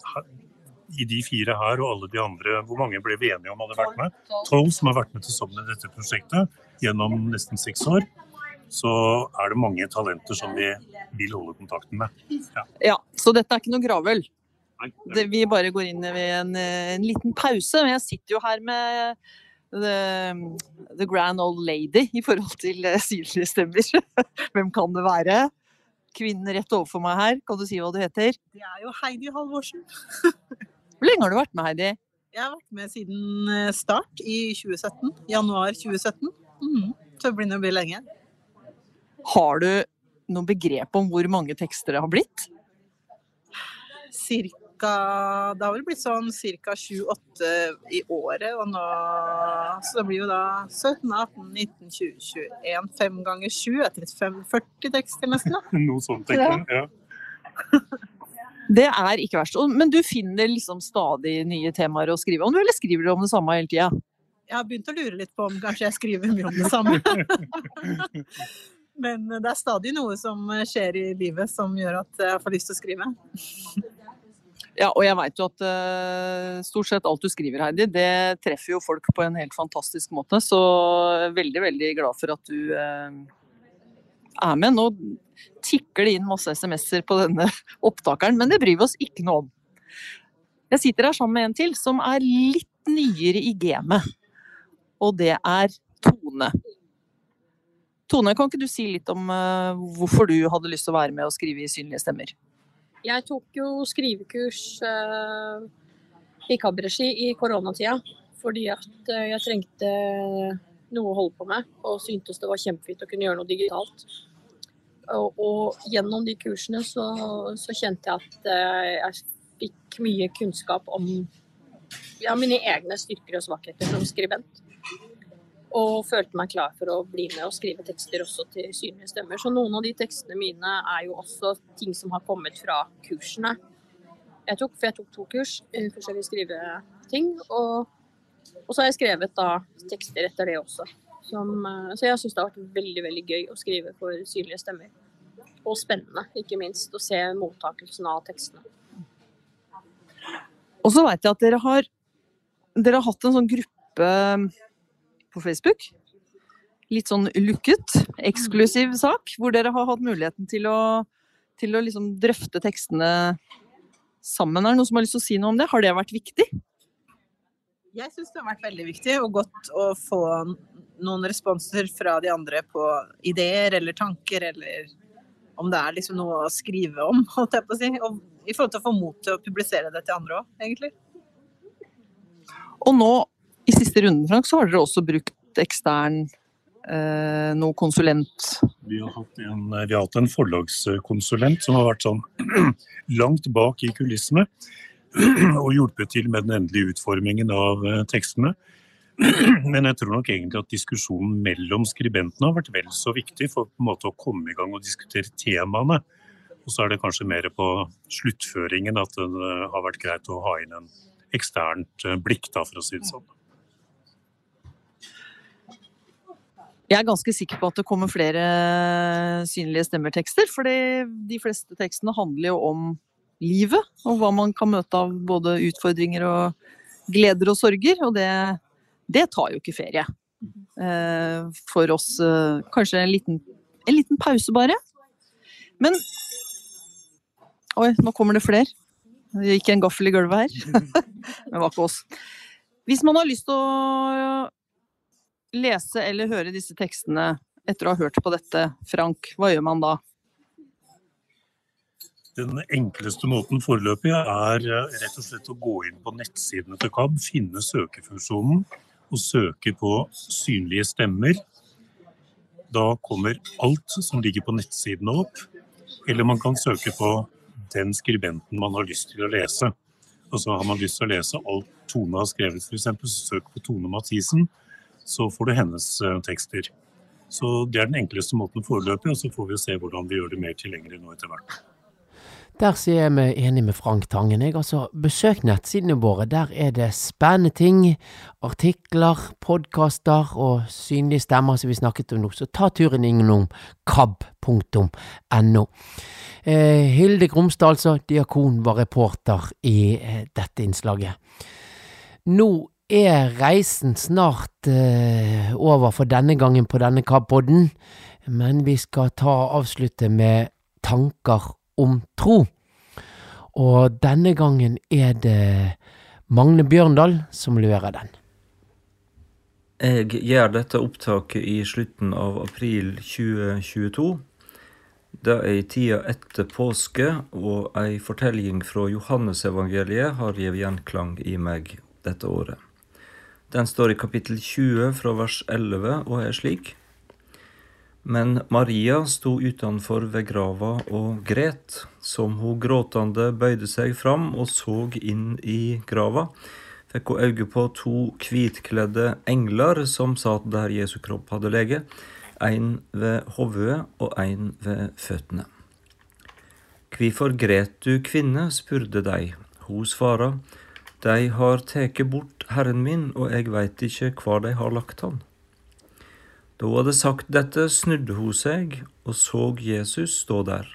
i de fire her og alle de andre, hvor mange ble vi enige om hadde vært med? Tolv som har vært med til sammen i dette prosjektet gjennom nesten seks år. Så er det mange talenter som vi vil holde kontakten med. Ja, ja Så dette er ikke noe gravøl? Det, vi bare går inn ved en, en, liten pause. Men Jeg sitter jo her med the, the grand old lady i forhold til uh, synlige stemmer. Hvem kan det være? Kvinnen rett overfor meg her, kan du si hva du heter? Det er jo Heidi Halvorsen. Hvor lenge har du vært med, Heidi? Jeg har vært med siden eh, start i 2017. Januar 2017. Mm. Så det blir å bli lenge. Har du noe begrep om hvor mange tekster det har blitt? Cirka Det har vel blitt sånn ca. 7-8 i året. Og nå, så det blir jo da 17, 18, 19, 20, 21. 5 ganger 7 er 35, 40 tekster nesten. da. Noe sånt, tenker jeg. Ja. Det er ikke verst. Men du finner liksom stadig nye temaer å skrive om, eller skriver du om det samme hele tida? Jeg har begynt å lure litt på om kanskje jeg skriver mye om det samme. Men det er stadig noe som skjer i livet som gjør at jeg får lyst til å skrive. Ja, og jeg veit jo at uh, stort sett alt du skriver, Heidi, det treffer jo folk på en helt fantastisk måte. Så veldig, veldig glad for at du uh, er med. Nå tikker det inn masse SMS-er på denne opptakeren, men det bryr vi oss ikke noe om. Jeg sitter her sammen med en til som er litt nyere i gamet, og det er Tone. Tone, kan ikke du si litt om uh, hvorfor du hadde lyst til å være med og skrive i Synlige stemmer? Jeg tok jo skrivekurs uh, i KAB-regi i koronatida, fordi at uh, jeg trengte noe å holde på med, og syntes det var kjempefint å kunne gjøre noe digitalt. Og, og gjennom de kursene så, så kjente jeg at uh, jeg fikk mye kunnskap om ja, mine egne styrker og svakheter som skribent. Og følte meg klar for å bli med og skrive tekster også til synlige stemmer. Så noen av de tekstene mine er jo også ting som har kommet fra kursene. Jeg tok, for jeg tok to kurs i forskjellige skriveting. Og, og, så har jeg skrevet da tekster etter det også. Som, eh, så jeg syns det har vært veldig veldig gøy å skrive for synlige stemmer. Og spennende, ikke minst, å se mottakelsen av tekstene. Og så veit jeg at dere har, dere har hatt en sånn gruppe på Facebook. Litt sånn lukket, eksklusiv sak, hvor dere har hatt muligheten til å, til å liksom drøfte tekstene sammen. Er det noen som har lyst til å si noe om det? Har det vært viktig? Jeg syns det har vært veldig viktig og godt å få noen responser fra de andre på ideer eller tanker, eller om det er liksom noe å skrive om, holdt jeg på å si. Og i forhold til å få mot til å publisere det til andre òg, egentlig. Og nå, siste runden, Frank, så har dere også brukt ekstern eh, noe konsulent? Vi har, hatt en, vi har hatt en forlagskonsulent som har vært sånn langt bak i kulissene og hjulpet til med den endelige utformingen av eh, tekstene. Men jeg tror nok egentlig at diskusjonen mellom skribentene har vært vel så viktig for på en måte å komme i gang og diskutere temaene. Og så er det kanskje mer på sluttføringen at det eh, har vært greit å ha inn en eksternt eh, blikk, da, for å si det sånn. Jeg er ganske sikker på at det kommer flere synlige stemmertekster, for de fleste tekstene handler jo om livet, og hva man kan møte av både utfordringer og gleder og sorger, og det, det tar jo ikke ferie. Eh, for oss eh, kanskje en liten, en liten pause, bare. Men Oi, nå kommer det flere. Det gikk en gaffel i gulvet her. det var ikke oss. Hvis man har lyst til å lese eller høre disse tekstene etter å ha hørt på dette, Frank, hva gjør man da? Den enkleste måten foreløpig er eh, rett og slett å gå inn på nettsidene til KAB, finne søkefunksjonen og søke på synlige stemmer. Da kommer alt som ligger på nettsidene opp. Eller man kan søke på den skribenten man har lyst til å lese. Altså Har man lyst til å lese alt Tone har skrevet, f.eks., så søk på Tone Mathisen. Så får du hennes uh, tekster. Så Det er den enkleste måten foreløpig, og så får vi se hvordan vi gjør det mer tilgjengelig nå etter hvert. Der sier jeg meg enig med Frank Tangen. Jeg altså Besøk nettsidene våre. Der er det spennende ting. Artikler, podkaster og synlige stemmer som vi snakket om nå. Så ta turen innom kab.no. Eh, Hilde Gromstad, altså, diakon, var reporter i eh, dette innslaget. Nå er reisen snart eh, over for denne gangen på denne KAB-podden, men vi skal ta avslutte med tanker om tro. Og denne gangen er det Magne Bjørndal som leverer den. Jeg gjør dette opptaket i slutten av april 2022. Det er tida etter påske, og ei fortelling fra Johannesevangeliet har gitt gjenklang i meg dette året. Den står i kapittel 20 fra vers 11 og er slik. Men Maria sto utenfor ved grava og gret. Som hun gråtende bøyde seg fram og så inn i grava, fikk hun øye på to hvitkledde engler som satt der Jesu kropp hadde lege, en ved hodet og en ved føttene. Hvorfor gret du, kvinne? spurte de. Hun svara, Dei har tatt bort Herren min, og jeg veit ikke hvor de har lagt han. Da hun hadde sagt dette, snudde hun seg og så Jesus stå der.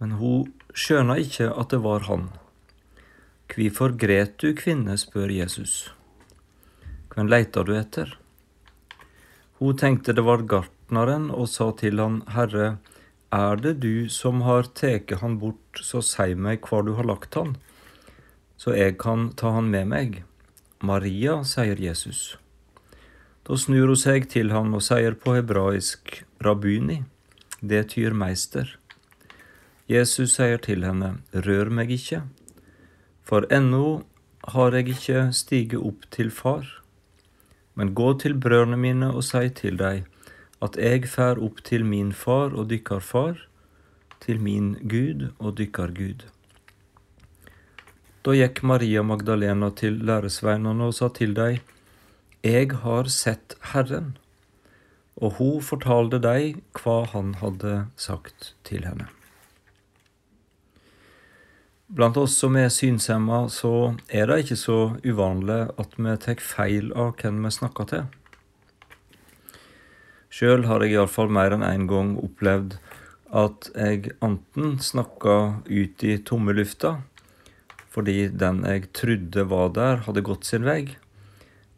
Men hun skjøna ikke at det var han. Hvorfor gret du, kvinne? spør Jesus. Hvem leiter du etter? Hun tenkte det var gartneren og sa til han, Herre, er det du som har teke han bort, så sei meg hvor du har lagt han, så jeg kan ta han med meg. Maria, sier Jesus. Da snur hun seg til han og sier på hebraisk rabuni, det tyr meister. Jesus sier til henne, rør meg ikke, for ennå har jeg ikke stiget opp til far. Men gå til brødrene mine og si til dem at jeg fær opp til min far og dykkar far, til min Gud og dykkar Gud. Da gikk Maria Magdalena til læresveinene og sa til dem, Eg har sett Herren, og hun fortalte dem hva han hadde sagt til henne. Blant oss som er synshemma, så er det ikke så uvanlig at vi tar feil av hvem vi snakker til. Sjøl har jeg iallfall mer enn én en gang opplevd at jeg enten snakka ut i tomme lufta fordi den jeg trodde var der, hadde gått sin vei,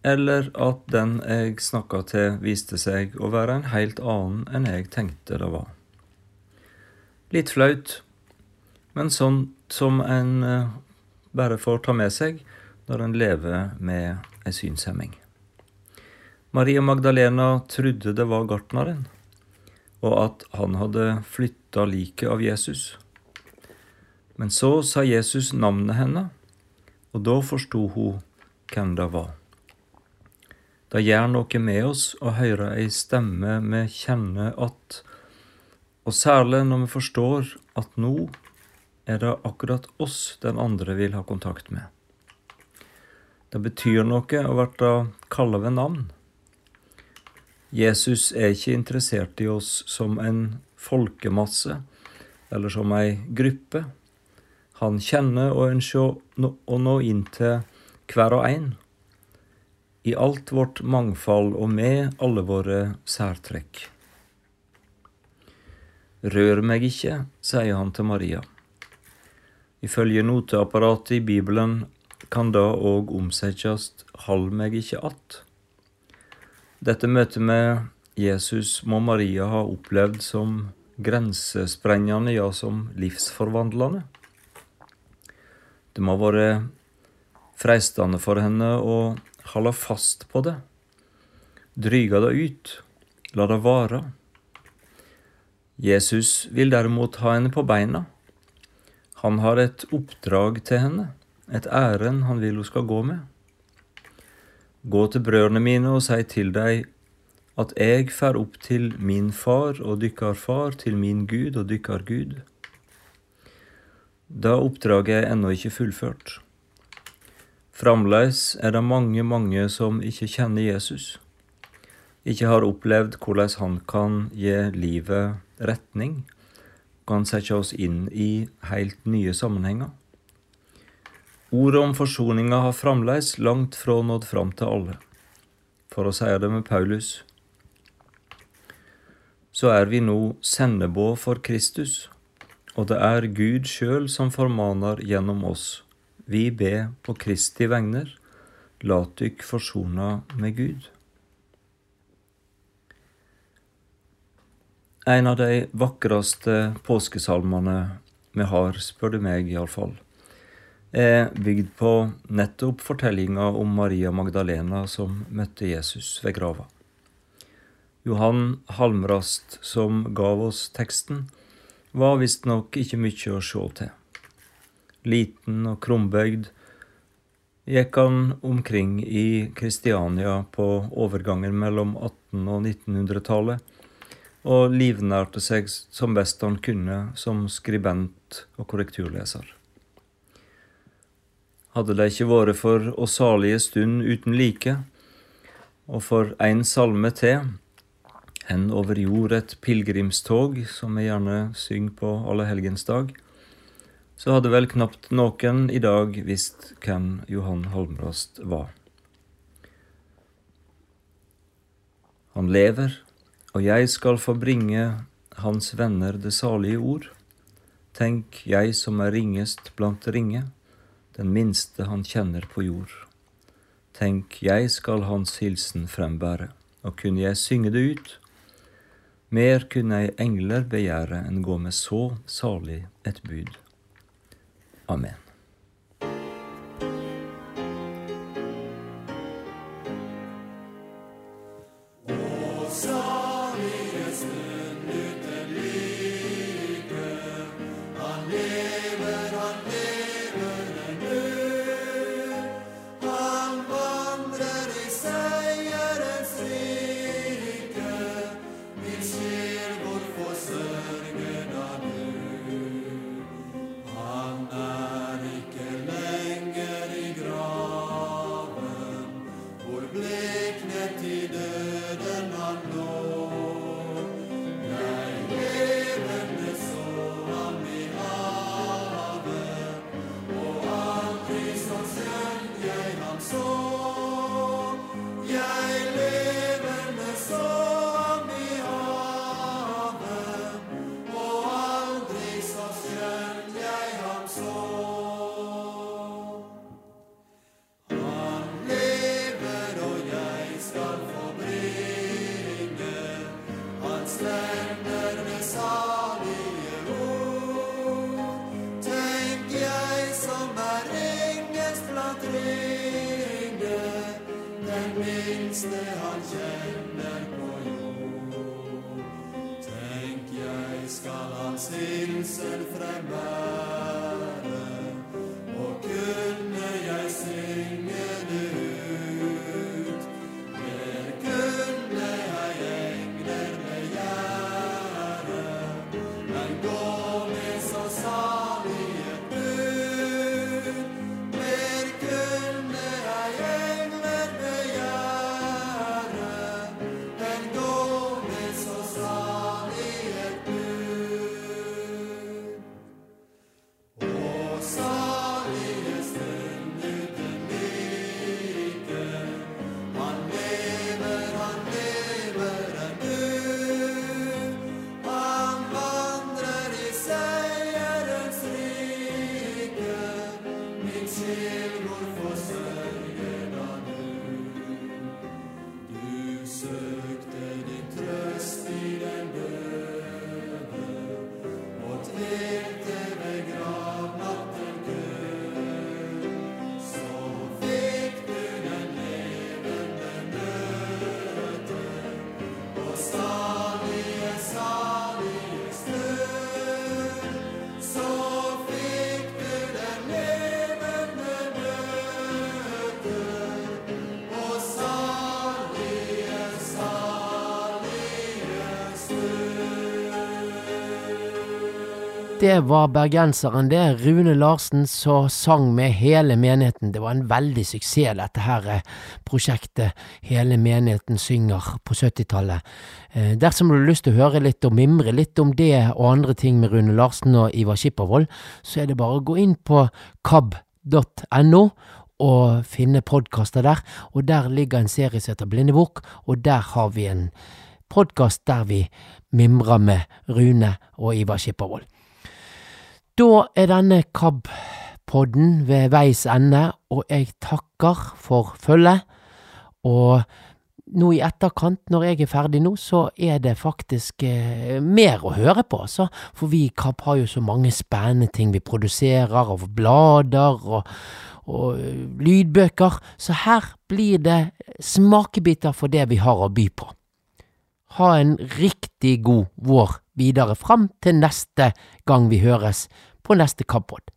eller at den jeg snakka til, viste seg å være en helt annen enn jeg tenkte det var. Litt flaut, men sånn som en eh, bare får ta med seg når en lever med ei synshemming. Maria Magdalena trodde det var gartneren, og at han hadde flytta liket av Jesus. Men så sa Jesus navnet henne, og da forsto hun hvem det var. Det gjør noe med oss å høre ei stemme vi kjenner at, og særlig når vi forstår at nå er det akkurat oss den andre vil ha kontakt med. Det betyr noe å bli kalla ved navn. Jesus er ikke interessert i oss som en folkemasse eller som ei gruppe. Han kjenner og ønsker å nå inn til hver og en, i alt vårt mangfold og med alle våre særtrekk. Rør meg ikke, sier han til Maria. Ifølge noteapparatet i Bibelen kan da òg omsettes hold meg ikke att. Dette møtet med Jesus må Maria ha opplevd som grensesprengende, ja, som livsforvandlende. Det må ha vært freistende for henne å holde fast på det, dryge det ut, la det vare. Jesus vil derimot ha henne på beina. Han har et oppdrag til henne, et ærend han vil hun skal gå med. Gå til brødrene mine og si til dem at jeg fer opp til min far og dykkar far, til min Gud og dykkar Gud. Da oppdraget er ennå ikke fullført. Framleis er det mange, mange som ikke kjenner Jesus, ikke har opplevd hvordan han kan gi livet retning, kan sette oss inn i helt nye sammenhenger. Ordet om forsoninga har fremdeles langt fra nådd fram til alle. For å si det med Paulus, så er vi nå sendebå for Kristus, og det er Gud sjøl som formaner gjennom oss. Vi ber på Kristi vegner, lat dykk forsona med Gud. En av de vakreste påskesalmene vi har, spør du meg iallfall, er bygd på nettopp fortellinga om Maria Magdalena som møtte Jesus ved grava. Johan Halmrast, som gav oss teksten, var visstnok ikke mye å sjå til. Liten og krumbøygd gikk han omkring i Kristiania på overgangen mellom 1800- og 1900-tallet, og livnærte seg som best han kunne som skribent og korrekturleser. Hadde det ikke vært for Å salige stund uten like, og for én salme til, Hen over jord et pilegrimstog, som vi gjerne synger på allehelgensdag, så hadde vel knapt noen i dag visst hvem Johan Holmrast var. Han lever, og jeg skal få bringe hans venner det salige ord. Tenk, jeg som er ringest blant ringe, den minste han kjenner på jord. Tenk, jeg skal hans hilsen frembære, og kunne jeg synge det ut, mer kunne ei engler begjære enn gå med så salig et bud. Amen. Det var bergenseren, det. Rune Larsen som sang med hele menigheten. Det var en veldig suksess, dette her eh, prosjektet Hele menigheten synger på 70-tallet. Eh, dersom du har lyst til å høre litt og mimre litt om det og andre ting med Rune Larsen og Ivar Skippervold, så er det bare å gå inn på kab.no og finne podkaster der. Og der ligger en serie som heter Blindebok, og der har vi en podkast der vi mimrer med Rune og Ivar Skippervold. Da er denne KAB-podden ved veis ende, og jeg takker for følget. Og nå i etterkant, når jeg er ferdig nå, så er det faktisk eh, mer å høre på, altså. For vi i KAB har jo så mange spennende ting vi produserer, av blader og, og eh, lydbøker, så her blir det smakebiter for det vi har å by på. Ha en riktig god vår videre fram til neste gang vi høres på neste KAB-pod.